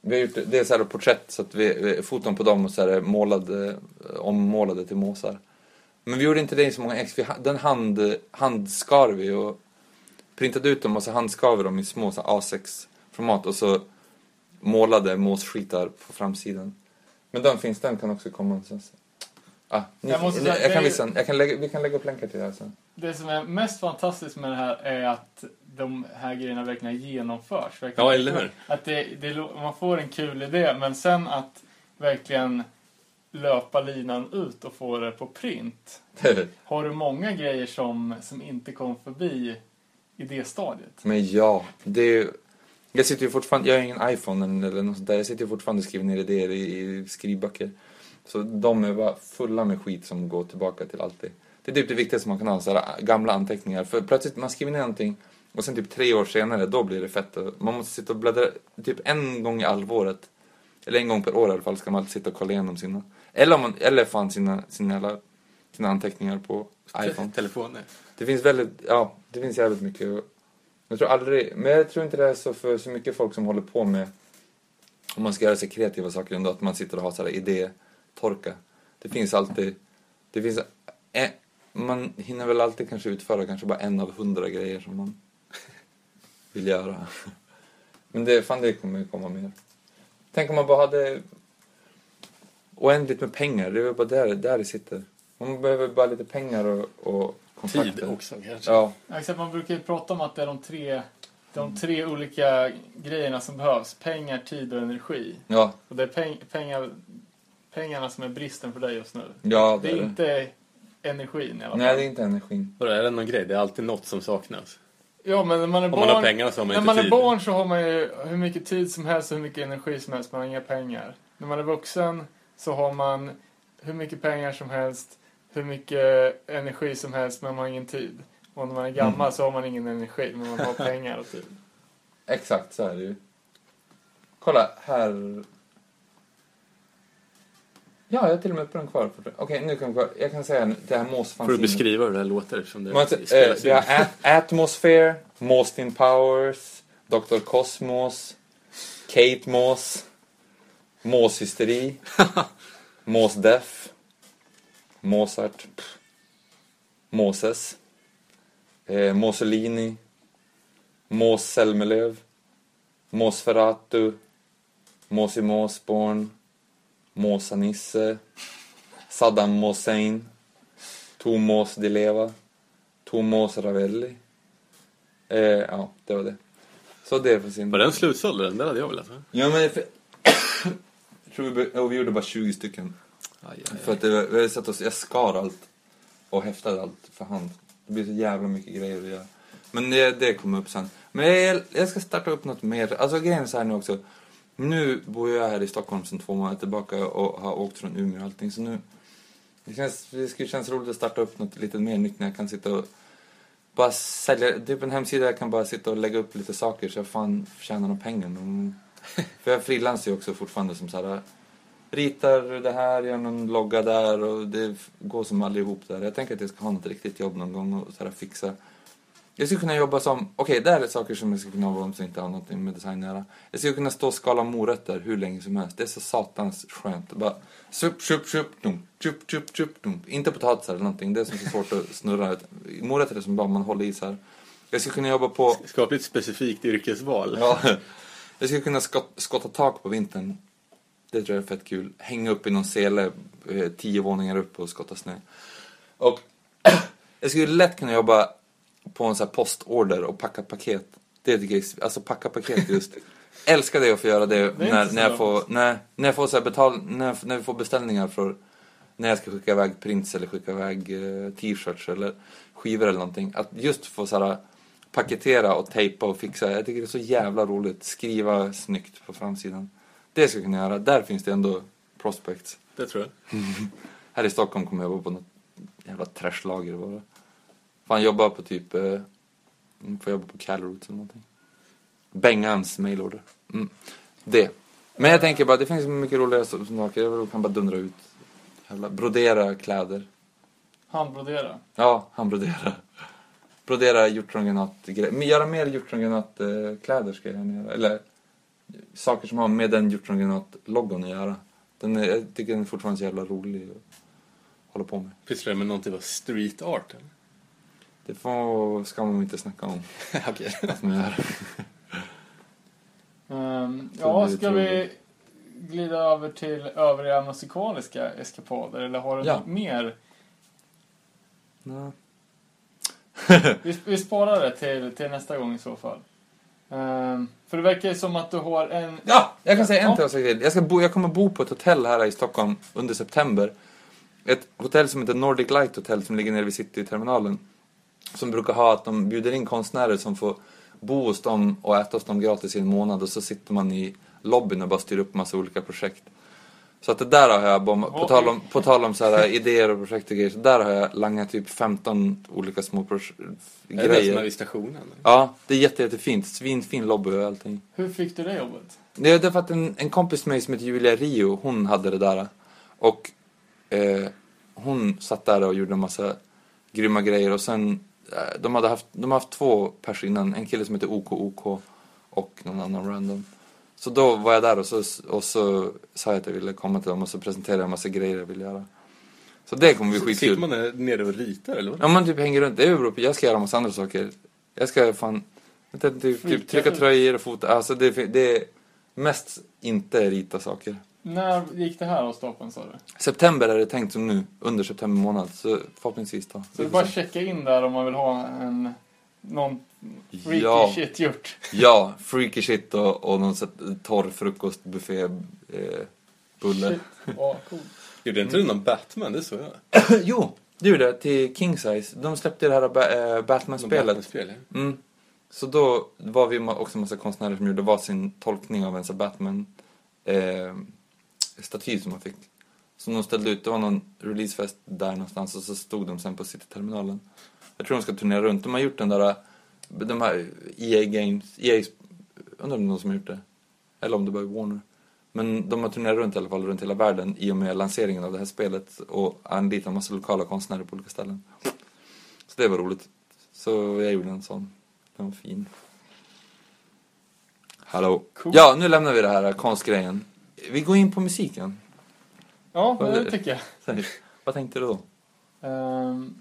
vi har gjort, det är här porträtt, så att vi, foton på dem och så här målade, ommålade till måsar. Men vi gjorde inte det i så många ex, vi, den hand, handskar vi och printade ut dem och så handskar vi dem i små så här A6-format och så målade måsskitar på framsidan. Men den finns, den kan också komma någonstans. Ah, ni, Jag måste ni, jag kan visa, jag kan lägga, vi kan lägga upp länkar till det här sen. Det som är mest fantastiskt med det här är att de här grejerna verkligen genomförs. Verkligen. Ja, eller hur? Att det, det, man får en kul idé, men sen att verkligen löpa linan ut och få det på print. Har du många grejer som, som inte kom förbi i det stadiet? Men ja, det är. Jag sitter ju fortfarande, jag har ingen iPhone eller något sånt där. Jag sitter ju fortfarande och skriver ner idéer i, i skrivböcker. Så de är bara fulla med skit som går tillbaka till alltid. Det är typ det viktigaste man kan ha, så här gamla anteckningar. För plötsligt, man skriver ner någonting och sen typ tre år senare, då blir det fett. Man måste sitta och bläddra, typ en gång i halvåret. Eller en gång per år i alla fall ska man alltid sitta och kolla igenom sina. Eller, om man, eller fan sina, sina, sina anteckningar på iPhone. Telefoner. Det finns väldigt, ja, det finns jävligt mycket. Jag tror aldrig, men jag tror inte det är så för så mycket folk som håller på med, om man ska göra sig kreativa saker ändå, att man sitter och har sådär idétorka. Det finns alltid Det finns... Eh, man hinner väl alltid kanske utföra kanske bara en av hundra grejer som man vill göra. Men det, fan det kommer komma mer. Tänk om man bara hade oändligt med pengar. Det är bara där, där det sitter. Man behöver bara lite pengar och, och kontakter. Tid också kanske. Ja, exakt, man brukar ju prata om att det är de tre, de tre olika grejerna som behövs. Pengar, tid och energi. ja, Och det är peng, pengar, pengarna som är bristen för dig just nu. ja Det det är är det. inte energin i alla fall. Nej, det är inte energin. Vadå, är det någon grej? Det är alltid något som saknas. Ja, men när man är barn... man pengar så har man när man är barn så har man ju hur mycket tid som helst och hur mycket energi som helst. Man har inga pengar. När man är vuxen så har man hur mycket pengar som helst, hur mycket energi som helst, men man har ingen tid. Och när man är gammal Mm. så har man ingen energi, men man har pengar och tid. Exakt så är det ju. Kolla, här... Ja, jag har till och med på den kvar. Okej, nu kan vi kvar. Jag kan säga det här mås fanns Får du beskriva hur det här låter eftersom det Man, eh, spelas vi har in. At- Atmosphere, Mostin Powers, Dr. Cosmos, Kate Moss, Måshysteri, Mos Def, Mozart, pff, Moses, eh, Mussolini, Mås Zelmerlöw, Mosferatu, Måsi Måsborn, Måsa Nisse, Saddam Hussein, Tomos Di Leva, Tomos Ravelli. Eh, ja, det var det. Så det för sin... Var den slutsåld? Den där hade jag velat ha. Ja, men för... tror vi, ja, vi gjorde bara 20 stycken. Aj, För att det, vi hade satt oss, jag skar allt och häftade allt för hand. Det blir så jävla mycket grejer att göra. Men det, det kommer upp sen. Men jag, jag ska starta upp något mer. Alltså grejen är så här nu också. Nu bor jag här i Stockholm sedan två månader tillbaka och har åkt från Umeå och allting. Så nu, det, känns, det skulle kännas roligt att starta upp något lite mer nytt när jag kan sitta och bara sälja, typ en hemsida jag kan bara sitta och lägga upp lite saker så jag fan tjänar några pengar. För jag frilansar ju också fortfarande som så här ritar det här, gör någon logga där och det går som aldrig ihop där. Jag tänker att jag ska ha något riktigt jobb någon gång och så här fixa. Jag skulle kunna jobba som, okej det här är saker som jag skulle kunna jobba om som inte har något med design att göra. Jag skulle kunna stå och skala morötter hur länge som helst. Det är så satans skönt. Bara sup, sup, sup, dum, sup, sup, sup, dum. Inte potatisar eller någonting, det är som så svårt att snurra. Morötter är som bara man håller i så här. Jag skulle kunna jobba på Skapligt specifikt yrkesval. Ja. Jag skulle kunna skott, skotta tak på vintern. Det tror jag är fett kul. Hänga upp i någon sele eh, tio våningar upp och skotta snö. Och jag skulle lätt kunna jobba på en sån här postorder och packa paket. Det tycker jag är, alltså packa paket just. Älskar det att få göra det, Det är när, när jag får, när, när jag får så betal, när, när vi får beställningar för när jag ska skicka iväg prints eller skicka iväg eh, t-shirts eller skivor eller någonting. Att just få så här paketera och tejpa och fixa. Jag tycker det är så jävla roligt. Skriva snyggt på framsidan. Det ska jag kunna göra. Där finns det ändå prospects. Det tror jag. Här i Stockholm kommer jag jobba på något jävla trashlager bara. Fan jobba på typ, eh, får jobba på Calroots eller någonting. Bengans mailorder. Mm. Det. Men jag tänker bara, det finns mycket roligare saker. Jag kan bara dundra ut. Jävla, brodera kläder. Handbrodera. Ja, han hjortrongranatgrejer. Men Göra mer hjortrongranatkläder ska jag göra. Eller saker som har med den hjortrongranatloggon att göra. Den är, jag tycker den är fortfarande så jävla rolig att hålla på med. Pysslar du med någon typ av street art? Eller? Det får, ska man inte snacka om. Okej. Så ja, ska vi glida över till övriga musikaliska eskapader? Eller har du Ja. något mer? Ja. Vi, vi sparar det till, till nästa gång i så fall. Ehm, för det verkar ju som att du har en... Ja, jag kan säga en till sak till. Jag, ska bo, jag kommer bo på ett hotell här i Stockholm under september. Ett hotell som heter Nordic Light Hotel som ligger nere vid Cityterminalen. Som brukar ha att de bjuder in konstnärer som får bo hos dem och äta hos dem gratis i en månad och så sitter man i lobbyn och bara styr upp massa olika projekt. Så att det där har jag, på tal om, på tal om så här idéer och projekt och grejer, så där har jag langat typ 15 olika små proj- Är det som är grejer. vid stationen? Ja, det är jätte, jättefint. Svinfin lobby och allting. Hur fick du det jobbet? Det är därför att en, en kompis med mig som heter Julia Rio, hon hade det där. Och eh, hon satt där och gjorde en massa grymma grejer. Och sen, eh, de hade haft, de har haft två pers innan. En kille som heter OKOK och någon annan random. Så då var jag där och så, och så sa jag att jag ville komma till dem och så presenterade jag en massa grejer jag ville göra. Så det kommer bli Sitter skitkul. man där nere och ritar eller vad? Ja man typ hänger runt, det beror på, jag ska göra massa andra saker. Jag ska fan, jag tänkte typ, typ trycka tröjor och fota, alltså det, det är mest inte rita saker. När gick det här av stapeln sa du? September är det tänkt som nu, under september månad, så förhoppningsvis då. Så det är bara att checka in där om man vill ha en någon freaky Ja. shit gjort. Ja, freaky shit och, och någon torr frukostbuffé eh, bulle. Shit. Ja, coolt. Gjorde inte du någon Batman? Det såg jag. jo, det gjorde jag till King Size. De släppte det här ba- eh, Batman-spelet. Batman-spel, ja. Mm. Så då var vi också en massa konstnärer som gjorde varsin tolkning av en sån Batman eh, staty som man fick. Som de ställde ut, det var någon releasefest där någonstans och så stod de sen på Cityterminalen. Jag tror de ska turnera runt. De har gjort den där, de här EA Games, EA, undrar om det är någon som har gjort det? Eller om det bara är Warner. Men de har turnerat runt i alla fall, runt hela världen i och med lanseringen av det här spelet och anlitat en massa lokala konstnärer på olika ställen. Så det var roligt. Så jag gjorde en sån. Den var fin. Hallå. Cool. Ja, nu lämnar vi det här konstgrejen. Vi går in på musiken. Ja, det tycker jag. Vad tänkte du då? Ehm,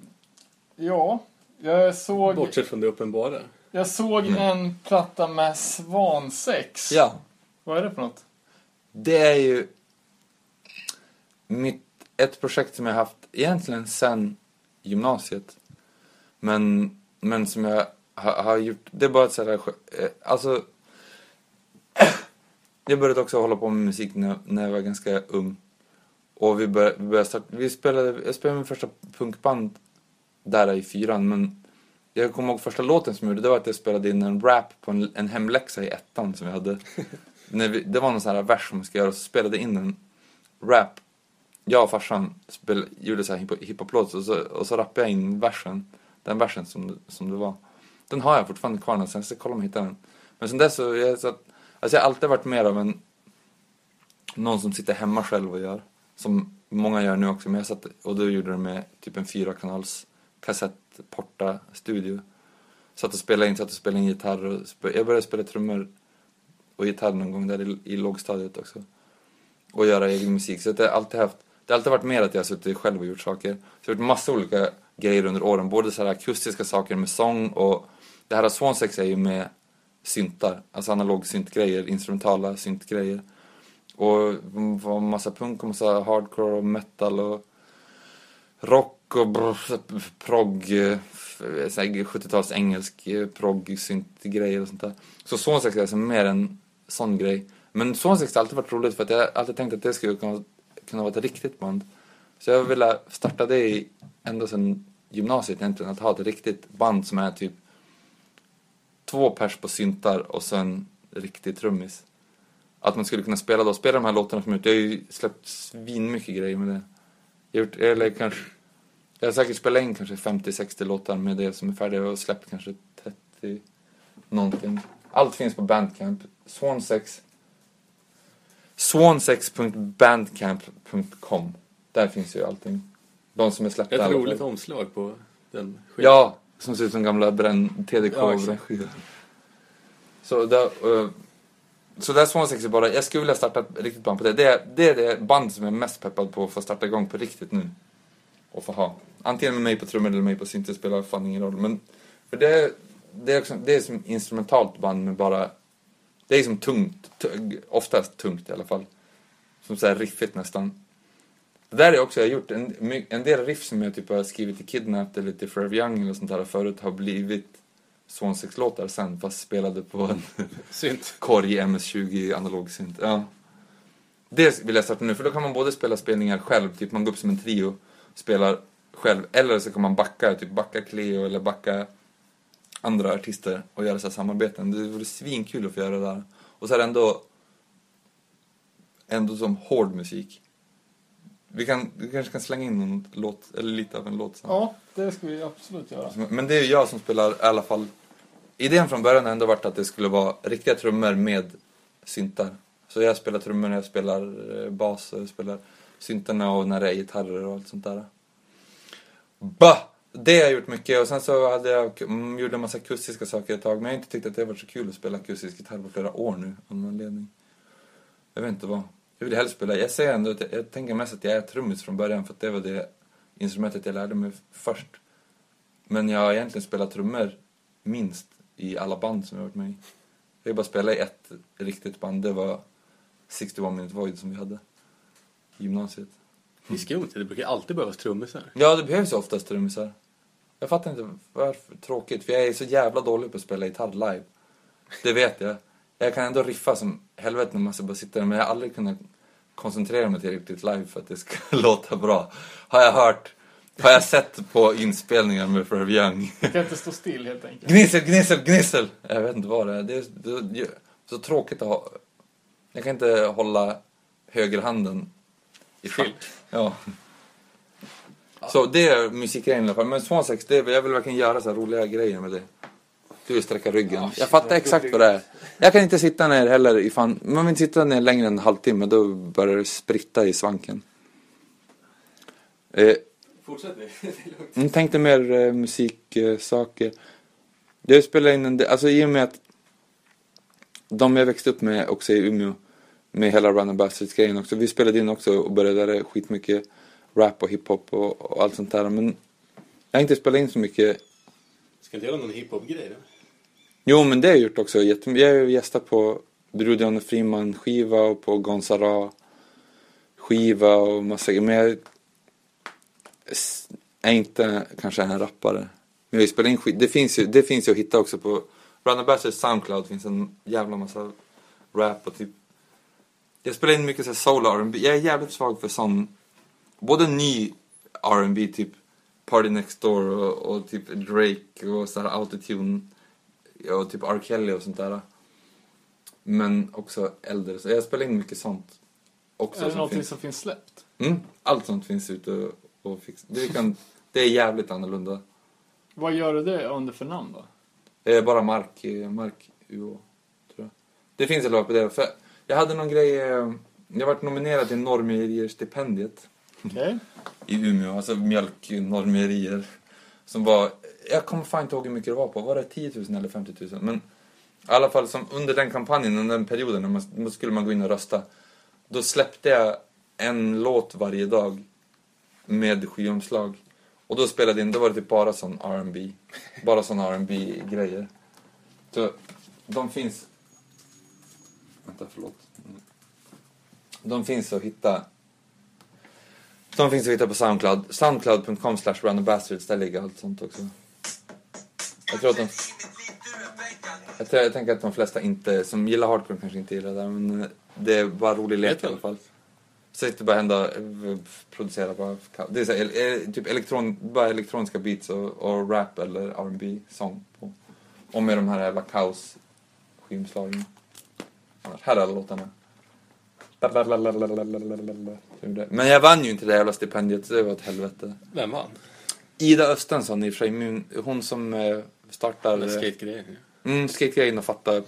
ja, jag såg, Bortsett från det uppenbara. jag såg Mm. en platta med svansex. Ja, Vad är det för något? det är ju mitt, ett projekt som jag haft egentligen sen gymnasiet. Men, men som jag har, har gjort, det är bara ett sådär, eh, alltså jag började också hålla på med musik när, när jag var ganska ung. Och vi började, vi började starta, vi spelade, jag spelade min första punkband där i fyran men jag kommer ihåg första låten som jag gjorde, det var att jag spelade in en rap på en, en hemläxa i ettan som vi hade. När vi, det var någon sån här vers som man ska göra och så spelade in en rap. Jag och farsan spel, gjorde så här hiphop- hiphop-låt och så, och så rappade jag in versen. Den versen som, som det var. Den har jag fortfarande kvar jag ska kolla om jag hittar den. Men sen dess så, jag, så att, alltså jag har alltid varit mer av en, någon som sitter hemma själv och gör. Som många gör nu också, men jag satt och då gjorde det med typ en fyra kanals kassettporta studio. Satt och spelade in, satt och spelade in gitarr och spe, jag började spela trummor och gitarr någon gång där i, i lågstadiet också. Och göra egen musik. Så det har alltid haft, det har alltid varit mer att jag har suttit själv och gjort saker. Så jag har gjort massa olika grejer under åren. Både så här akustiska saker med sång och det här Swansex är ju med syntar. Alltså analog syntgrejer, instrumentala syntgrejer. Och var massa punk och massa hardcore och metal och rock och progg, 70-tals engelsk eh, eh synt-grejer och sånt där. Så Sonsex är alltså mer en sån grej. Men Sonsex har alltid varit roligt för att jag har alltid tänkt att det skulle kunna, kunna vara ett riktigt band. Så jag ville starta det i, ända sedan gymnasiet egentligen, att ha ett riktigt band som är typ två pers på syntar och sen riktig trummis. Att man skulle kunna spela då, spela de här låtarna som jag gjort. Jag har ju släppt svin mycket grejer med det. Jag har gjort, eller kanske, jag har säkert spelat in kanske 50-60 låtar med det som är färdiga och släppt kanske 30 någonting. Allt finns på Bandcamp. Swansex. Swansex.bandcamp.com. Där finns ju allting. De som är släppta. Ett roligt omslag på den skivan. Ja, som ser ut som gamla bränn TDK Ja. Så där, uh, så där Swansex är bara, jag skulle vilja starta ett riktigt band på det. Det är, det är det band som jag är mest peppad på att få starta igång på riktigt nu. Och få ha. Antingen med mig på trummor eller mig på synt, det spelar fan ingen roll. Men, för det, det, är också, det är som instrumentalt band med bara, det är som tungt, t- oftast tungt i alla fall. Som så här riffigt nästan. Det där är också, jag har gjort en, en del riff som jag typ har skrivit i Kidnapped eller till Forever Young eller sånt där förut har blivit Swansex-låtar sen fast spelade på en Synt. korg MS-20 analog synt. Ja. Det vill jag starta nu för då kan man både spela spelningar själv, typ man går upp som en trio, spelar själv, eller så kan man backa, typ backa Cleo eller backa andra artister och göra så här samarbeten. Det vore svinkul att få göra det där. Och så är det ändå ändå som hård musik. Vi, kan, vi kanske kan slänga in någon låt, eller lite av en låt sen. Ja, det ska vi absolut göra. Men det är ju jag som spelar i alla fall. Idén från början har ändå varit att det skulle vara riktiga trummor med syntar. Så jag spelar trummor, jag spelar eh, bas, jag spelar syntarna och när det är gitarrer och allt sånt där. Bah! Det har jag gjort mycket och sen så hade jag, mm, gjorde en massa akustiska saker ett tag men jag har inte tyckt att det har varit så kul att spela akustisk gitarr på flera år nu av någon anledning. Jag vet inte vad. Jag vill helst spela, jag säger ändå att jag, jag tänker mest att jag är trummis från början för att det var det instrumentet jag lärde mig först. Men jag har egentligen spelat trummor minst i alla band som jag har varit med i. Jag har bara spelat i ett riktigt band, det var 61 Minute Void som vi hade i gymnasiet. Det är skumt, det brukar alltid behövas trummisar. Ja, det behövs ju oftast trummisar. Jag fattar inte varför. Tråkigt, för jag är så jävla dålig på att spela gitarr live. Det vet jag. Jag kan ändå riffa som helvete när man ska bara sitta där, men jag har aldrig kunnat koncentrera mig tillräckligt live för att det ska låta bra. Har jag hört, har jag sett på inspelningar med Forever Young. Du kan inte stå still helt enkelt. Gnissel, gnissel, gnissel! Jag vet inte vad det är. Det är, det är så tråkigt att ha... Jag kan inte hålla högerhanden i schack. Ja. Så det är musikgrejen i alla fall. Men Swansex, det jag vill verkligen göra så här roliga grejer med det. Du vill sträcka ryggen. jag fattar exakt vad det är. Jag kan inte sitta ner heller i fan... Man vill inte sitta ner längre än en halvtimme, då börjar det spritta i svanken. Eh, Fortsätt nu. jag tänkte mer eh, musiksaker. Jag spelar in en del, alltså i och med att de jag växte upp med också i Umeå, med hela Run and Bastards grejen också. Vi spelade in också och började lära skitmycket rap och hiphop och, och allt sånt där. Men jag har inte spelat in så mycket. Ska inte göra någon hiphop-grej då? Jo, men det har jag gjort också. Jag har ju gästat på Broder Janne Friman skiva och på Gonzara skiva och massa grejer. Men jag är inte kanske en rappare. Men jag spelat in skit. Det finns ju, det finns ju att hitta också på Run and Bastards Soundcloud. finns en jävla massa rap och typ. Jag spelar in mycket så soul R&B. Jag är jävligt svag för sån. Både ny R&B typ Party Next Door och, och typ Drake och så här autotune och typ R. Kelly och sånt där. Men också äldre. Så jag spelar in mycket sånt. Också Är det som någonting finns. som finns släppt? Mm, allt sånt finns ute och, och fix. det, kan, det är jävligt annorlunda. Vad gör du det under för namn då? Det är bara Mark, eh, Mark UO, tror jag. Det finns ett lag på det. För jag hade någon grej, eh, jag varit nominerad till Norrmejerier-stipendiet Okej. i Umeå, alltså mjölk-normerier. Som var, jag kommer fan inte ihåg hur mycket det var på, var det 10 000 eller 50 000? Men i alla fall som under den kampanjen, under den perioden, när man, skulle man gå in och rösta. Då släppte jag en låt varje dag med skivomslag. Och då spelade jag in, då var det typ bara sån R&B Bara såna rb grejer Så de finns... Vänta, förlåt. Mm. De finns att hitta de finns att hitta på Soundcloud. Soundcloud.com slash runabastards, där ligger allt sånt också. Jag tror att de... Jag, tror, jag tänker att de flesta inte, som gillar hardcore kanske inte gillar det men det är bara rolig lek i alla fall. Så det bara hända, eh, producera bara, det är så, här, typ elektron, bara elektroniska beats och, och rap eller R&B sång på. Och med de här jävla kaos skivomslagen. Här är alla låtarna. Men jag vann ju inte det jävla stipendiet, så det var ett helvete. Vem vann? Ida Östensson i och för sig, hon som eh, startar... Eh, skategrejen. Mm, skategrejen och fatta.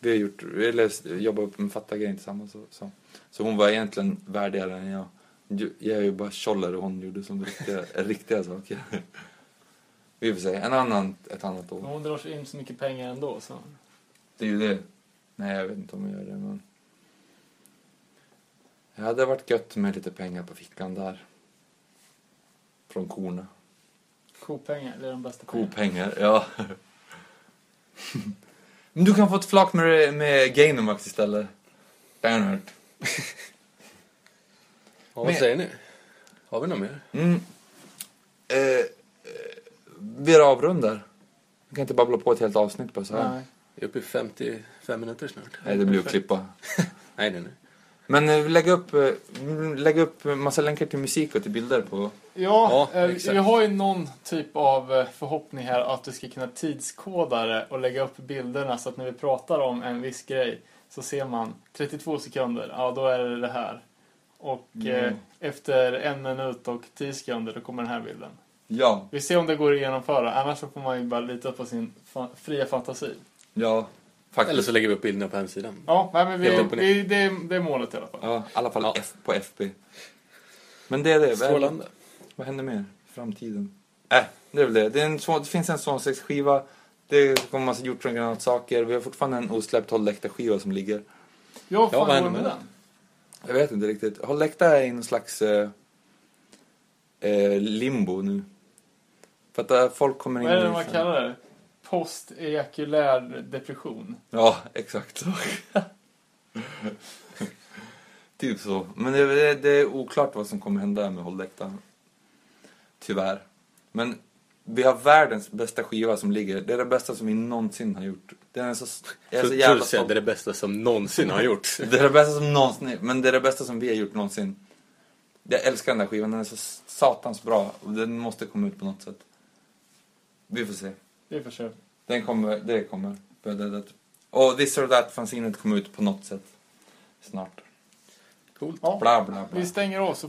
Vi har gjort, eller jobbat med fatta-grejen tillsammans. och Så. så hon var egentligen värdigare än jag. Jag är ju bara tjoller och hon gjorde som riktiga, riktiga saker. Vi får se, en annan, ett annat Men år. hon drar sig in så mycket pengar ändå så. Det är ju det. Nej, jag vet inte om jag gör det, men... Det hade varit gött med lite pengar på fickan där. Från korna. Kopengar, det är de bästa pengarna. Kopengar, ja. Men du kan få ett flak med, med Gainomax istället. Bernhard. Ja, vad säger ni? Har vi något mer? Mm. Eh, eh, vi avrundar. Jag kan inte babbla på ett helt avsnitt på så här. Nej. Vi är uppe i 55 minuter snart. Nej, det blir att klippa. Nej, nej, nej. Men eh, lägg upp, eh, lägg upp massa länkar till musik och till bilder på... Ja, Ja, eh, vi har ju någon typ av eh, förhoppning här att du ska kunna tidskoda det och lägga upp bilderna så att när vi pratar om en viss grej så ser man 32 sekunder, ja då är det det här. Och eh, Mm. efter en minut och 10 sekunder då kommer den här bilden. Ja. Vi ser om det går att genomföra, annars så får man ju bara lita på sin fa- fria fantasi. Ja. Faktiskt. Eller så lägger vi upp bilderna på hemsidan. Ja, nej, men vi, vi, det, är- det är målet i alla fall. Ja, i alla fall Ja. F, på FB. Men det är det. Strålande. Vad händer mer? Framtiden? Äh, det är väl det. Det, är en, det finns en sån skiva Det kommer massa hjortrongranatssaker. Vi har fortfarande en osläppt Håll skiva som ligger. Ja, fan vad går med den? Jag vet inte riktigt. Håll är i någon slags... Eh, eh, limbo nu. För att eh, folk kommer in Vad är det man kallar det? Post-ejakulär depression. Ja, exakt så. typ så. Men det, det, det är oklart vad som kommer hända med Håll. Tyvärr. Men vi har världens bästa skiva som ligger. Det är det bästa som vi någonsin har gjort. Den är så, jag är så Så jävla stolt. det är det bästa som någonsin har gjorts. Det är det bästa som någonsin, men det är det bästa som vi har gjort någonsin. Jag älskar den där skivan, den är så satans bra och den måste komma ut på något sätt. Vi får se. Det för sure. Den kommer, det kommer. Det- Och This or That fanzinet kommer ut på något sätt. Snart. Coolt. Ja. Bla bla bla. Vi stänger av så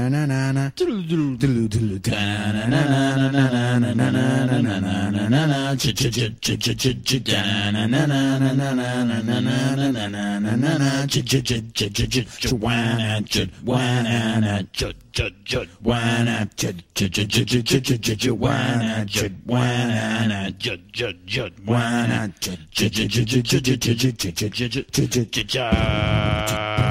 na na na na Judge.